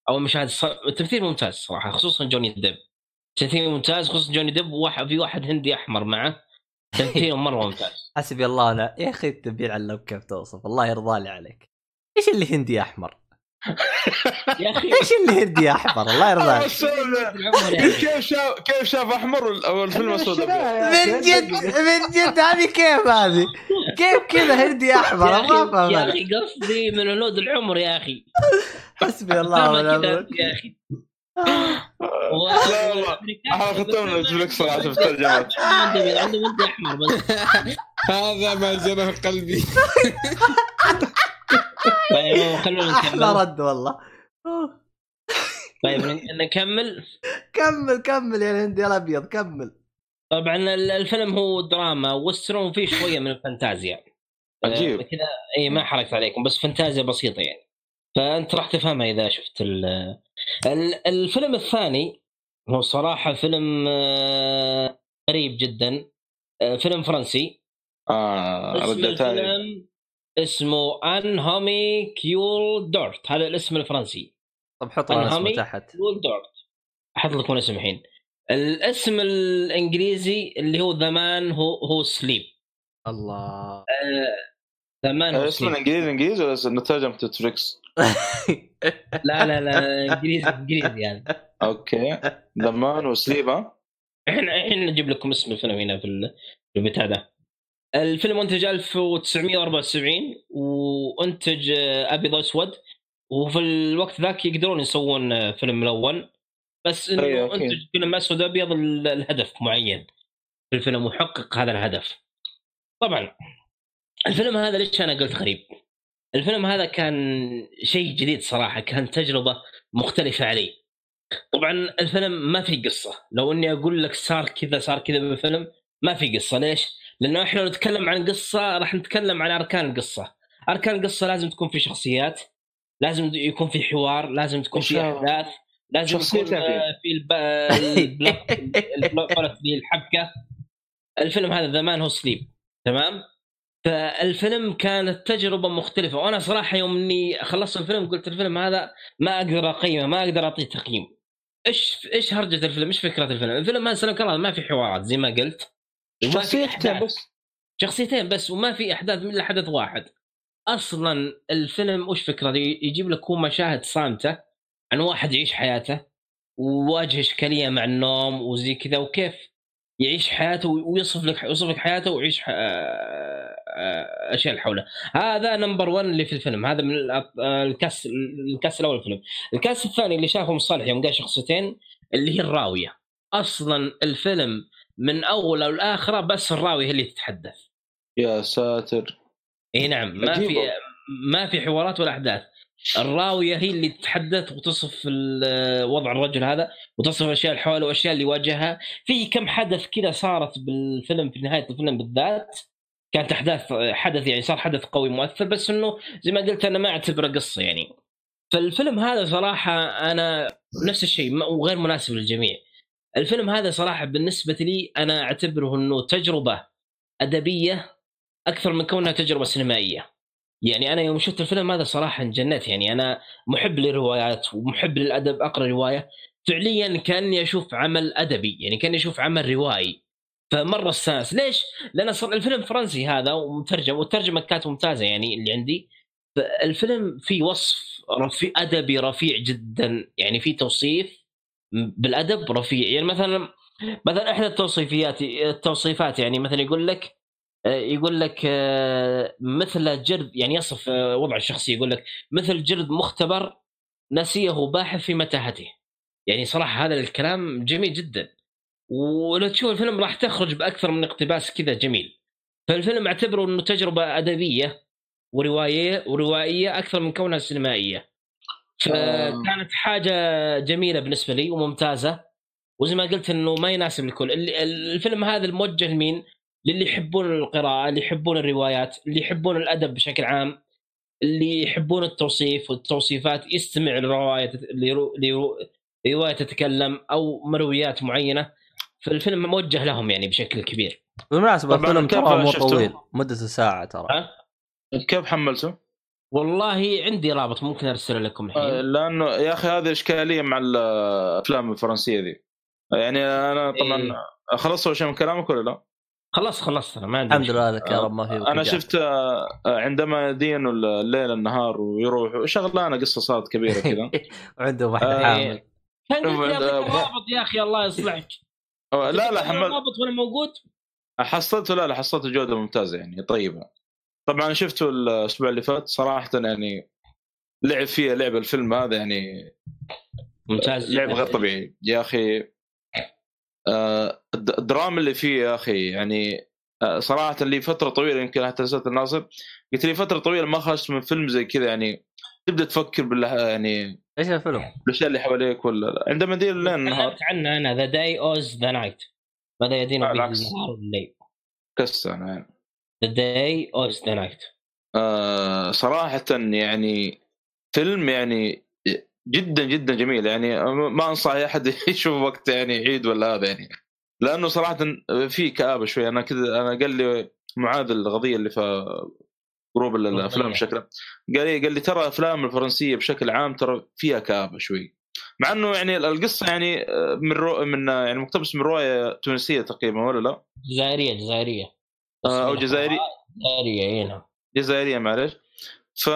أو المشاهد الص- التمثيل ممتاز صراحة خصوصا جوني ديب. تمثيل ممتاز خصوصا جوني ديب وواحد في واحد هندي أحمر معه. تمثيله مرة [laughs] ممتاز. حسبي الله أنا يا أخي التبيع علمك كيف توصف؟ الله يرضى لي عليك. إيش اللي هندي أحمر؟ [laughs] يا أخي. إيش اللي هندي أحمر؟ الله يرضى عليك. العمر يعني. كيف شاف كيف شاف أحمر وال- أو الفيلم اسود؟ من جد من جد هذه كيف هذه؟ كيف كذا هندي أحمر؟ يا ما أخي قصدي من هنود العمر يا أخي. [laughs] حسبي الله ونعم الوكيل. يا أخي. لا والله. ختمنا نتفلكس صراحة في الترجمات عندهم احمر بس هذا ما في قلبي. [laughs] طيب خلونا أحلى نكمل رد والله. طيب نكمل؟ كمل كمل يا الهندي الأبيض كمل. طبعا ال- الفيلم هو دراما western وفيه شوية من الفانتازيا. عجيب. آه، كذا اي ما حركت عليكم بس فانتازيا بسيطة يعني. فأنت راح تفهمها إذا شفت ال- الفيلم الثاني هو صراحة فيلم آه، غريب جدا. آه، فيلم فرنسي. آه اسم الفيلم اسمه انهومي كيول دورت هذا الاسم الفرنسي. طب حط لنا اسمه؟ تحت كيول دورت أحط لكم الاسم الحين. الاسم الإنجليزي اللي هو ذا مان هو هو سليب الله. ذا مان هو اسمه سليب الإنجليزي إنجليزي ولا نترجم نتفلكس؟ لا لا لا إنجليزي إنجليزي يعني. أوكي. ذمان وسليب؟ إحنا الحين نجيب لكم اسم الفيلم هنا في ال- في البتاع ده الفيلم منتج 1974 وأنتج ابيض واسود وفي الوقت ذاك يقدرون يسوون فيلم ملون. بس إنه أيوة،. أنتج فيلم اسود ابيض ال- الهدف معين. في الفيلم وحقق هذا الهدف. طبعا الفيلم هذا ليش أنا قلت غريب؟ الفيلم هذا كان شيء جديد صراحة كان تجربة مختلفة علي طبعا الفيلم ما في قصة. لو إني أقول لك صار كذا صار كذا بالفيلم ما في قصة. ليش؟ لأنه إحنا نتكلم عن قصة راح نتكلم عن أركان القصة أركان القصة لازم تكون في شخصيات لازم يكون في حوار لازم تكون في. أحداث لازم يكون. آه، في الب... البلوت [laughs] الحبكة. الفيلم هذا ذا مان هو سليب تمام؟ فالفيلم كانت تجربة مختلفة وأنا صراحة يوم إني خلصت الفيلم قلت الفيلم هذا ما أقدر أقيمه ما أقدر أعطيه تقييم. إيش إيش هرجة الفيلم؟ إيش فكرة الفيلم؟ الفيلم هذا سلام الله ما في حوارات زي ما قلت. شخصيتين أحداث. بس. شخصيتين بس وما في أحداث إلا حدث واحد. أصلا الفيلم وش فكرته يجيب لك هو مشاهد صامتة عن واحد يعيش حياته وواجه إشكالية مع النوم وزي كذا وكيف يعيش حياته ويوصف لك يوصف لك حياته ويعيش أشياء اللي حوله. هذا number 1 اللي في الفيلم. هذا من ال cast ال cast الأول في الفيلم. ال cast الثاني اللي شافه مصالح يوم قال شخصيتين اللي هي الراوية. أصلا الفيلم من أوله لآخره بس الراوية هي اللي تتحدث. يا ساتر. إي نعم ما في. ما في حوارات ولا أحداث. الراويه هي اللي تتحدث وتصف وضع الرجل هذا وتصف الأشياء اللي حوله والأشياء اللي واجهها. في كم حدث كذا صارت بالفيلم في نهاية الفيلم بالذات. كانت احداث حدث يعني صار حدث قوي مؤثر بس إنه زي ما قلت أنا ما أعتبره قصة يعني. فالفيلم هذا صراحة أنا نفس الشيء وغير مناسب للجميع. الفيلم هذا صراحة بالنسبة لي أنا أعتبره إنه تجربة أدبية أكثر من كونها تجربة سينمائية. يعني أنا يوم شفت الفيلم هذا صراحة انجنت يعني أنا محب للروايات ومحب للأدب أقرأ رواية. فعليا كأني أشوف عمل أدبي يعني كأني أشوف عمل روائي. فمرة استانس ليش؟ لأن صار الفيلم فرنسي هذا ومترجم والترجمة كانت ممتازة يعني اللي عندي. فالفيلم فيه وصف رفيع أدبي رفيع جدا يعني في توصيف بالأدب رفيع. يعني مثلا مثلا إحدى التوصيفيات التوصيفات يعني مثلا يقول لك يقول لك آه، مثل جرد يعني يصف آه، وضع الشخصي يقول لك مثل جرد مختبر نسيه باحث في متاهته. يعني صراحة هذا الكلام جميل جدا. ولو تشوف الفيلم راح تخرج بأكثر من اقتباس كذا جميل. فالفيلم اعتبره إنه تجربة أدبية ورواية وروائيه أكثر من كونها سينمائية. فكانت حاجة جميلة بالنسبة لي وممتازة. وزي ما قلت إنه ما يناسب الكل. الفيلم هذا الموجه لمين؟ للي يحبون القراءة اللي يحبون الروايات اللي يحبون الأدب بشكل عام اللي يحبون التوصيف والتوصيفات يستمع لرواية لرو- لرو- رواية تتكلم أو مرويات معينة فالفيلم موجه لهم يعني بشكل كبير بالمناسبة الفيلم ترى مو؟ طويل مدته ساعة ترى؟ كيف حملته؟ والله عندي رابط ممكن ارسله لكم آه، الحين لأنه يا أخي هذه إشكالية مع الأفلام الفرنسية ذي يعني أنا طبعا إيه. خلصت شيء من كلامك ولا لا؟ خلاص خلصت أنا ما عندي الحمد. لله لك يا رب ما في أنا شفت آه، عندما يدين الليل النهار ويروح شغلانة قصة صارت كبيرة كذا. [laughs] عنده واحدة آه، حامل كان الرابط يا أخي الله يصلحك. لا لا حمل حمل الرابط ولا موجود؟ حصلته؟ لا لا حصلته جودة ممتازة يعني طيبة. طبعا شفته الأسبوع اللي فات صراحة يعني لعب فيها لعب الفيلم هذا يعني ممتاز. لعب. غير طبيعي. يا أخي الدراما اللي فيه يا أخي يعني آه، صراحة لي فترة طويلة يمكن حتى رسالة الناصر قلت لي فترة طويلة ما خرجت من فيلم زي كذا يعني تبدأ تفكر بال يعني إيش الفيلم؟ الاشياء اللي حواليك ولا عندما يدير الليل النهار عنه أنا ذا داي اوز ذا نايت ماذا يدين به بالعكس. النهار والليل أنا يعني. ذا داي اوز ذا نايت آه صراحة يعني فيلم يعني جدا جدا جميل. يعني ما أنصح اي أحد [laughs] يشوف وقت يعني عيد ولا هذا يعني. لأنه صراحة في كآبة شوي. أنا كذا أنا قال لي معاذ القضية اللي في group ال- الأفلام بشكل. قال لي قال لي ترى الأفلام الفرنسية بشكل عام ترى فيها كآبة شوي. مع إنه يعني القصة يعني آه، من رو من آه، يعني مقتبس من رواية تونسية تقريبا ولا لا؟ جزائرية جزائرية. آه، أو جزائري. جزائرية اي نعم. جزائرية معلش ف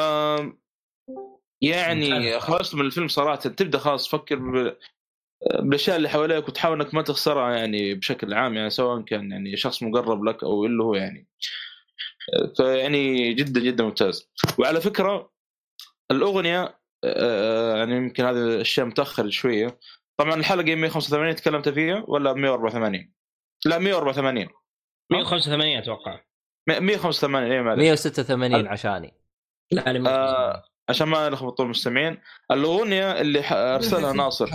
يعني. خلصت من الفيلم صراحة تبدأ خلاص تفكر بالأشياء اللي حواليك وتحاول إنك ما تخسرها يعني بشكل عام يعني سواء كان يعني شخص مقرب لك أو اللي هو يعني. فيعني جدا جدا ممتاز. وعلى فكرة الأغنية آه، يعني يمكن هذه الأشياء متاخر شوية. طبعا الحلقة 185 تكلمت فيها؟ ولا 184 لا 184 185 أتوقع. 185 اي معلش. 186 عشاني. لا أنا آه، عشان ما نلخبط المستمعين. الأغنية اللي أرسلها ناصر.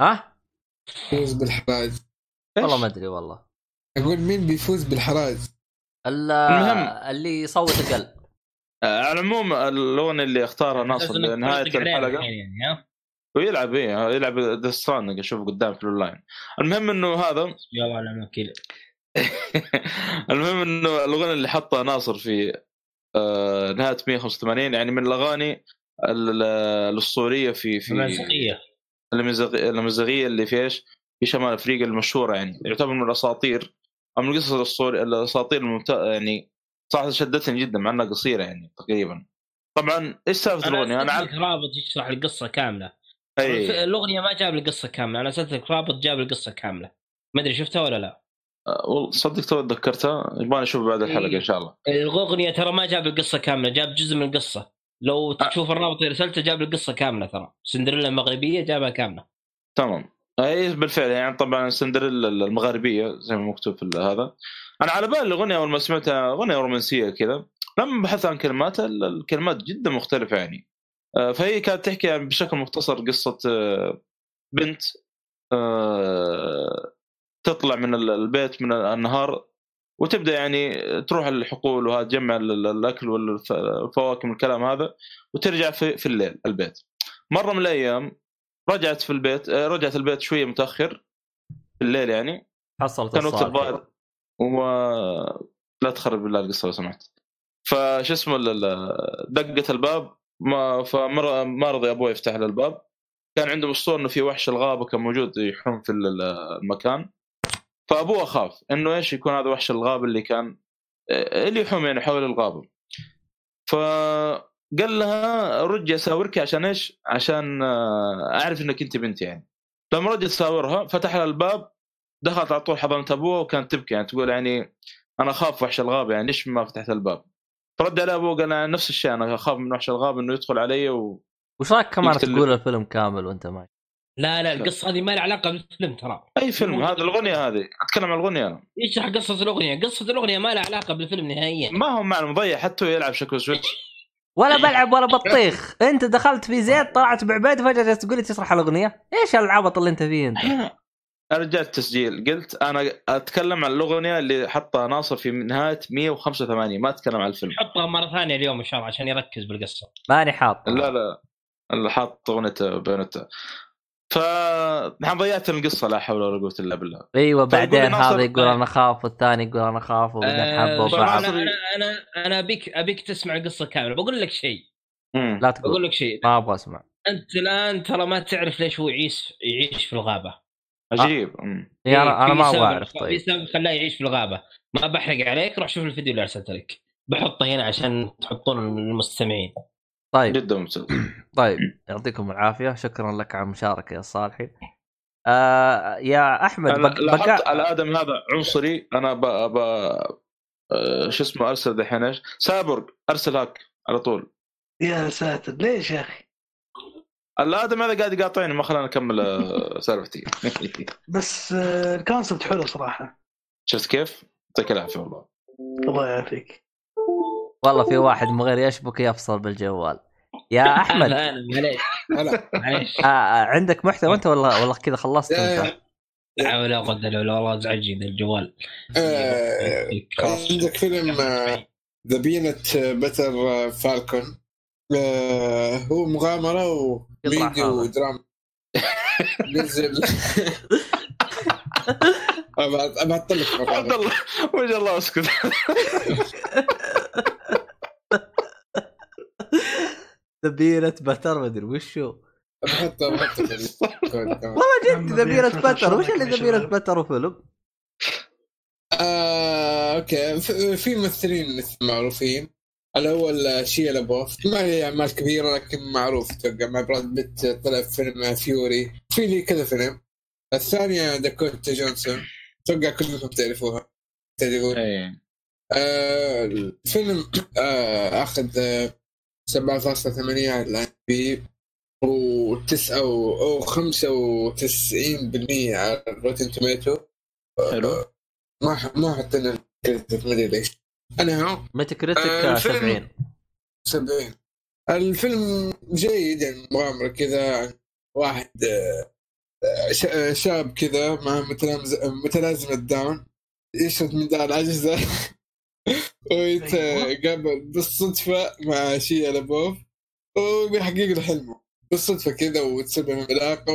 ها؟ يفوز بالحراج والله؟ ما أدري والله. أقول مين بيفوز بالحراج ال- المهم. اللي يصوت أقل آه، على العموم الأغنية اللي اختارها ناصر لنهاية الحلقة. يعني ويلعب إيه يلعب ذا ستراندنج أشوف قدام في الاونلاين المهم إنه هذا يا الله على [laughs] المهم إنه الأغنية اللي حطها ناصر في نهاية 185 يعني من الأغاني ال- الأسطورية في في مزقيه المزغ- المزغيه اللي في إيش؟ في شمال أفريقيا المشهورة يعني. يعتبر من الأساطير. أو من القصص الاسطوريه الأساطير الممتازه يعني صراحة شدتني جدا مع إنها قصيرة يعني تقريبا. طبعا إيش سالفة الأغنية؟ أنا عارف رابط يشرح القصة كاملة. أي. الأغنية ما جاب القصة كاملة. أنا ارسلت رابط جاب القصة كاملة. ما أدري شفتها ولا لا؟ آه، والله صدق تو تذكرتها؟ يبغى أشوف بعد الحلقة إيه. إن شاء الله. الأغنية ترى ما جاب القصة كاملة جاب جزء من القصة. لو تشوف الرابط اللي ارسلته جاب القصة كاملة ترى. سندريلا المغربية جابها كاملة. تمام. اي بالفعل يعني طبعا سندريلا المغربية زي ما مكتوب في هذا. أنا على بالي الأغنية أول ما سمعتها أغنية رومانسية كذا. لما بحثت عن كلماتها ال- الكلمات جدا مختلفة يعني. آه، فهي كانت تحكي يعني بشكل مختصر قصة آه، بنت آه، تطلع من ال- البيت من النهار وتبدأ يعني تروح الحقول وهذا تجمع ال- ال- الأكل والفواكه والكلام هذا وترجع في, في الليل البيت. مرة من الأيام رجعت في البيت رجعت البيت شوية متأخر في الليل يعني. حصلت كان وقت. الظهر و لا تخرب بالله القصة لو سمحت. فش اسمه دقت الباب ما فمر ما رضي أبوي يفتح له الباب. كان عنده اسطوره إنه في وحش الغابة كان موجود يحوم في ال- ال- المكان. فأبوه خاف إنه إيش يكون هذا وحش الغابه اللي كان آه، اللي يحوم يعني حول الغابة فقال لها رجي اساورك عشان إيش؟ عشان آه، أعرف إنك أنت بنتي يعني لما رجت تساورها فتح لها الباب دخلت على طول حضنت أبوها وكانت تبكي يعني تقول يعني أنا أخاف وحش الغابه يعني ليش ما فتحت الباب؟ فرد عليها أبوه قال نفس الشيء أنا أخاف من وحش الغابه إنه يدخل علي و... وش رأيك كمان تقول الفيلم كامل وأنت معي؟ لا لا القصة هذه ما لها علاقة بالفيلم ترى. أي فيلم؟ هذا الأغنية هذه. أتكلم عن الأغنية. أنا يشرح قصة الأغنية. قصة الأغنية ما لها علاقة بالفيلم نهائيا. ما هو معنى مضيع حتى يلعب شكل سويتش ولا بلعب ولا بطيخ. أنت دخلت في زيت طلعت بعبيد فجأة جالس تقول لي تشرح الأغنية. إيش العبط اللي أنت فيه أنت؟ رجعت تسجيل قلت أنا أتكلم عن الأغنية اللي حطها ناصر في نهاية 185 ما أتكلم عن الفيلم. حطها مرة ثانية اليوم إن شاء الله عشان يركز بالقصة. ماني حاط. لا لا اللي حاط اغنيه بيونتا ف نحن ضيعت القصة لا حول ولا قوة إلا بالله. أيوه طيب بعدين هذا يقول أنا اخاف والثاني يقول أنا اخاف وبعدين آه، حبوا شوف، بعض. أنا أنا أنا ابيك أبيك تسمع القصة كاملة. بقول لك شيء. لا بقول تقول لك شيء. ما أبغى أسمع. أنت الآن ترى ما تعرف ليش هو يعيش يعيش في الغابة. عجيب. إيه أنا ما أبغى أعرف في طيب سبب خلاه يعيش في الغابة. ما بحرق عليك روح شوف الفيديو اللي ارسلته لك بحطه هنا عشان تحطونه للمستمعين طيب. جدا ممتاز. [clears throat] طيب يعطيكم العافية. شكرا لك على المشاركة يا صالحي. آه يا أحمد بق... لاحظت بقى الادم هذا عنصري. أنا ب... ب... آه، شو اسمه أرسل دحين إيش؟ سابورغ أرسل هاك على طول. يا ساتر ليش يا أخي؟ الادم هذا قاعد يقاطعني ما خلاني أكمل آه، [laughs] سالفتي. بس آه، الكونسبت حلو صراحة. شفت كيف؟ يعطيك العافية والله. الله يعافيك. والله في واحد من غير يشبك يفصل بالجوال. يا [laughs] أحمد. معليش. آه آه، عندك محتوى أنت ولا والله كذا خلصت أنت؟ لا. حول ولا قوة إلا بالله والله ازعجني ذا الجوال. آه،. عندك فيلم ذا بينت بتر فالكون هو مغامرة وفيديو. ودراما. [laughs] نزل [laughs] ابى أطلق عبد الله وجه الله أسكت. ذبيرة بتر مدري وشو. بحطه بحطه. والله جد بيفرق بتر وش اللي شباب. بتر وفيلم؟ آه، أوكي. ف- في ممثلين معروفين. الأول شيا لابوف ما هي أعمال كبيرة لكن معروف أتوقع مع براد بيت طلع في فيلم فيوري. في لي كذا فيلم. الثانية داكوتا جونسون. أتوقع كلكم تعرفوها. تعرفون اي آه الفيلم آه أخذ آه 7.8 على الان بي و9 أو أو 95% على Rotten Tomatoes حلو ما ح- ما حطينا ال critic ما ادري ليش. أنا Metacritic آه، الفيلم- 70 70 الفيلم جيد يعني مغامرة كذا عن واحد آه، آه، شاب كذا مع متلازمة داون يشرد من دار العجزة [laughs] ويتقابل بالصدفة مع شيا لابوف وبيحقق له حلمه بالصدفة كذا وتصير بينهم علاقة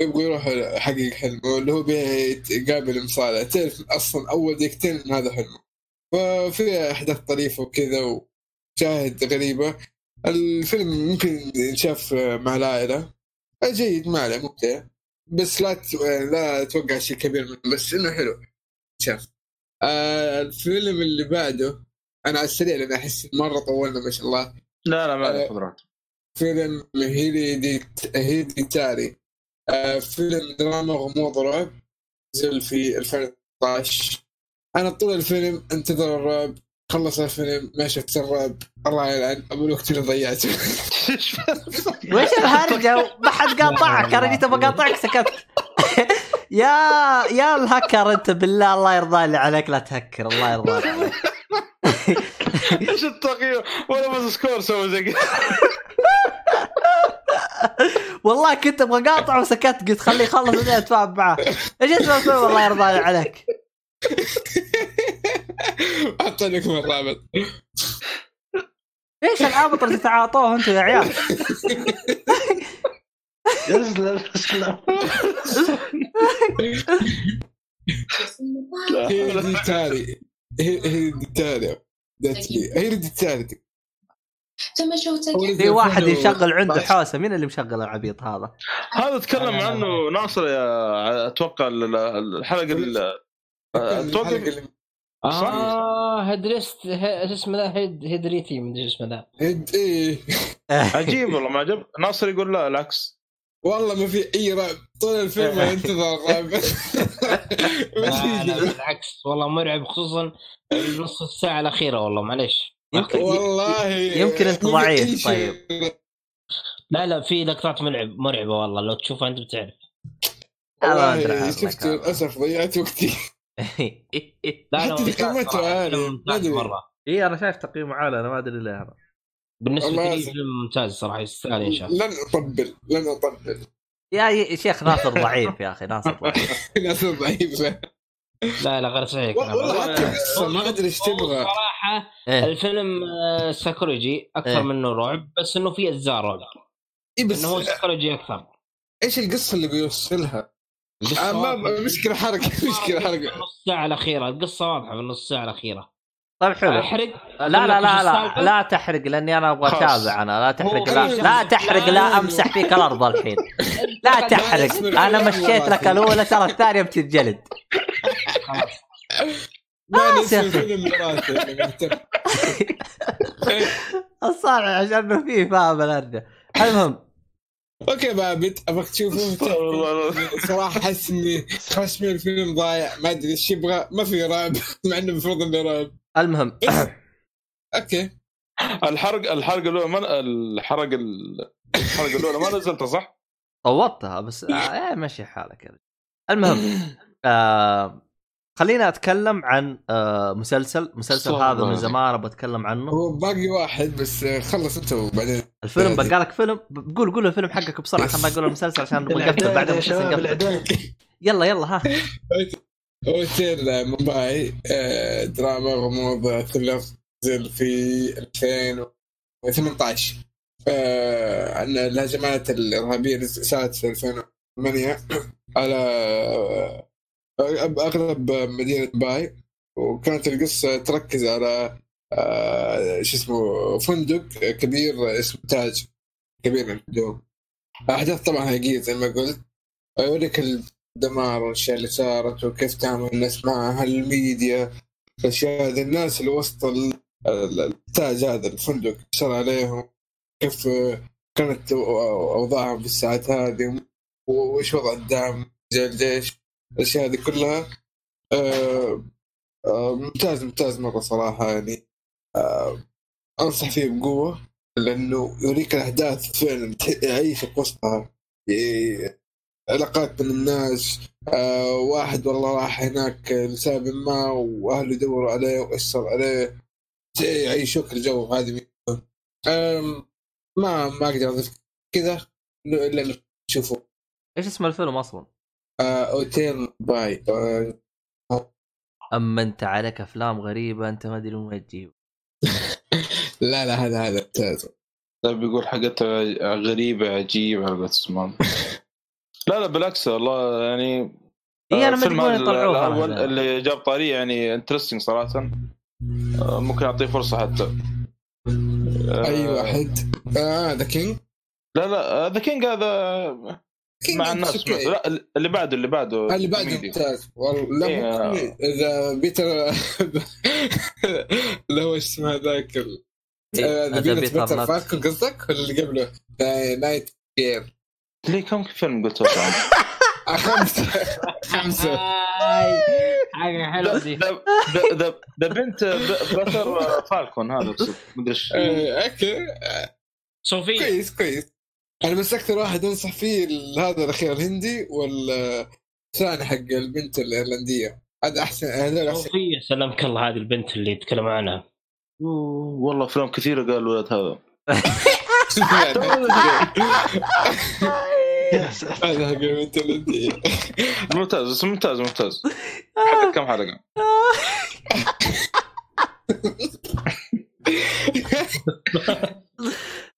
ويبغى يروح يحقق حلمه اللي هو بيقابل مصارع تعرف أصلا أول دقيقتين إن هذا حلمه. ففي أحداث طريفة وكذا وشاهد غريبة. الفيلم ممكن ينشاف مع العائلة. جيد ما عليه ممتع. بس لا. لا أتوقع شيء كبير منه بس إنه حلو. شاف. آه الفيلم اللي بعده أنا على السريع لأن أحس مرة طولنا ما شاء الله. لا لا ما آه، عليك قدرات فيلم Heredit- Hereditary آه فيلم دراما غموض رعب نزل في 2013 أنا طول الفيلم أنتظر الرعب خلص الفيلم ما شفت الرعب. الله يلعن أبو الوقت اللي ضيعته. وش [laughs] الهرجة؟ ما حد قاطعك أنا جيت بقاطعك سكت. [laughs] يا يا الهكر انت بالله الله يرضى لي عليك لا تهكر الله يرضى لي عليك. [laughs] إيش التغيير؟ ولا Discord سوى زي كذا. والله كنت أبغى اقاطع وسكت قلت خليه يخلص بعدين أتفاهم معاه إيش اسمه الفيلم الله يرضى لي عليك. أحط لكم الرابط. إيش العابط اللي تتعاطوه أنتم يا عيال؟ [laughs] هيريديتاري هيريديتاري هيريديتاري تم شوتك. في واحد يشغل عنده. حوسة مين اللي مشغل العبيط هذا؟ هذا تكلم عنه ناصر يا أتوقع ال- ال- الحلقة ال- أتوقع آه. هيدريست ه- شو اسمه ذا؟ هيد هيدريتي مدري شو اسمه ذا. هيد إيه. [laughs] عجيب والله ما عجب. ناصر يقول لا العكس. والله ما في أي رعب. طول الفيلم [laughs] انتظر الرعب [laughs] [laughs] بالعكس والله مرعب خصوصا نص الساعة الأخيرة والله معليش. يمكن والله. يمكن في ضعيف، شيء. لا لا في لقطات مرعب مرعبة والله لو تشوفها أنت بتعرف. والله شفت هذا. للأسف ضيعت وقتي. لا حتى تقييماته أدري. مرة. اي أنا شايف تقييمه عالي أنا ما أدري ليه أنا بالنسبة لي فيلم ممتاز صراحة يستاهل ينشاف لن أطبل لن أطبل. يا شيخ ناصر ضعيف يا أخي ناصر ضعيف. [laughs] ناس ضعيفه لا لا غير صحيح. والله. حتى القصة ما أدري إيش تبغى. صراحة إيه. الفيلم آه، سايكولوجي أكثر إيه. منه رعب بس إنه في أجزاء رعب. إيه بس إنه هو سايكولوجي أكثر. إيش القصة اللي بيوصلها؟ آه، ما. مشكلة حركة مشكلة حركة. النص ساعة الأخيرة. القصة واضحة في النص ساعة الأخيرة. طيب حلو. أحرق؟ لا لا لا لا؟ لا تحرق لأني أنا أبغى. اتابع أنا. لا تحرق لا. لا تحرق لا أمسح فيك الأرض الحين. [laughs] لا تحرق. أنا مشيت لك الاولى ترى الثانية بتتجلد. [laughs] خلاص. مهتم. [laughs] الصالح عشان فيه فاهم الهرجه المهم. أوكي بابد أبغاك تشوفه. صراحة أحس إني خش من الفيلم ضايع. ما أدري إيش يبغى. ما في رعب. مع إنه المفروض إنه رعب. المهم [coughs] أوكي. الحرق الحلقة الاولى ما الحرق ال- الحلقة الاولى ما نزلتها صح؟ طوطتها بس آه إيه، مشي حالك كذا المهم [coughs] آه خلينا أتكلم عن آه مسلسل. مسلسل هذا من. زمان بتكلم عنه. هو باقي واحد بس خلص أنت وبعدين. الفيلم بقالك فيلم قول قول الفيلم حقك بسرعة عشان ما أقول المسلسل عشان نبغى [laughs] نقفل بعدين يلا يلا ها. [laughs] Hotel Mumbai آه، دراما غموض thriller نزل في 2018 آه، عن الهجمات الإرهابية اللي صارت في 2008 [clears throat] على آه، أغلب مدينة مومباي وكانت القصة تركز على شو اسمه فندق كبير اسمه تاج كبير عندهم. أحداث طبعا حقيقيه زي ما قلت. يوريك الدمار والأشياء اللي صارت وكيف تعامل الناس معها الميديا الاشياء هذه الناس اللي وسط ال- ال- التاج هذا الفندق شر عليهم كيف كانت أوضاعهم في الساعات هذه وايش وضع الدعم زي الجيش الأشياء هذه كلها آه، آه، ممتاز ممتاز مرة صراحة يعني. آه، أنصح فيه بقوة لأنه يوريك الأحداث فعلا يعيشك وسطها علاقات بين الناس آه واحد والله راح هناك لسبب ما وأهله يدوروا عليه صار عليه. يعيشوك الجو هذه ما ما أقدر أضيف كذا إلا تشوفوا إيش اسم الفيلم أصلا؟ آه Hotel Mumbai. آه أما أنت عليك أفلام غريبة أنت ما أدري وين تجيب. [laughs] لا لا هذا هذا ممتاز. طيب بيقول حاجتها غريبة عجيبة على [laughs] لا لا بالعكس والله يعني إي أنا ما يطلعوها الأول هذا. اللي جاب طاريه يعني interesting صراحة آه، ممكن اعطيه فرصة حتى آه، اي واحد آه ذا كينج لا لا ذا كينج هذا مع الناس. لا اللي بعده اللي بعده اللي بعده. ممتاز والله لا إيه. إذا بيتر اللي [laughs] هو إيش اسمه آه، ذا بيتر. فالكون قصدك ولا اللي قبله؟ آه، نايت جير ليه كم فيلم قلت عنه؟ آه، خمسة. خمسه حاجة حلوة دي. The Peanut Butter Falcon هذا مدري إيش. آه، أوكي. صوفيا. كويس كويس. أنا بس أكثر واحد أنصح فيه هذا الأخير الهندي والثاني حق البنت الايرلنديه هذا احسن هذول أحسن. صوفيا سلمك الله هذه البنت اللي يتكلم عنها. والله أفلام كثيرة قال الولد هذا. [laughs] [laughs] هذا الايرلنديه ممتاز بس ممتاز. ممتاز حلقة كم حلقة؟ [laughs]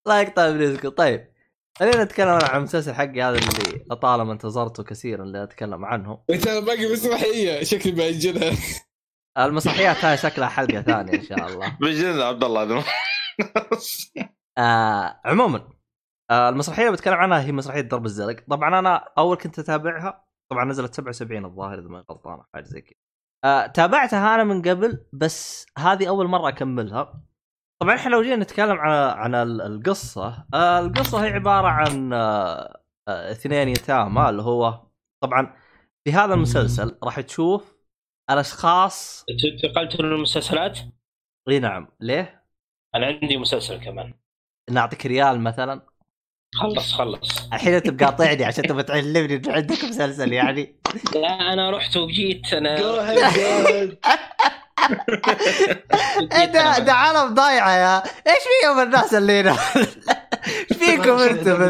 الله يقطع برزقه طيب خلينا نتكلم عن المسلسل حقي هذا اللي لطالما انتظرته كثيرا اللي اتكلم عنه ترى باقي مسرحية. شكلي بأجلها. المسرحيات هاي شكلها حلقة ثانية إن شاء الله. بيجلد عبد الله. آه عموما آه المسرحية اللي بتكلم عنها هي مسرحية درب الزلق. طبعا أنا أول كنت أتابعها طبعا نزلت 77 الظاهر إذا ما غلطان حاجة زي كذا. آه تابعتها أنا من قبل بس هذه أول مرة أكملها. طبعا إحنا لو جينا نتكلم عن عن ال- القصة آه القصة هي عبارة عن آه آه اثنين يتامى اللي هو طبعا في هذا المسلسل راح تشوف الأشخاص انت انتقلت للمسلسلات إي نعم. ليه؟ أنا عندي مسلسل كمان. نعطيك ريال مثلا. خلص خلص. الحين انت بقاطعني عشان تبغى تعلمني انه عندك مسلسل يعني. لا أنا رحت وجيت أنا ده ده عالم ضايعه يا. إيش فيهم الناس اللي هنا؟ [laughs] إيش فيكم أنتم؟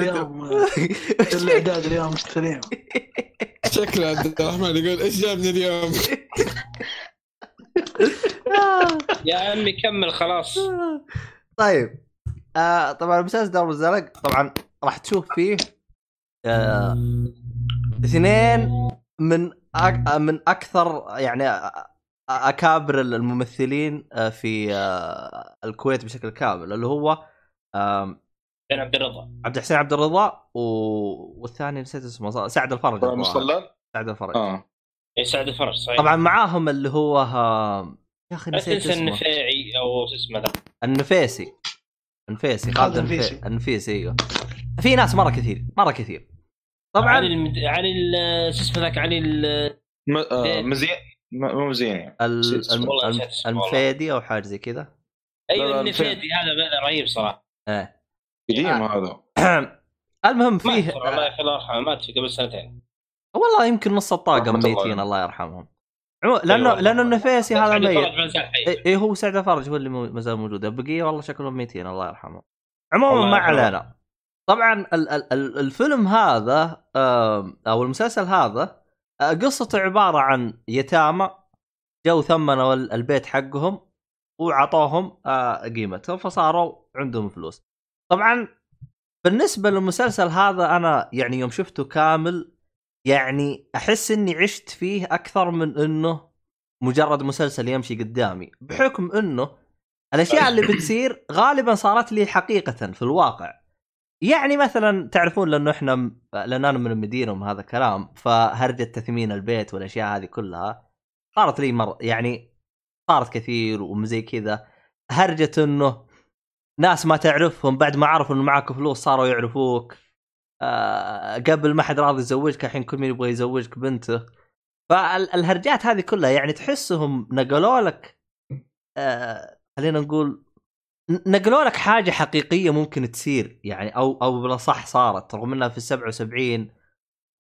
الاعداد اليوم مستلم شكله عبد الرحمن يقول إيش جابني اليوم؟ [laughs] يا عمي كمل خلاص. طيب. آه طبعا مسلسل دار الزلق طبعا راح تشوف فيه آه اثنين من أك من أكثر يعني أ- أكابر الممثلين آه، في آه، الكويت بشكل كامل اللي هو عبد الرضا. عبد الحسين عبد الرضا و... والثاني نسيت اسمه سعد الفرج؟ سعد الفرج. آه. يسعد الفرج صحيح. طبعا معاهم اللي هو آه، يا أخي لا نسيت تنسى اسمه. النفاعي أو شو اسمه ذا. النفيسي. النفيسي خالد. النفيسي النفيسي إيوه. في ناس مرة كثير مرة كثير. طبعا علي المد... علي ال- شو اسمه ذاك علي ال... م- آه، مزيان. مو مزيان. يعني ال- نسيت اسمه. الم- والله الم- نسيت اسمه والله. الفيدي أو حاجة زي كذا. أيوه النفيدي. هذا رهيب صراحة. إيه. قديم آه. هذا. [clears throat] المهم فيه الله يخليه يرحمه مات قبل سنتين. والله يمكن نص الطاقم ميتين. الله يرحمهم. عمو... لأنه أيوة. لأنه النفيسي هذا ميت. اي إيه هو سعد الفرج هو اللي ما زال موجود. البقية والله شكلهم ميتين الله يرحمه. عموما ما. علينا. طبعا ال- ال- ال- الفيلم هذا أو المسلسل هذا آه، قصته عبارة عن يتامى جو ثمنوا ال- البيت حقهم وعطوهم آه، قيمته فصاروا عندهم فلوس. طبعا بالنسبة للمسلسل هذا أنا يعني يوم شفته كامل يعني أحس إني عشت فيه أكثر من إنه مجرد مسلسل يمشي قدامي بحكم إنه الأشياء اللي بتصير غالبا صارت لي حقيقة في الواقع. يعني مثلا تعرفون لأنه إحنا لأن أنا من المدينة ومن هذا الكلام فهرجة تثمين البيت والأشياء هذه كلها صارت لي مر يعني صارت كثير وزي كذا. هرجة إنه ناس ما تعرفهم بعد ما عرفوا إنه معك فلوس صاروا يعرفوك. قبل ما حد راضي يزوجك الحين كل مين يبغى يزوجك بنته. فالهرجات هذه كلها يعني تحسهم نقلوا لك آه خلينا نقول نقلوا لك حاجة حقيقية ممكن تصير يعني أو أو بالأصح صارت رغم إنها في ال 77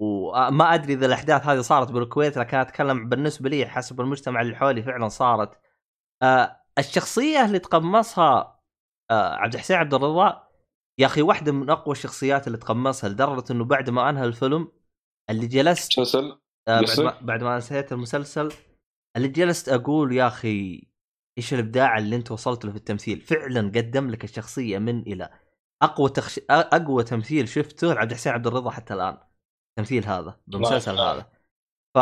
وما أدري إذا الأحداث هذه صارت بالكويت لكن أتكلم بالنسبة لي حسب المجتمع اللي حولي فعلا صارت. آه الشخصية اللي تقمصها آه عبد الحسين عبد الرضا يا أخي واحدة من أقوى الشخصيات اللي تقمصها لدرجة إنه بعد ما أنهى الفيلم اللي جلست مسلسل آه بعد؟ ما بعد ما انتهيت المسلسل اللي جلست أقول يا أخي إيش الإبداع اللي أنت وصلت له في التمثيل فعلا قدم لك الشخصية من إلى أقوى تخش... أقوى تمثيل شفته لعبد الحسين عبد الرضا حتى الآن التمثيل هذا بالمسلسل. هذا ف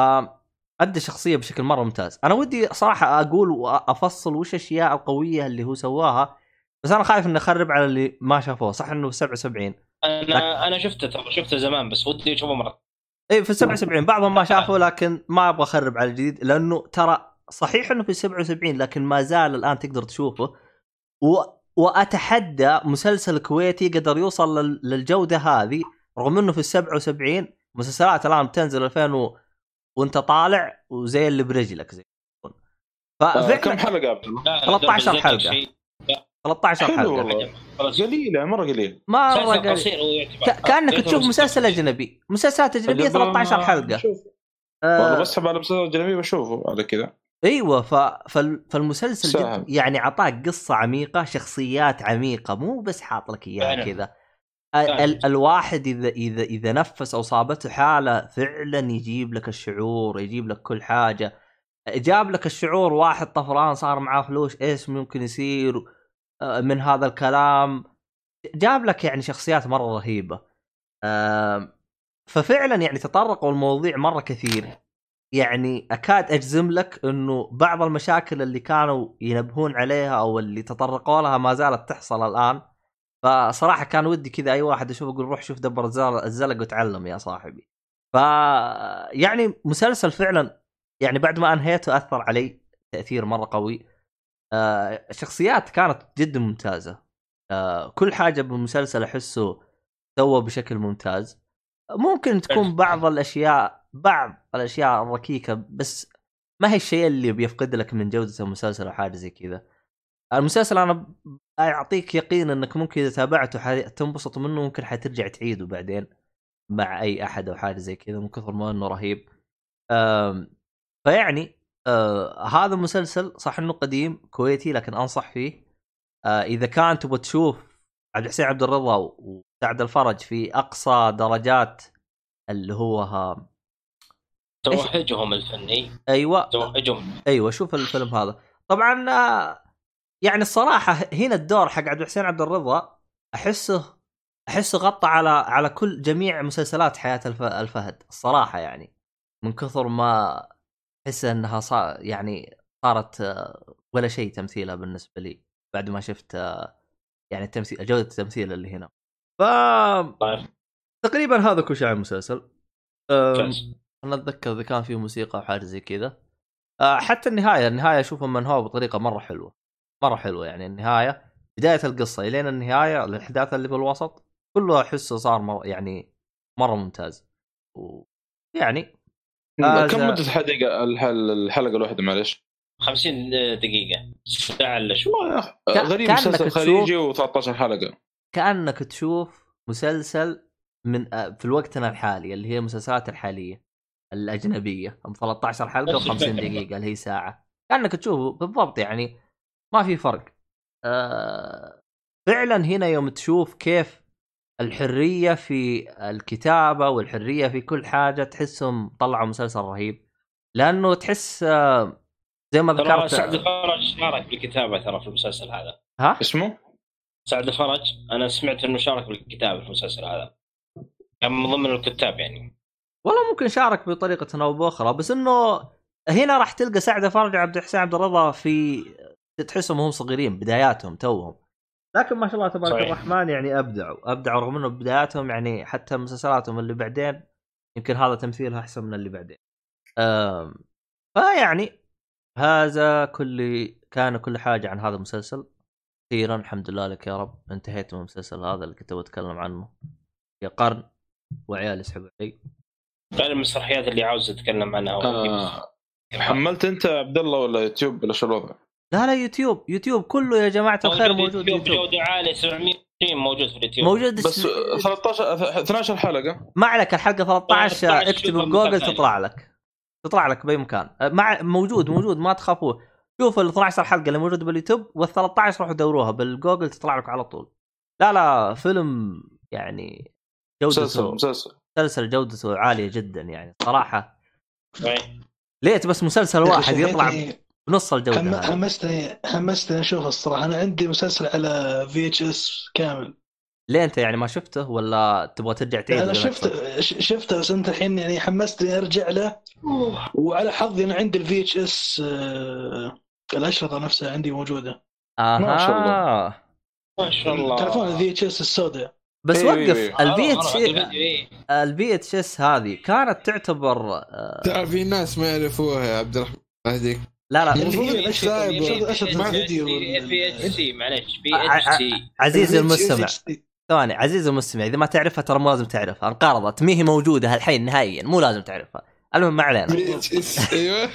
أدى الشخصية بشكل مرة ممتاز أنا ودي صراحة أقول وافصل وش الاشياء القويه اللي هو سواها بس أنا خايف إني أخرب على اللي ما شافوه صح إنه 77 أنا أنا شفته ترى شفته زمان بس ودي أشوفه مرة اي إيه، في ال 77 بعضهم ما شافوا لكن ما أبغى أخرب على الجديد لأنه ترى صحيح إنه في ال 77 لكن ما زال الآن تقدر تشوفه و... وأتحدى مسلسل كويتي قدر يوصل لل... للجودة هذه رغم إنه في ال 77 مسلسلات الآن بتنزل 2000 و... وأنت طالع وزي اللي برجلك زي آه كم ففعلا حلقة الله؟ لا، 13 دبل زد حلقة. شيء. 13 حلو حلقة. قليلة مرة قليل مرة مسلسل قليل. قصير هو يعتبر ك... كأنك تشوف مسلسل أجنبي. مسلسلات أجنبية 13 حلقة. آه، والله بسحب على مسلسل أجنبي بشوفه على كذا. أيوه ف... فال... فالمسلسل سهل. جد يعني اعطاك قصة عميقة شخصيات عميقة مو بس حاط لك اياها. كذا. ال... الواحد اذا اذا إذا نفس أو صابته حالة فعلا يجيب لك الشعور يجيب لك كل حاجة. جاب لك الشعور واحد طفران صار معاه فلوس إيش ممكن يصير؟ آه، من هذا الكلام. جاب لك يعني شخصيات مرة رهيبة. ففعلا يعني تطرقوا المواضيع مرة كثير. يعني أكاد أجزم لك إنه بعض المشاكل اللي كانوا ينبهون عليها أو اللي تطرقوا لها ما زالت تحصل الآن. فصراحة كان ودي كذا أي واحد اشوفه يقول روح شوف دبر الزل- الزلق وتعلم يا صاحبي. ف يعني مسلسل فعلا يعني بعد ما انهيته اثر علي تأثير مرة قوي. آه، الشخصيات كانت جدا ممتازة. آه، كل حاجة بالمسلسل أحسه سوى بشكل ممتاز. ممكن تكون بعض الأشياء بعض الأشياء الركيكة بس ما هي الشيء اللي بيفقد لك من جودة المسلسل أو حاجة زي كذا. المسلسل أنا أعطيك يقين إنك ممكن إذا تابعته ح- تنبسط منه ممكن حترجع تعيده بعدين مع أي أحد أو حاجة زي كذا من كثر ما إنه رهيب. أم، فيعني آه هذا المسلسل صح إنه قديم كويتي لكن أنصح فيه. آه إذا كان تبغى تشوف عبد الحسين عبد الرضا وسعد الفرج في أقصى درجات اللي هو ها توهجهم الفني. أيوه. توهجهم أيوه شوف الفيلم هذا. طبعا آه، يعني الصراحة هنا الدور حق عبد الحسين عبد الرضا أحسه أحسه غطى على على كل جميع مسلسلات حياة الف... الفهد الصراحة يعني. من كثر ما احس إنها صار يعني صارت آه، ولا شيء تمثيلها بالنسبة لي بعد ما شفت آه، يعني التمثيل جودة التمثيل اللي هنا. ف طيب. تقريبا هذا كل شيء عن المسلسل. أنا أتذكر إذا كان فيه موسيقى أو حاجة زي كذا. آه، حتى النهاية النهاية أشوفها منهوة بطريقة مرة حلوة مرة حلوة يعني النهاية. بداية القصة إلين النهاية الأحداث اللي في الوسط كله احسه صار مر يعني مرة ممتاز. ويعني هذا- كم مدة الحلقة الحل- الحلقة الواحدة معلش؟ 50 دقيقة. ساعة إلا شو كا- غريب كأنك مسلسل خليجي و13 حلقة. كأنك تشوف مسلسل من آه، في وقتنا الحالي اللي هي المسلسلات الحالية الأجنبية. أم 13 حلقة نفس و50 الفكرة. دقيقة اللي هي ساعة. كأنك تشوفه بالضبط يعني ما في فرق. آه فعلا هنا يوم تشوف كيف الحرية في الكتابة والحرية في كل حاجة تحسهم طلعوا مسلسل رهيب. لأنه تحس آه زي ما ترى ذكرت سعد الفرج شارك بالكتابة ترى في المسلسل هذا. ها؟ اسمه؟ سعد الفرج. أنا سمعت إنه شارك بالكتابة في المسلسل هذا. كان من ضمن الكتاب يعني. والله ممكن شارك بطريقة أو بأخرى بس إنه هنا راح تلقى سعد فرج عبد الحسين عبد الرضا في تحسهم هم صغيرين بداياتهم توهم. لكن ما شاء الله تبارك صحيح. الرحمن يعني أبدعوا. أبدعوا رغم إنه بداياتهم يعني حتى مسلسلاتهم اللي بعدين يمكن هذا تمثيلها أحسن من اللي بعدين. أم، فيعني هذا كل كان كل حاجة عن هذا المسلسل. أخيرا الحمد لله لك يا رب. انتهيت من المسلسل هذا اللي كنت بتكلم عنه. يا قرن وعيال يسحبوا علي. غير المسرحيات اللي عاوز أتكلم عنها. آه. حملت أنت عبد الله ولا يوتيوب ولا شو الوضع؟ لا لا يوتيوب يوتيوب كله يا جماعة الخير موجود يوتيوب. بجوده عاليه 700 موجود في اليوتيوب. موجود بس 13 12 حلقة. ما عليك الحلقة 13 13 اكتب بجوجل تطلع لك. تطلع لك بأي مكان. مع موجود موجود ما تخافوا شوف ال 12 حلقة اللي موجودة باليوتيوب وال 13 روحوا دوروها بالجوجل تطلع لك على طول. لا لا فيلم يعني مسلسل جودته مسلسل مسلسل. جودته عالية جدا يعني صراحة. ليت بس مسلسل واحد يطلع يعني بنص الجودة حم- هذه. حمستني حمستني أشوف الصراحة أنا عندي مسلسل على VHS كامل ليه أنت يعني ما شفته ولا تبغى ترجع تعيد أنا؟ شفته ش- شفته بس أنت الحين يعني حمستني أرجع له وعلى حظي أنا عندي ال VHS الأشرطة نفسها عندي موجودة ما شاء الله. أها ما شاء الله تعرفون ال VHS السوداء بس إيه، وقف. الفي اتش. الفي اتش اس هذه كانت تعتبر آه، تعرف في ناس ما يعرفوها يا عبد الرحمن هذيك لا لا. في- الاشرطه في- ما- اتش سي معلش في اتش سي. عزيزي المستمع. ثواني عزيزي المستمع إذا ما تعرفها ترى مو لازم تعرفها. انقرضت. مي هي موجودة الحين نهائيا. مو لازم تعرفها. المهم ما علينا. أيوه. [laughs]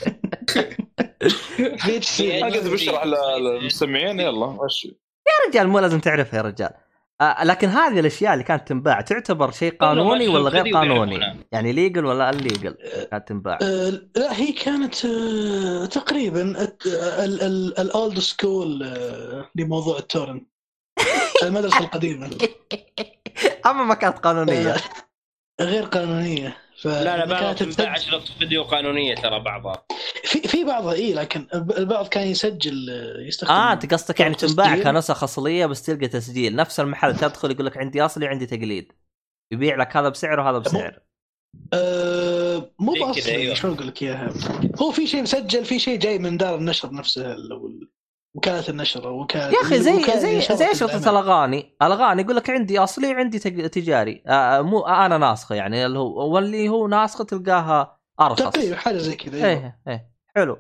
VHC. أقدر بشرح للمستمعين يلا وش يا رجال مو لازم تعرفها يا رجال. آه لكن هذه الأشياء اللي كانت تنباع تعتبر شيء قانوني ولا غير قانوني؟ يعني legal ولا illegal كانت تنباع؟ آه، لا هي كانت آه، تقريبا ال old school لموضوع ال torrent [laughs] المدرسة القديمة. أما ما كانت قانونية. آه، غير قانونية. لا لا بعض كانت تنباع تسجل- اشرطه فيديو قانونية ترى بعضها. في في بعضها إي لكن البعض كان يسجل يستخدم آه أنت قصدك يعني تنباع تسجيل. كنسخ أصلية بس تلقى تسجيل. نفس المحل تدخل يقول لك عندي أصلي وعندي تقليد. يبيع لك هذا بسعر وهذا بسعر. آه مو بأصلي أيوة. شلون أقول لك إياها؟ هو في شيء مسجل في شيء جاي من دار النشر نفسها وكاله النشر وكاله يا أخي زي زي زي شرطة الأعمال. الأغاني. الأغاني يقول لك عندي أصلي وعندي تج- تجاري. آه مو آه أنا ناسخة يعني اللي هو واللي هو ناسخة تلقاها أرخص. تقريبا حاجة زي كذا أيوة. إيه إيه حلو.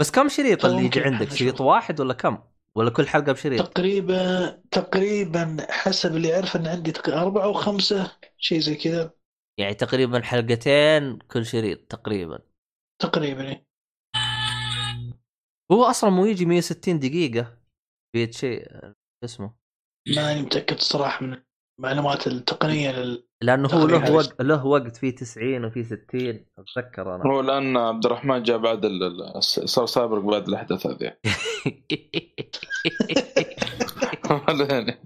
بس كم شريط اللي يجي عندك. شريط واحد ولا كم؟ ولا كل حلقة بشريط؟ تقريبا تقريبا حسب اللي أعرف إن عندي أربعة أو خمسة شيء زي كذا. يعني تقريبا حلقتين كل شريط تقريبا. تقريبا إيه. هو أصلا مو يجي 160 دقيقة في شيء اسمه؟ ماني متأكد الصراحه من المعلومات التقنية لل... لأنه هو له. وقت له وقت فيه 90 وفيه 60 أتذكر أنا. هو الان عبد الرحمن جاء بعد ال- ال- صار سابق بعد الأحداث هذه. [laughs] يعني.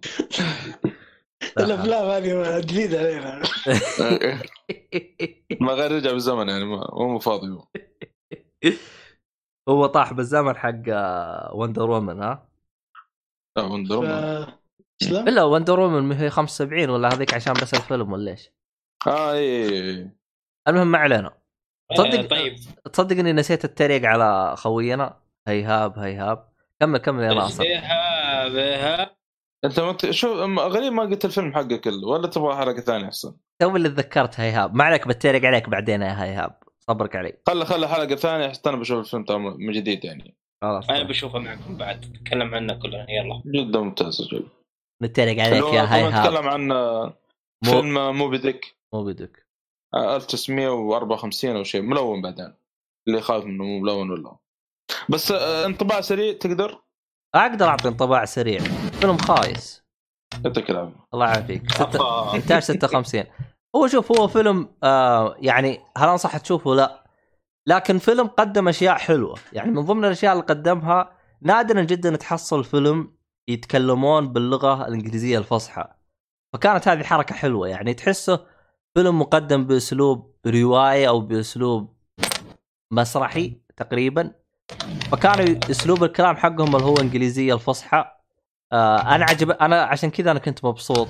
الافلام هذه جديدة علينا. [laughs] ما غير رجع بالزمن يعني ما- مو فاضي هو. [laughs] هو طاح بالزمن حق وندر وومن ها؟ لا، وندر. وومن. اسلم إلا وندر وومن هي 75 ولا هذيك عشان بس الفيلم ولا إيش؟ آه اي المهم ما علينا. تصدق آه، طيب. تصدق إني نسيت التريق على خوينا؟ هيهاب هيهاب كمل كمل يا ناصر. بها بها أنت ما ت- شو أم- غريب ما قلت الفيلم حقه كله ولا تبغى حلقه ثانية احسن تو اللي تذكرت هيهاب ما عليك بتريق عليك بعدين يا هيهاب صبرك علي. خلى خلى حلقة ثانية حتى أنا بشوف الفيلم ترى من جديد يعني. خلاص أنا بشوفه معكم بعد نتكلم عنه كلنا يلا. جدا ممتاز الفيلم. نتريق عليك يا طبعاً هيهاب نتكلم عن مو فيلم موبي ديك. مو بدك آه، 1954 أو شيء ملون بعدين اللي خايف انه مو ملون ولا. بس آه، انطباع سريع تقدر؟ أقدر أعطي انطباع سريع. فيلم خايس. يعطيك العافية. الله يعافيك. [laughs] إنتاج 56 هو شوف هو فيلم آه يعني هل أنصح تشوفه؟ لا. لكن فيلم قدم أشياء حلوة. يعني من ضمن الأشياء اللي قدمها نادرا جدا تحصل فيلم يتكلمون باللغة الإنجليزية الفصحى. فكانت هذه حركة حلوة. يعني تحسه فيلم مقدم بأسلوب رواية أو بأسلوب مسرحي تقريبا. فكانوا أسلوب الكلام حقهم اللي هو إنجليزية الفصحى. آه أنا عجب أنا عشان كذا أنا كنت مبسوط.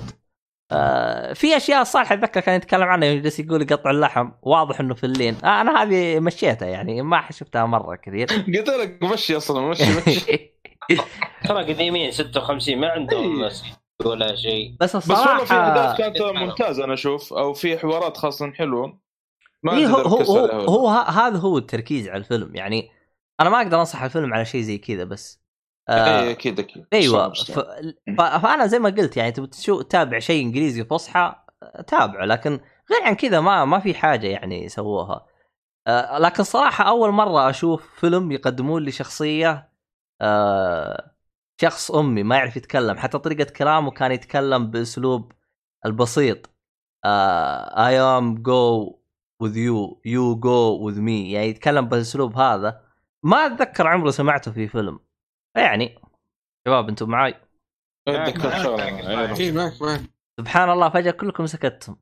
آه في أشياء صالح أتذكر كان يتكلم عنها يجلس يقول يقطع اللحم. واضح إنه في اللين. آه أنا هذه مشيتها يعني ما شفتها مرة كثير. [laughs] قلت لك مشي أصلا مشي [laughs] مشي. ترى قديمين 56 ما عندهم إيه. ولا شيء. بس بس والله في الصراحة احداث كانت ممتازة أنا أشوف أو في حوارات خاصة حلوة. ما إيه هو هو, هو, هذا هو التركيز على الفيلم. يعني أنا ما أقدر أنصح الفيلم على شيء زي كذا بس اي أكيد أكيد. أيوه ف... فأنا زي ما قلت يعني تبي تشوف تتابع شيء إنجليزي فصحى آه، تابعه. لكن غير عن كذا ما ما في حاجة يعني سووها آه لكن صراحة أول مرة أشوف فيلم يقدمون لي شخصية آه شخص أمي ما يعرف يتكلم. حتى طريقة كلامه كان يتكلم بأسلوب البسيط. آه I am go with you you go with me. يعني يتكلم بالاسلوب هذا. ما أتذكر عمري سمعته في فيلم. يعني. شباب أنتم معاي. اتذكر شغله أيوة. معاك. اي معك معك سبحان الله فجأة كلكم سكتتم.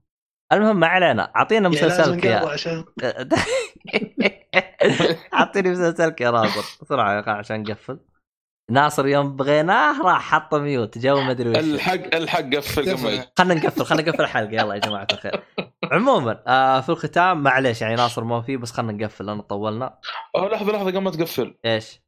المهم ما علينا. اعطينا مسلسلك يا [laughs] اعطيني مسلسلك يا ناصر بسرعة يا أخي عشان نقفل ناصر يوم بغيناه راح حط mute. جو ما أدري وش. الحق الحق قفل. خلنا نقفل خلنا نقفل الحلقة. يلا يا جماعة الخير. عموما آه في الختام معليش يعني ناصر ما في بس خلنا نقفل لأن طولنا. لحظة لحظة قبل ما تقفل. إيش؟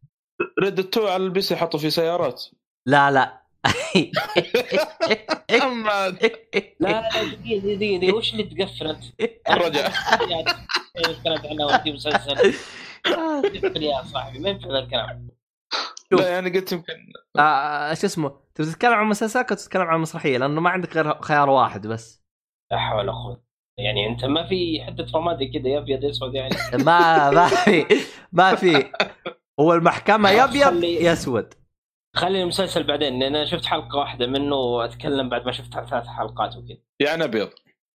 Red 2 على ال PC حطوا فيه سيارات. لا لا. [laughs] اما لا لا دقيقة دقيقة وش اللي تقفلت؟ الرجع تكلمت عنها وانت مسلسل قفل يا صاحبي ما ينفع الكلام؟ شوف. لا يعني قلت يمكن. آه شو اسمه؟ تبي تتكلم عن مسلسلك ولا تتكلم عن مسرحية؟ لأنه ما عندك غير خيار واحد بس. لا حول ولا قوة. يعني أنت ما في حتة رمادي كذا يا أبيض يا أسود يعني. [laughs] ما ما في ما في. هو المحكمة يا ابيض خلي- يا أسود. خلي المسلسل بعدين لأن أنا شفت حلقة واحدة منه وأتكلم بعد ما شفت ثلاث حلقات وكذا. يعني أبيض.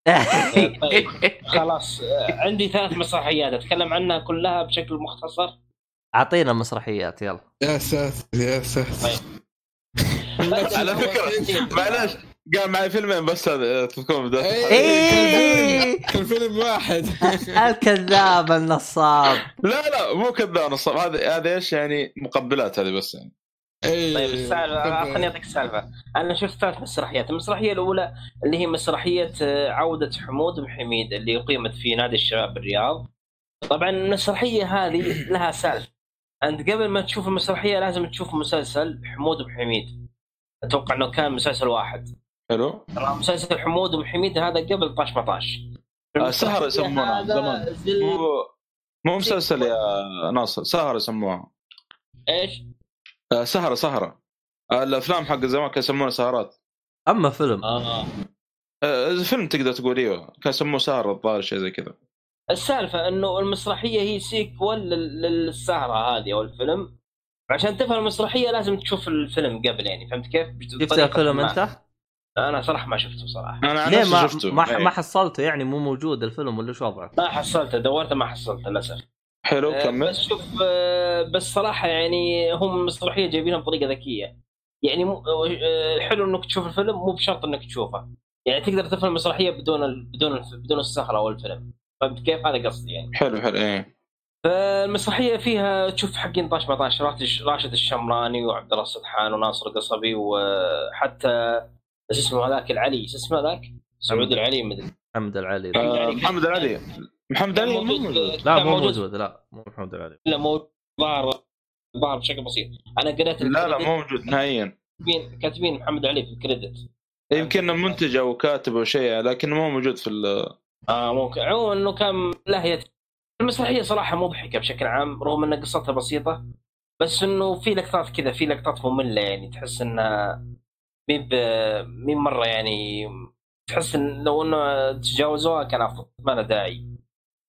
[laughs] طيب. خلاص عندي ثلاث مسرحيات. أتكلم عنها كلها بشكل مختصر. أعطينا مسرحيات يلا. يا ساتر يا ساتر. على فكرة [laughs] معلش. قام معي فيلمين بس هذا تذكرون بداية إيه. [laughs] كان فيلم واحد. [laughs] الكذاب النصاب. لا لا مو كذاب نصاب. هذا هذا إيش يعني؟ مقبلات هذه بس يعني. إيه. طيب السالفة خليني أعطيك السالفه أنا شفت ثلاث مسرحيات. المسرحية الأولى اللي هي مسرحية آه، عودة حمود بن حميد اللي أقيمت في نادي الشباب بالرياض. طبعا المسرحية هذه لها سالفة. أنت قبل ما تشوف المسرحية لازم تشوف مسلسل حمود بن حميد. أتوقع إنه كان مسلسل واحد. حلو ترى مسلسل حمود بن حميد هذا قبل طاش مطاش آه، سهرة يسمونها هذا زمان. زل... مو مو مسلسل يا ناصر سهرة يسموها إيش؟ آه، سهرة سهرة آه، الأفلام حق زمان كانوا يسمونها سهرات أما فيلم آه آه، فيلم تقدر تقول إيوه كانوا يسموه سهرة الظاهر شيء زي كذا السالفة إنه المسرحية هي سيكول لل- للسهرة هذه أو الفيلم عشان تفهم المسرحية لازم تشوف الفيلم قبل يعني فهمت كيف؟ شفت الفيلم. أنت؟ أنا صراحة ما شفته صراحة. أنا عن ليه ما شفته. ما, إيه. ما حصلته؟ يعني مو موجود الفيلم ولا شو وضعه؟ ما حصلته دورته ما حصلته للأسف. حلو آه، كمل. بس شوف آه، بس صراحة يعني هم المسرحيه جايبينها بطريقة ذكية. يعني مو- آه، حلو إنك تشوف الفيلم مو بشرط إنك تشوفه. يعني تقدر تفهم المسرحيه بدون ال- بدون الف- بدون السهره أو الفيلم فهمت كيف؟ هذا قصدي يعني. حلو حلو إيه. فالمسرحيه فيها تشوف حقين طاش مطاش راشد راشد الشمراني وعبد الله السدحان وناصر القصبي وحتى شو اسمه هذاك العلي شو اسمه ذاك؟ سعود العلي مدري. محمد العلي. آه، محمد العلي. محمد العلي مو موجود. لا مو موجود. لا مو محمد العلي. لا موجود ظهر ظهر بشكل بسيط. أنا قريت لا لا مو موجود نهائيا. كاتبين كاتبين محمد علي في الكريدت. يمكن منتج أو كاتب أو شيء لكن مو موجود في ال- آه ممكن عموما إنه كان لا هي المسرحية صراحة مضحكة بشكل عام رغم إن قصتها بسيطة. بس إنه في لقطات كذا في لقطات مملة يعني تحس إنها مين مين مرة يعني تحس إن لو إنه تجاوزوها كان أفضل ما له داعي.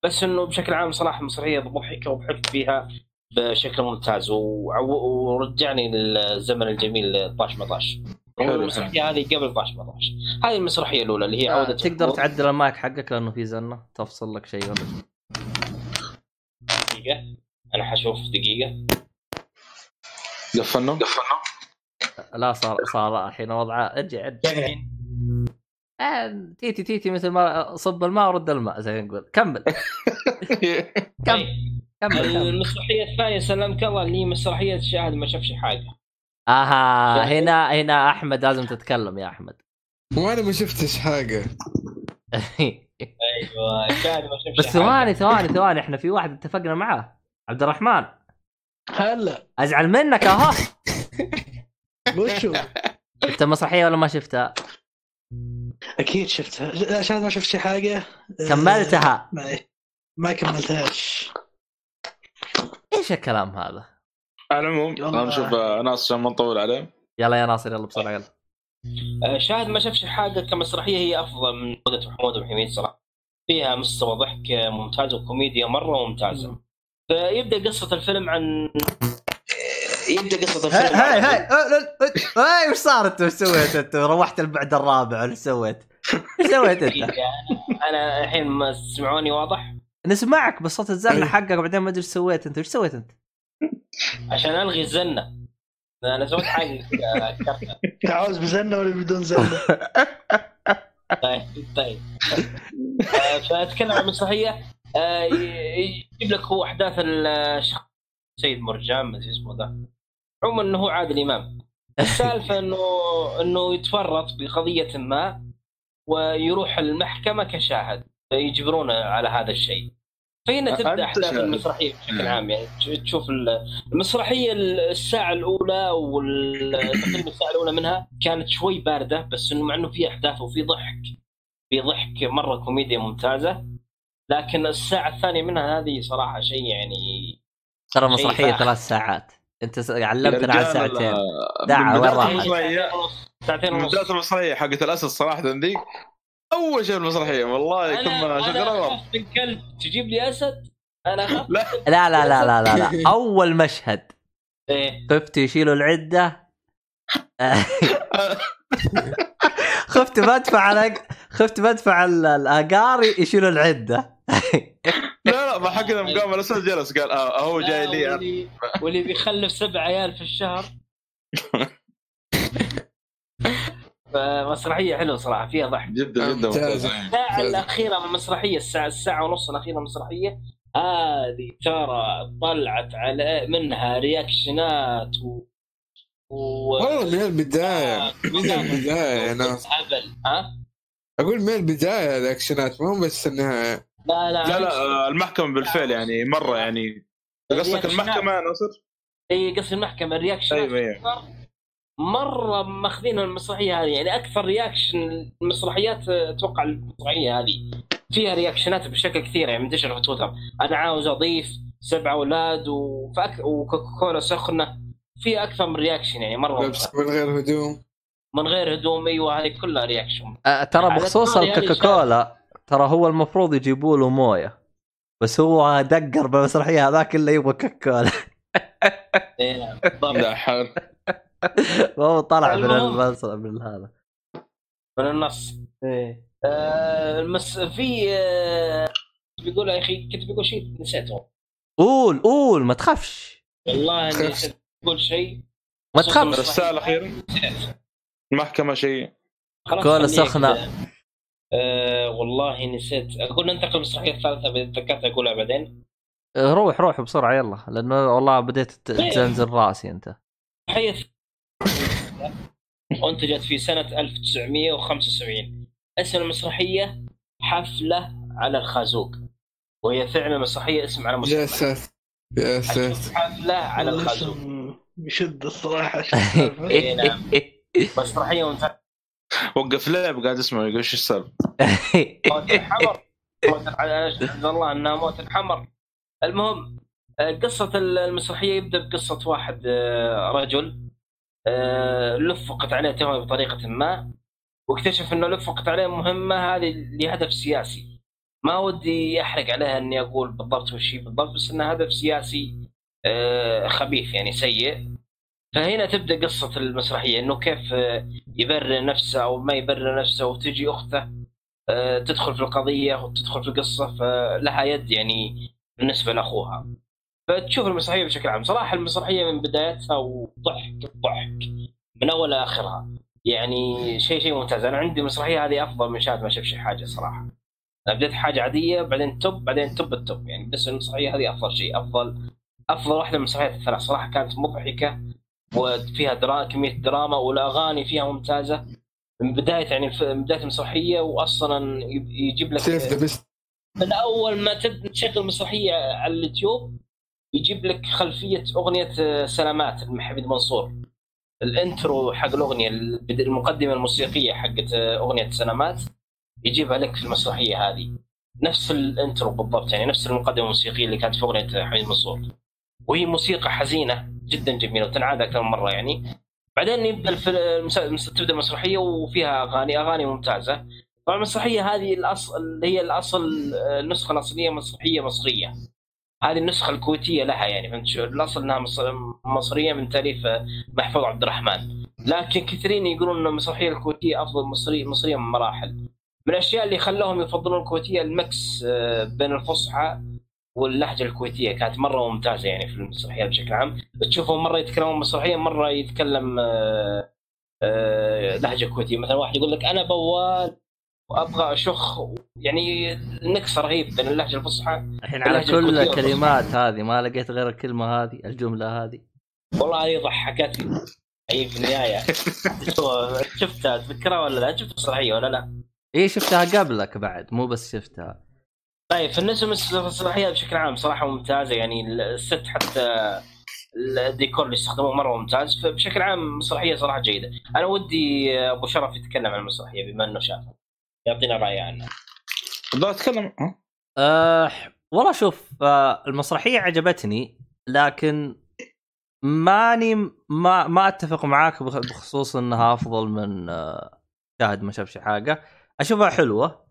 بس إنه بشكل عام صراحة مسرحيه مضحكه وضحكت فيها بشكل ممتاز وعو- ورجعني للزمن الجميل طاش مطاش. المسرحيه هذه قبل طاش مطاش هذه المسرحية الأولى اللي هي آه، عودة تقدر. تعدل المايك حقك لأنه في زنة تفصل لك شيء. ولا دقيقة. أنا حشوف دقيقة. قفلنا لا صار صار الحين وضعه. ارجع ارجع. آه، تيتي تيتي مثل ما صب الماء ورد الماء زي ما نقول. كمل. [laughs] كم كمل كمل. المسرحية الثانية سلمك الله اللي هي مسرحية شاهد ما شافش حاجة. آها هنا هنا أحمد لازم تتكلم يا أحمد. وأنا ما شفتش حاجة. [laughs] شاهد ما شافش بس. ثواني ثواني ثواني. إحنا في واحد اتفقنا معاه عبد الرحمن. هلا. أزعل منك أهو. [laughs] وشو؟ شفت [laughs] المسرحيه ولا ما شفتها؟ أكيد شفتها. عشان ما شفت شي حاجة؟ آه، كملتها ما, ما كملتهاش. إيش الكلام هذا؟ على العموم. خلينا نشوف آه، ناس عشان ما نطول عليه. يلا يا ناصر يلا بسرعة يلا. آه، شاهد ما شافش حاجة كمسرحية هي أفضل من عوده محمود بن حميد صراحة. فيها مستوى ضحك ممتاز وكوميديا مرة ممتازة. فيبدا قصة الفيلم عن يبدا قصه هاي الفيلم هاي هاي هاي وش صار انت وش سويت أنت؟ روحت البعد الرابع ولا إيش سويت؟ إيش سويت أنت؟ [laughs] يعني أنا الحين ما تسمعوني واضح نسمعك بس صوت الزنة حقك وبعدين ما أدري إيش سويت أنت، إيش سويت أنت؟ عشان ألغي الزنة أنا سويت حاجة كرتة. تعوز بزنة ولا بدون زنة؟ [laughs] طيب طيب آه، فأتكلم عن المسرحيه آه، يجيب لك هو أحداث الشخص سيد مرجان ما اسمه ذا عموما إنه هو عادل إمام. السالفة [laughs] انه إنه يتفرط بقضية ما ويروح المحكمة كشاهد يجبرونه على هذا الشيء. فهنا تبدأ أحداث. المسرحية بشكل عام. يعني تش- تشوف ال- المسرحية الساعة الأولى والتقريبا [clears throat] الساعة الأولى منها كانت شوي باردة بس إنه مع إنه في أحداث وفي ضحك. في ضحك مرة كوميديا ممتازة. لكن الساعة الثانية منها هذه صراحة شيء يعني ترى مسرحية. ثلاث ساعات. انت علمتنا على ساعتين من وين؟ المسرحية. ساعتين ونص. بداية المسرحية حقت الأسد صراحة ذيك أول شيء المسرحية والله كنت أنا ما أنا شغلها اخاف من كلب تجيب لي أسد؟ أنا لا. لا لا لا لا لا, لا. [laughs] أول مشهد. إيه. خفت يشيلوا العدة. [laughs] خفت بدفع على خفت بدفع ال- الأقاري يشيلوا العدة. [laughs] لا لا ما حق لما قام الأسد جلس قال آه هو جاي لي. واللي, واللي بيخلف سبع عيال في الشهر. [laughs] فمسرحية حلوة صراحة فيها ضحك. جدا جدا. الساعة الأخيرة من المسرحيه الساعة الساعة ونص الأخيرة من المسرحيه هذه ترى طلعت على منها رياكشنات و و والله من البداية. من البداية. يا ناس. هبل ها؟ أقول من البداية الأكشنات مو بس النهاية. لا لا لا لا آه، المحكمة بالفعل يعني مرة يعني. قصدك المحكمة يا ناصر؟ إي قصدي المحكمة الرياكشنات أيوة، أيوة. مرة ماخذين المسرحية هذه يعني أكثر reaction المسرحيات آه، أتوقع المسرحية هذه. فيها رياكشنات بشكل كثير يعني منتشره في تويتر أنا عاوز أضيف سبع أولاد وفأك... وكوكاكولا سخنة. في أكثر من reaction يعني مرة لبس من غير هدوم. من غير هدوم أيوه هذه كلها reaction. أه، ترى بخصوص الكوكاكولا ترى هو المفروض يجيبوا له مويه. بس هو دقر بالمسرحيه هذاك اللي يبغى كوكاكولا [laughs] إيه نعم بالضبط. لا حول هو طلع من المهم. المس- من هذا. من النص. إيه. آه المس... في آه... بيقول يا أخي كنت بقول شيء نسيته. قول قول ما تخافش. والله اني بقول شيء. ما تخافش. الأخيرة نسيت. المحكمة شيء. كولا خليك آه والله نسيت. أقول ننتقل للمسرحيه الثالثة اذا تذكرت أقولها بعدين؟ أه، روح روح بسرعة يلا. لأنه والله بديت ت- تزنزل رأسي أنت. حيث انتجت في سنة 1975 اسم المسرحيه حفلة على الخازوق. وهي فعلا مسرحية اسم على يا مسرحيه ساتر. يا ساتر. حفلة على الخازوق. يشد [laughs] الصراحة؟ إيه نعم. مسرحية ممتازة. وقف لعب قاعد اسمه يقول إيش السالفة [laughs] موت الحمر. موت الله انها موت الحمر. المهم قصة المسرحية يبدأ بقصة واحد آه، رجل آه، لفقت عليه تهمة بطريقة ما واكتشف إنه لفقت عليه مهمة هذه لهدف سياسي. ما ودي أحرق عليها إني أقول بالضبط وش هي بالضبط بس انها هدف سياسي آه، خبيث يعني سيء. فهنا تبدأ قصة المسرحية إنه كيف آه، يبرر نفسه أو ما يبرر نفسه وتجي أخته آه، تدخل في القضية وتدخل في القصة فلها يد يعني بالنسبة لأخوها. فتشوف المسرحية بشكل عام. صراحة المسرحية من بدايتها وضحك ضحك من أول لآخرها. يعني شيء شيء ممتاز. أنا عندي المسرحيه هذه أفضل من شاهد ما شاف شي حاجة صراحة. أنا بديت حاجة عادية بعدين top بعدين top ال top. يعني بس المسرحية هذه أفضل شيء أفضل أفضل واحدة من المسرحيات الثلاث. صراحة كانت مضحكة وفيها درا... كمية دراما والأغاني فيها ممتازة. من بداية يعني من بداية المسرحية واصلا يب- يجيب لك save the best من أول ما تبدا تشغل المسرحيه على اليوتيوب يجيب لك خلفية أغنية آه، سلامات لحميد منصور. ال intro حق الأغنية المقدمة الموسيقية حقت أغنية سلامات يجيبها لك في المسرحية هذه. نفس ال intro بالضبط يعني نفس المقدمة الموسيقية اللي كانت في أغنية حميد منصور. وهي موسيقى حزينة جدا جميلة وتنعاد أكثر من مرة يعني. بعدين يبدأ تبدأ المسرحيه وفيها اغاني أغاني ممتازة. طبعا المسرحيه هذه الاصل هي الأصل النسخة الأصلية مسرحية مصرية. هذه النسخة الكويتية لها يعني فهمت شو؟ الأصل إنها مص- مصرية من تأليف محفوظ عبد الرحمن. لكن كثيرين يقولون إن المسرحية الكويتية أفضل مصري مصرية من مراحل. من الأشياء اللي خلاهم يفضلون الكويتية المكس آه، بين الفصحى واللهجة الكويتية كانت مرة ممتازة يعني في المسرحيات بشكل عام. تشوفهم مرة يتكلمون مسرحيا مرة يتكلم آه، آه، لهجة كويتية. مثلا واحد يقول لك أنا بوال وأبغى أشخ يعني نكس رهيب بين اللهجة الفصحى الحين على كل الكلمات هذه ما لقيت غير الكلمة هذه الجملة هذه. والله هذه ضحكتني. هي في النهاية. شفتها تذكرها ولا لا؟ شفت المسرحيه ولا لا؟ إيه شفتها قبلك بعد مو بس شفتها. طيب بالنسبة للمسرحيات بشكل عام صراحة ممتازه يعني الست حتى الديكور اللي استخدموه مرة ممتاز فبشكل عام مسرحيه صراحة جيدة. أنا ودي أبو شرف يتكلم عن المسرحيه بما إنه شافها يعطينا رأي عنها لا أتكلم؟ أه والله شوف آه المسرحيه عجبتني لكن ماني ما ما أتفق معاك بخ- بخصوص إنها أفضل من آه شاهد ما شافش حاجة. أشوفها حلوة.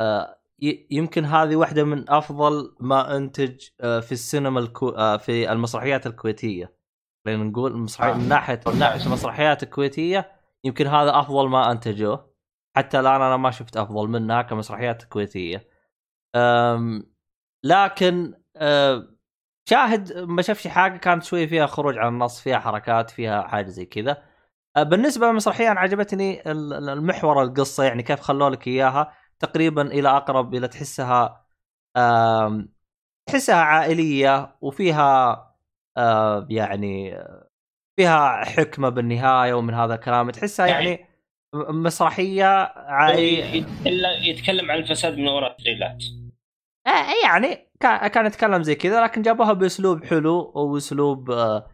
آه يمكن هذه واحدة من أفضل ما أنتج آه في السينما الكو آه في المسرحيات الكويتية. خلينا نقول المسرحية من ناحية من ناحية المسرحيات الكويتية يمكن هذا أفضل ما أنتجوه. حتى الآن أنا ما شفت أفضل منها كمسرحيات كويتية. أم لكن أه شاهد ما شافش حاجة كانت شوي فيها خروج عن النص فيها حركات فيها حاجة زي كذا. بالنسبة للمسرحية أنا عجبتني ال- ال- المحور القصة يعني كيف خلوا لك إياها. تقريبا إلى أقرب إلى تحسها تحسها عائلية وفيها يعني فيها حكمة بالنهاية ومن هذا الكلام. تحسها يعني م- مسرحية عائلية. يتكلم- عن الفساد من وراء التريلات آه يعني كان كان يتكلم زي كذا لكن جابوها بأسلوب حلو وأسلوب آه،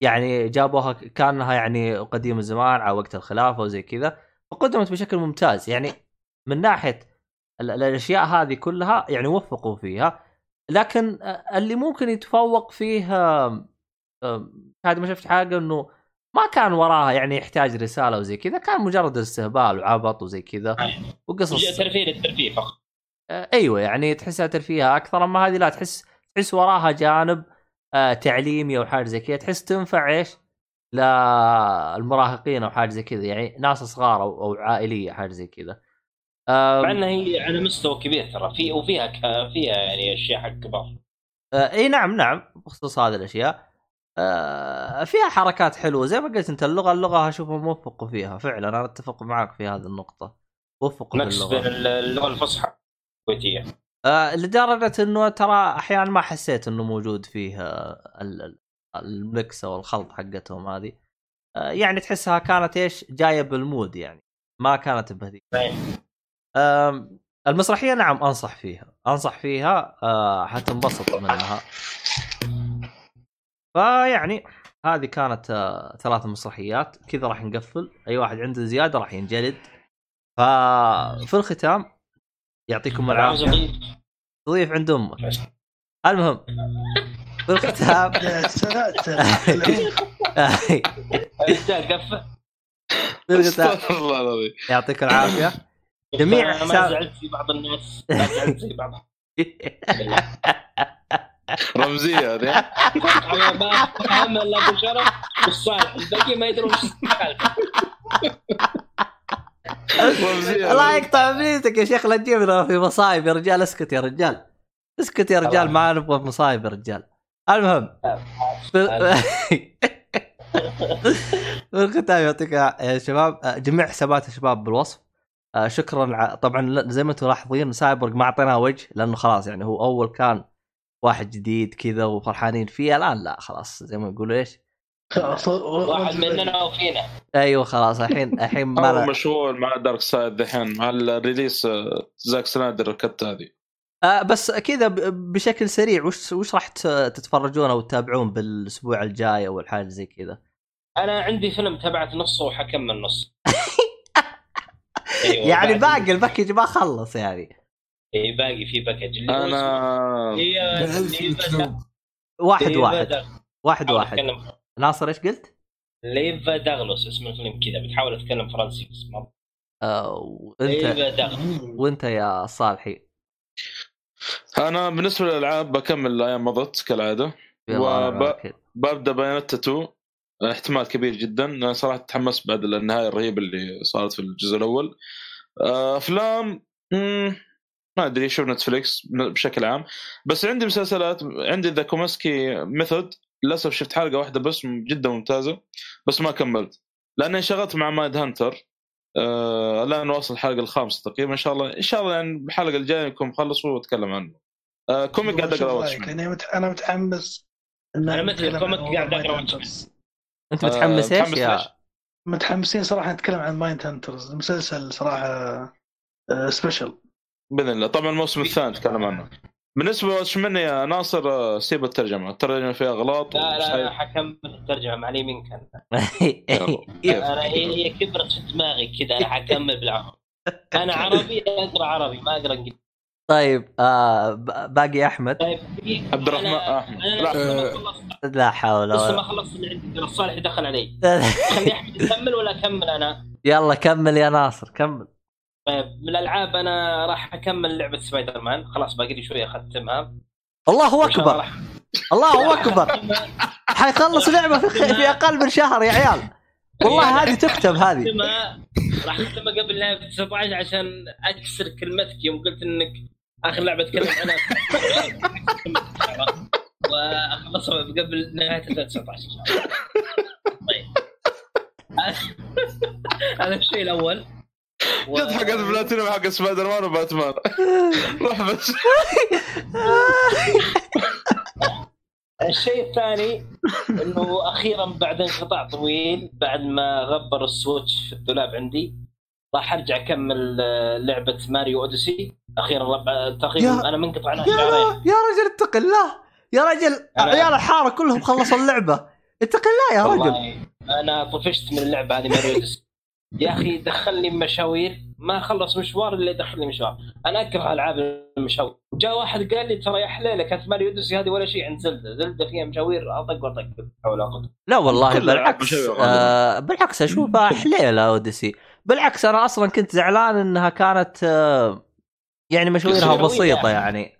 يعني جابوها كأنها يعني قديم الزمان على وقت الخلافة وزي كذا وقدمت بشكل ممتاز. يعني من ناحية الأشياء هذه كلها يعني وفقوا فيها لكن اللي ممكن يتفوق فيه هذه ما شفت حاجة إنه ما كان وراها يعني يحتاج رسالة وزي كذا كان مجرد استهبال وعبط وزي كذا وقصص ترفيه للترفيه فقط آه، أيوه يعني تحسها ترفيها أكثر أما هذه لا تحس تحس وراها جانب آه تعليمي أو حاجة زي كذا تحس تنفع إيش؟ للمراهقين أو حاجة زي كذا يعني ناس صغار أو, أو عائلية حاجة زي كذا. مع انها هي على مستوى كبير ترى. في وفيها ك- فيها يعني أشياء حق كبار آه إي نعم نعم بخصوص هذه الأشياء. آه فيها حركات حلوة. زي ما قلت أنت اللغة اللغة اشوفهم وفقوا فيها. فعلا أنا أتفق معك في هذه النقطة. وفقوا نفس اللغة. الفصحى الكويتيه آه لدرجة إنه ترى أحيانا ما حسيت إنه موجود فيه ال- ال- الميكس أو الخلط حقتهم هذه. آه يعني تحسها كانت إيش؟ جاية بالمود يعني. ما كانت بهذيك آم، المسرحية نعم أنصح فيها. أنصح فيها آه حتنبسط منها. فيعني هذه كانت آه ثلاث مسرحيات. كذا راح نقفل. أي واحد عنده زيادة راح ينجلد. ففي الختام يعطيكم العافية. تضيف عند أمك. المهم في الختام. [laughs] يا ساتر [laughs] [laughs] العظيم. يعطيكم العافية. جميع أنا ما زعلت في بعض الناس ما زعلت زي بعض. [laughs] رمزية هذه. أنا ما أفهم إلا أبو شرف والصالح. الباقي ما يدرون إيش الله يقطع بيتك يا شيخ لا تجيبنا في مصايب يا رجال. اسكت يا رجال. اسكت يا رجال ما نبغى في مصايب يا رجال. المهم في [laughs] في الختام يعطيك يا شباب جميع حسابات الشباب بالوصف. آه، شكرا ع- طبعا لا- زي ما أنتم ملاحظين سايبرغ ما أعطيناه وجه لأنه خلاص يعني هو أول كان واحد جديد كذا وفرحانين فيه الآن لا خلاص زي ما يقولوا إيش؟ خلاص واحد مننا وفينا. أيوه خلاص الحين [laughs] الحين ما لا- مشغول مع Dark seid دحين مع ال release آه، Zack Snyder ال cut هذه. آه بس كذا ب- بشكل سريع وش وش راح تتفرجون أو تتابعون بالأسبوع الجاي أو الحاجة زي كذا؟ أنا عندي فيلم تابعت نصه وحكمل نص [laughs] أيوة يعني باقي. ال package ما خلص يعني. إي باقي في package اللي أنا ليفا واحد واحد. واحد واحد. ناصر إيش قلت؟ ليفا داغلوس اسم الفيلم كذا. بتحاول أتكلم فرنسي بس ما وانت وأنت يا صالحي. أنا بالنسبة للألعاب بكمل الأيام مضت كالعادة. يلا وب- أنا كذا. ببدأ Bayonetta 2 احتمال كبير جدا. أنا صراحة تحمست بعد النهاية الرهيبه اللي صارت في الجزء الأول. آه، أفلام ما أدري شوف Netflix بشكل عام. بس عندي مسلسلات عندي The Kominsky Method للأسف شفت حلقة واحدة بس جدا ممتازة بس ما كملت. لأني انشغلت مع Mindhunter آه الآن واصل الحلقة الخامسة تقريبا إن شاء الله. إن شاء الله يعني الحلقة الجاية يكون مخلص وأتكلم عنه. آه comic قاعد أقرأ أنا متحمس أنا مثل عن قاعد Hunters. أنت آه، متحمس إيش يا؟ متحمسين صراحة نتكلم عن Mindhunters المسلسل صراحة آه، special بإذن الله. طبعا الموسم الثاني نتكلم عنه. بالنسبة وش مني يا ناصر؟ آه، سيب الترجمة. الترجمة فيها اغلاط لا لا أنا. حكمل الترجمة مع اليمين كان. [laughs] يلا. أنا هي هي كبرت في دماغي كذا أنا حكمل بالعربي. أنا عربي أقرأ عربي ما أقرأ إنجليزي. طيب آه باقي أحمد. طيب عبد الرحمن أنا- أحمد. لا. ما آه. لا حول لسه ما ولا خلصت اللي عندي. ترى الصالح دخل علي. [laughs] خلي أحمد يكمل ولا أكمل أنا؟ يلا كمل يا ناصر كمل. طيب من الألعاب أنا راح أكمل لعبة سبايدر مان خلاص باقي لي شوية أختمها. الله أكبر. الله أكبر. حيخلص لعبة في, في أقل من شهر يا عيال. والله هذه تكتب هذه. راح أختمها قبل نهايه 19 عشان أكسر كلمتك. يوم قلت إنك آخر لعبة أتكلم عنها. [laughs] وأخلصها قبل نهاية 2019 ان شاء الله طيب. [laughs] هذا الشيء الأول. جت حق البلاتينيوم حق Spider-Man و Batman. [laughs] روح بس. الشيء الثاني إنه أخيرا بعد انقطاع طويل بعد ما غبر السويتش في الدولاب عندي راح أرجع أكمل آه، لعبة ماريو أوديسي. أخيرا تقريبا يا- أنا منقطع عنها يا شهرين يا رجل اتق الله يا رجل أنا- عيال الحاره كلهم خلصوا اللعبة. اتق الله يا رجل. والله أنا طفشت من اللعبة هذه يا أخي دخلني مشاوير. ما خلص مشوار إلا يدخلني مشوار. أنا أكره ألعاب المشاوير. جاء واحد قال لي ترى يا حليلة كانت ماريو أوديسي هذه ولا شيء عند زلدة. زلدة فيها مشاوير أطق وأطق حول لا والله بالعكس آه بالعكس أشوفها حليلة أوديسي. بالعكس أنا أصلا كنت زعلان إنها كانت آه يعني مشاويرها مشاوير بسيطة يعني. يعني.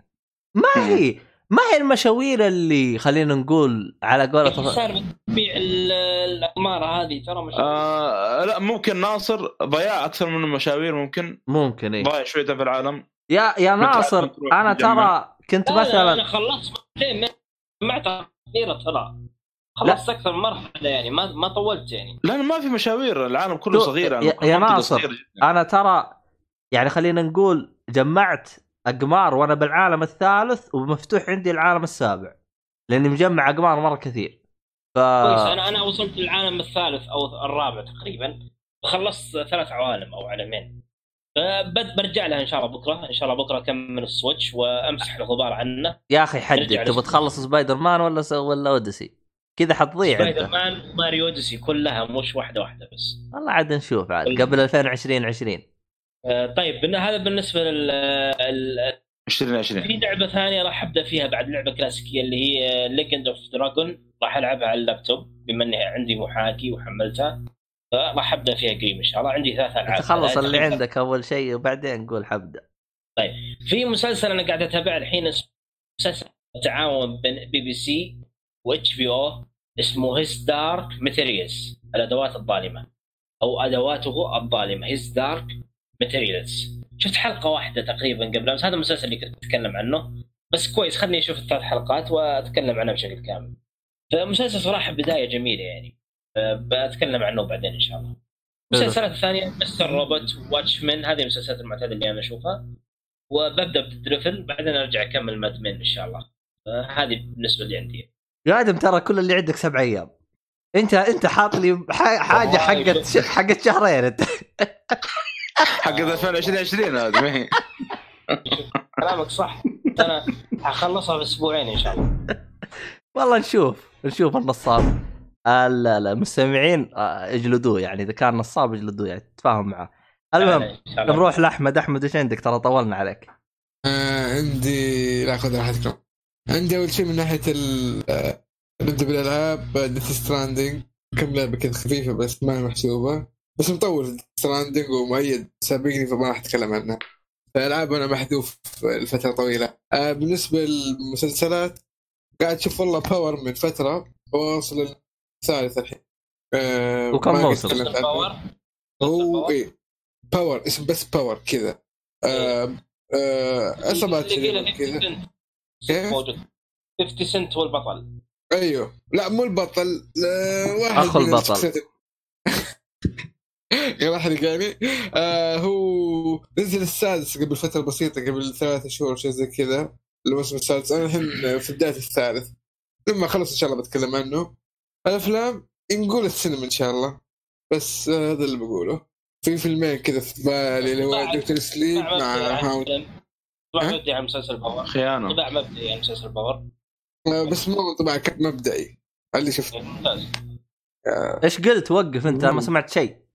ما هي ما هي المشاوير اللي خلينا نقول على قولة صار بتبيع ال- الأقمار هذه؟ ترى مشاوير آه لا ممكن ناصر ضياع أكثر من المشاوير ممكن. ممكن إيه. ضايع شوية في العالم. يا يا ناصر أنا. ترى كنت لا، أنا مثلا خلصت جمعتها كثيره ترى. خلصت أكثر من مرحلة يعني ما ما طولت يعني. لأن ما في مشاوير العالم كله صغير يعني يا- يا ناصر، جداً. أنا ترى يعني خلينا نقول جمعت أقمار وأنا بالعالم الثالث ومفتوح عندي العالم السابع لأني مجمع أقمار مرة كثير. ف كويس. أنا أنا وصلت للعالم الثالث أو الرابع تقريبا خلصت ثلاث عوالم أو عالمين. فبد- برجع لها إن شاء الله بكرة. إن شاء الله بكرة أكمل ال Switch وأمسح الغبار عنه. يا أخي حدد تبغى. تخلص سبايدر مان ولا س... ولا Odyssey؟ كذا حتضيع Spider أنت. Man و Mario Odyssey كلها مش واحدة واحدة بس. والله عاد نشوف عاد قبل 2020 20 آه، طيب بن- هذا بالنسبة لل ال- 2020 في لعبة ثانية راح أبدأ فيها بعد لعبة كلاسيكية اللي هي Legend of Dragoon راح ألعبها على اللابتوب بما إني عندي محاكي وحملتها. فراح أبدأ فيها قريب ان شاء الله عندي ثلاث ألعاب. تخلص اللي تقريباً. عندك أول شيء وبعدين نقول حبدأ. في مسلسل أنا قاعد اتابعه الحين مسلسل تعاون بين BBC و HBO اسمه His Dark Materials الأدوات الظالمة أو أدواته الظالمة. His Dark Materials شفت حلقة واحدة تقريبا قبل أمس. هذا المسلسل اللي كنت أتكلم عنه. بس كويس خلني أشوف الثلاث حلقات وأتكلم عنه بشكل كامل. فمسلسل صراحة بداية جميلة يعني. بتكلم عنه بعدين إن شاء الله. المسلسلات الثانية Mr. Robot Watchmen هذه المسلسلات المعتادة اللي أنا أشوفها. وببدأ ب Daredevil بعدين أرجع أكمل Mad إن شاء الله. هذه بالنسبة لي عندي. يا آدم ترى كل اللي عندك سبع أيام. انت أنت حاط لي حاجة حقت حقت شهرين. انت [laughs] حق 2020 هذه ما هي. كلامك صح. أنا حخلصها في أسبوعين إن شاء الله. والله نشوف نشوف النصاب. آه لا لا المستمعين آه اجلدوه يعني إذا كان نصاب اجلدوه يعني تتفاهم معه. المهم. نروح لأحمد. أحمد إيش عندك؟ ترى طولنا عليك. آه عندي لا خذ راحتكم. عندي أول شيء من ناحية ال آه، نبدأ بالألعاب. Death Stranding كم لعبة كذا خفيفة بس ما هي محسوبة. بس مطور Stranding ومؤيد. سابقني فما راح أتكلم عنها فالالعاب أنا محذوف لفترة طويلة. آه بالنسبة للمسلسلات قاعد أشوف والله Power من فترة. واصل الثالث الحين. آه وكم موسم؟ عنه. Power هو إيه Power اسم بس Power كذا. آه آه قيله 50 كذا؟ موجود. 50 سنت هو البطل. أيوه. لا مو البطل. لا واحد من البطل. [laughs] يا واحد يعني آه هو نزل السادس قبل فترة بسيطة قبل ثلاثة شهور شيء زي كذا. الموسم السادس. أنا الحين في بداية الثالث. لما خلص إن شاء الله بتكلم عنه. الأفلام نقول السينما إن شاء الله. بس آه هذا اللي بقوله. في فيلمين كذا في بالي اللي هو Doctor Sleep مع هاوند طبع ها؟ مبدئي على مسلسل Power. خيانة. طبع مبدئي على مسلسل Power. آه بس مو طبعا كان مبدئي. اللي شفته. ممتاز. آه. إيش قلت؟ وقف أنت ما سمعت شيء.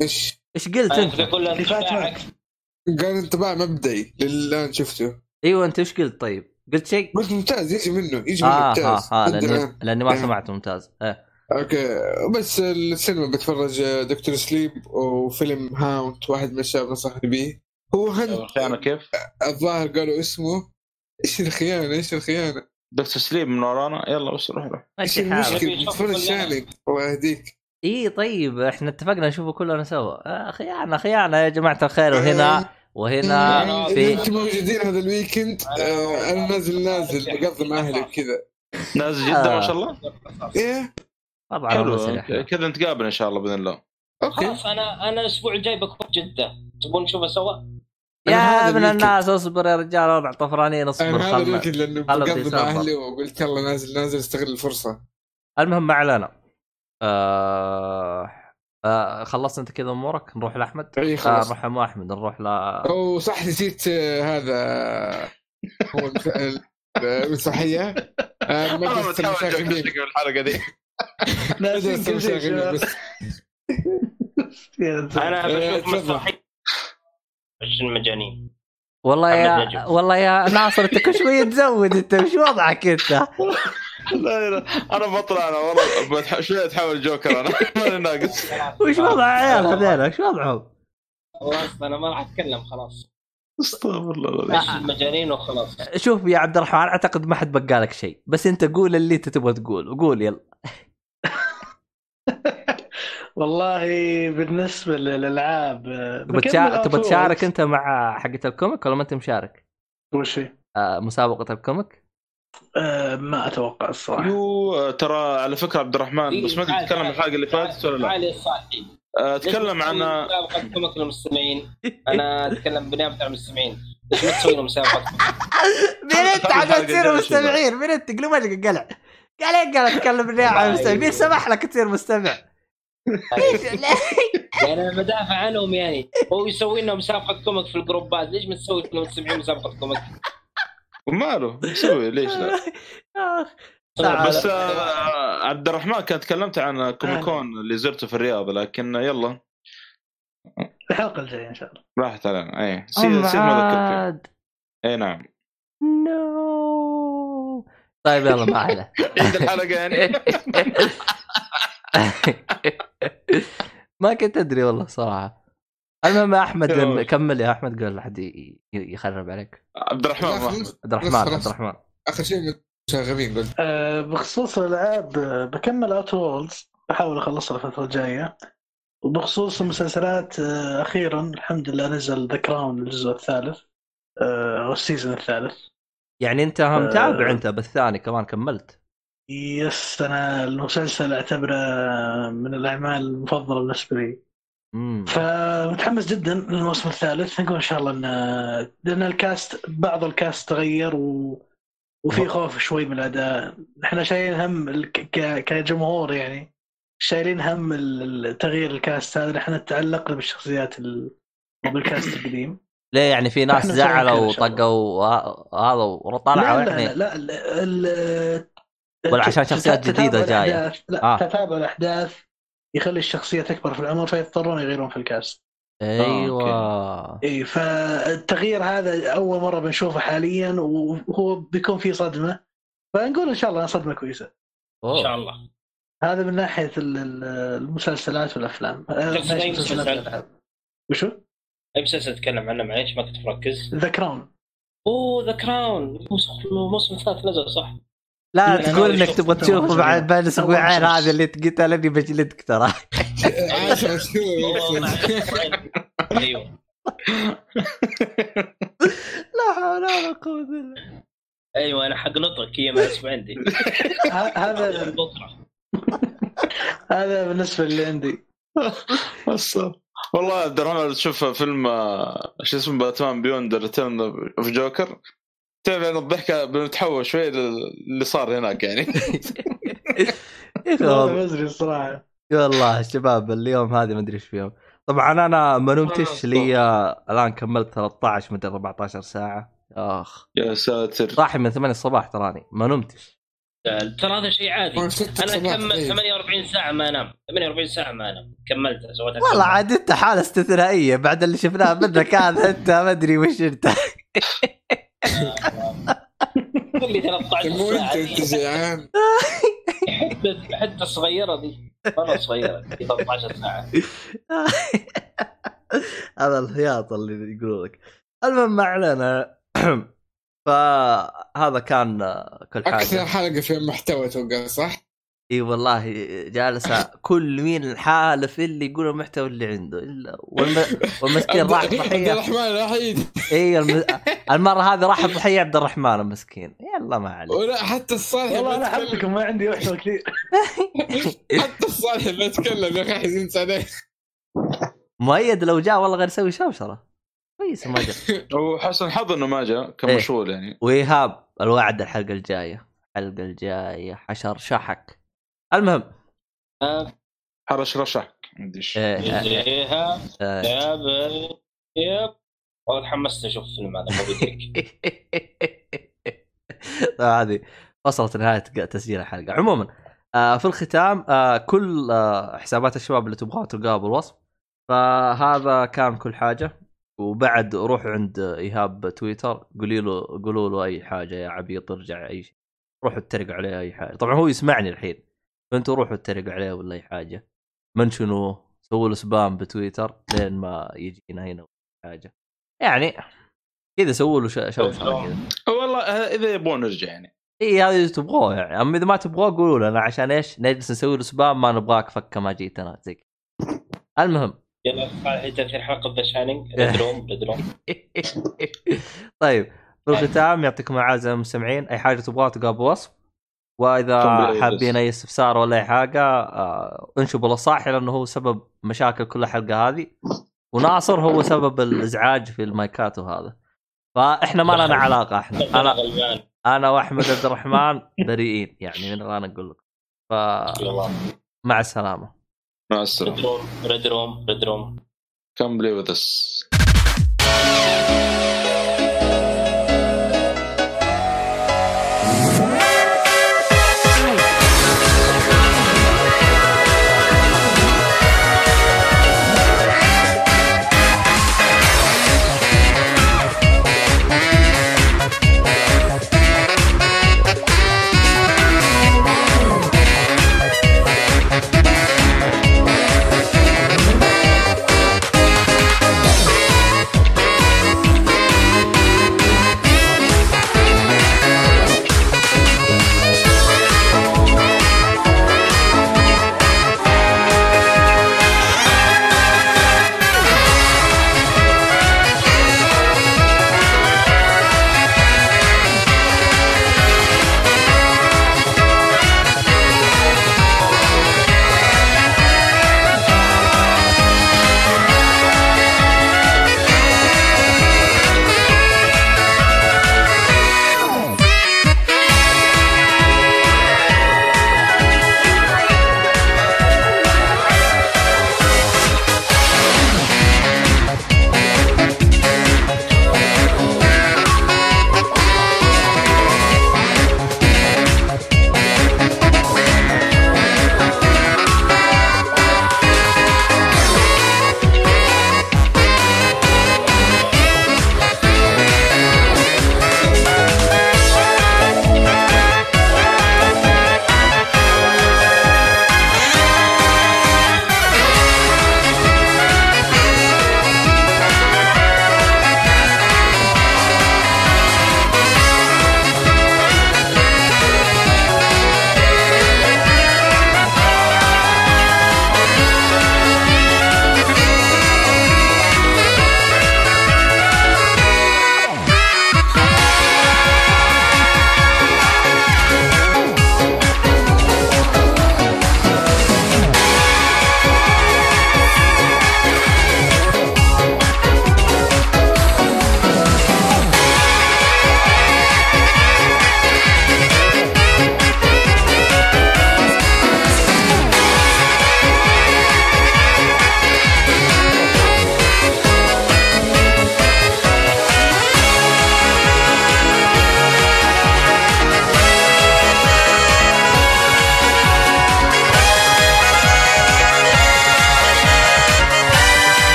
إيش؟ إيش قلت أنت؟ قال انطباع مبدئي للي الان شفته. أيوه أنت إيش قلت؟ طيب قلت شيء؟ قلت ممتاز يجي منه؟ يجي منه آه ها ممتاز ها عندنا لأني. لأني ما إيه. سمعت ممتاز. إيه. okay بس السينما بتفرج Doctor Sleep وفيلم هاوند واحد من الشباب نصحني به هو هند. الخيانه كيف؟ الظاهر قالوا اسمه. إيش الخيانة؟ إيش الخيانة؟ Doctor Sleep من ورانا؟ يلا بس روح روح إيش. المشكلة؟ بتفرج. شانك. الله يهديك. إي طيب إحنا اتفقنا نشوفه كلنا سوا. آه خيانة خيانة يا جماعة الخير وهنا وهنا أنا اذا في إنتم موجودين هذا ال weekend آه، أنا نازل نازل بقضي مع أهلي وكذا. نازل جده آه. ما شاء الله. إيه. طبعا حلو. كذا نتقابل إن شاء الله بإذن الله. Okay. خلاص أنا أنا الأسبوع الجاي بكون جدة. تبون نشوفه سوا؟ يا ابن. الناس اصبر يا رجال وضع طفرانين اصبر أنا هذا ال weekend لأنه بقضي مع. أهلي وقلت يلا نازل نازل استغل الفرصة. المهم ما علينا آه... آه خلصت انت كذا امورك نروح لأحمد إي آه خلاص نروح أحمد نروح ل أو صح نسيت آه، هذا هو المسرحيه آه، [laughs] أنا مدرسه بتحاول المشاغبين الحلقة دي شيء المشاغبين. بس. أنا بشوف. مسرحيه عشان مجانين والله يا. والله يا ناصر أنت كل شوية تزود أنت وش وضعك أنت؟ لا لا أنا بطلع أنا والله شوية أتحول جوكر أنا [laughs] ماني ناقص وش وضع عيال هذيلا وش وضعهم؟ خلاص أنا ما راح أتكلم خلاص استغفر الله العظيم. عيش المجانين وخلاص شوف يا عبد الرحمن أعتقد ما حد بقالك شيء بس أنت قول اللي أنت تبغى تقول وقول يلا [laughs] والله بالنسبة للألعاب آه، تبغى. تشارك أنت مع حقة ال comic ولا ما أنت مشارك؟ وش هي؟ آه مسابقة ال comic؟ آه، ما أتوقع الصراحة. يو ترى على فكرة عبد الرحمن بس ما أدري تتكلم عن الحلقة اللي فاتت ولا لا. علي الصالحي آه، اتكلم عن مسابقة comic للمستمعين أنا أتكلم بنيابه عن المستمعين. ليش ما تسوي لهم مسابقه مين أنت؟ عشان تصير مستمعين؟ مين أنت؟ قلب وجهك قلع. قال قال اتكلم بالنيابه عن المستمع مين سمح لك تصير مستمع؟ يعني أنا بدافع عنهم يعني. هو يسوي لنا مسابقة comic في الجروبات ليش ما تسوي للمستمعين مسابقة comic؟ وماله؟ يسوي ليش [laughs] لا. تعال. بس آه، عبد الرحمن كان تكلمت عن Comic Con اللي زرته في الرياض لكن يلا. الحلقة الجاية إن شاء الله. راحت علينا. اي سير سير ما ذكرت. اي نعم. No. طيب يلا ما عليه [laughs] عيد الحلقة يعني. [laughs] ما كنت أدري والله صراحة. المهم يا احمد. كمل يا أحمد قبل لا حد ي- يخرب عليك عبد الرحمن. عبد الرحمن. عبد الرحمن آخر شيء المشاغبين قلت آه، بخصوص الألعاب آه، بكمل Outer Worlds بحاول أخلصها الفترة الجاية وبخصوص المسلسلات آه، أخيرا الحمد لله نزل The Crown الجزء الثالث آه، أو ال season الثالث يعني أنت متابع آه. أنت بالثاني كمان كملت yes أنا المسلسل أعتبره من الأعمال المفضلة بالنسبة لي فمتحمس جدا للموسم الثالث. نقول إن شاء الله ان لأن ال cast بعض ال cast تغير و... وفي خوف شوي من الأداء. إحنا شايلين هم ال- ك... كجمهور يعني. شايلين هم تغيير ال cast هذا. إحنا تعلقنا بالشخصيات ال... وبالكاست القديم. [coughs] ليه يعني في ناس زعلوا. وطقوا هذا وطلعوا لا لا يعني؟ لا, لا ال... ال... ولا عشان شخصيات جديدة جاية؟ الأحداث- لا آه. تتابع الأحداث. يخلي الشخصية تكبر في العمر فيضطرون يغيرون في الكاست. أيوه. إي فالتغيير هذا أول مرة بنشوفه حاليا وهو بيكون فيه صدمة. فنقول إن شاء الله صدمة كويسة. إن شاء أوه. الله. هذا من ناحية ال- ال- المسلسلات والأفلام. مسلسل؟ والألعاب. وشو؟ أي مسلسل تتكلم عنه معليش؟ ما كنت مركز. The Crown أوه The Crown الموسم الثالث نزل صح. لا لا، تقول إنك تبغى تشوفه مسلسل. بعد بعد أسبوعين مسلسل. هذا اللي لاني بجلدك ترى شهور [laughs] أيوه لا حول ولا قوة إلا أيوه أنا حق نطق هي ما اسمع عندي [laughs] هذا [laughs] هذا بالنسبة اللي عندي. والله عبد الرحمن تشوف فيلم آه، شو اسمه Batman Beyond Return of Joker تعرف يعني الضحكة بنتحول شوي للي صار هناك يعني. [laughs] ما أدري الصراحة. والله الشباب اليوم هذه ما أدري إيش فيهم. طبعا أنا ما نمتش لي الآن كملت 13 مدري 14 ساعة. أخ. يا ساتر. صاحي من 8 الصباح تراني. ما نمتش ترى هذا شيء عادي. أنا تقريباً. 48 ساعة ما أنام. 48 ساعة ما أنام. كملتها سويتها والله عاد أنت حالة استثنائية. بعد اللي شفناه منك هذا أنت ما أدري وش أنت. [laughs] قول لي 13 مو انت انت. جيعان حتى حتى الصغيره دي. مرة صغيرة دي 13 ساعة. [laughs] هذا الهياط اللي يقولوا لك. المهم ما علينا. [clears throat] فهذا كان كل أكثر حاجة حلقة فيها محتوى توقع صح؟ إي والله جالسه كل مين حالف اللي يقول المحتوى اللي عنده. إلا والم... والمسكين راح عبد ضحيه الرحمن الوحيد. إي الم... المرة هذه راح ضحيه عبد الرحمن المسكين. يلا ما عليك. ولا حتى الصالح والله أنا. احبكم ما عندي محتوى كثير. [laughs] حتى الصالح بيتكلم يا أخي حزنت عليه. مؤيد لو جاء والله غير يسوي شوشرة. كويس ما جاء. [laughs] وحسن حظ إنه ما جاء كان إيه. مشغول يعني. وإيهاب الوعد الحلقة الجاية. الحلقة الجاية حشر شحك. المهم. حرش رشح إيه، إيه، إيه. ياب ياب والله تحمست أشوف الفيلم هذا طبعا [laughs] هذه وصلت نهايه تسجيل الحلقة. عموما آه في الختام آه كل آه حسابات الشباب اللي تبغاها تلقاها بالوصف. فهذا كان كل حاجة. وبعد روحوا عند إيهاب تويتر. قولي له قولوا له أي حاجة يا عبيط ارجع أي شيء. روحوا اتريقوا عليه أي حاجة. طبعا هو يسمعني الحين. فانتوا روحوا اتريقوا عليه ولا أي حاجة. منشنوه سووا له سبام بتويتر لين ما يجينا هنا حاجة. يعني كذا سووا له شوشره كذا. والله آه، إذا يبغون نرجع يعني. إي هذا اللي تبغوه يعني. أما إذا ما تبغوه قولوا لنا عشان إيش؟ نجلس نسوي له سبام ما نبغاك فكة ما جيتنا زي كذا. المهم. يلا تاثير حلقه The Shining طيب. في الختام يعطيكم العافية المستمعين أي حاجة تبغاها تلقاها بوصف وإذا. حابين أي استفسار ولا أي حاجة آه انشبوا للصاحي لأنه هو سبب مشاكل كل الحلقة هذه وناصر هو سبب الإزعاج في المايكات وهذا فإحنا ما لنا علاقة إحنا. [laughs] أنا أنا وأحمد عبد الرحمن بريئين يعني من الان أقول لكم. يلا. فمع السلامة. مع ريد السلامه روم ريد روم ريد روم كم بلاي وذ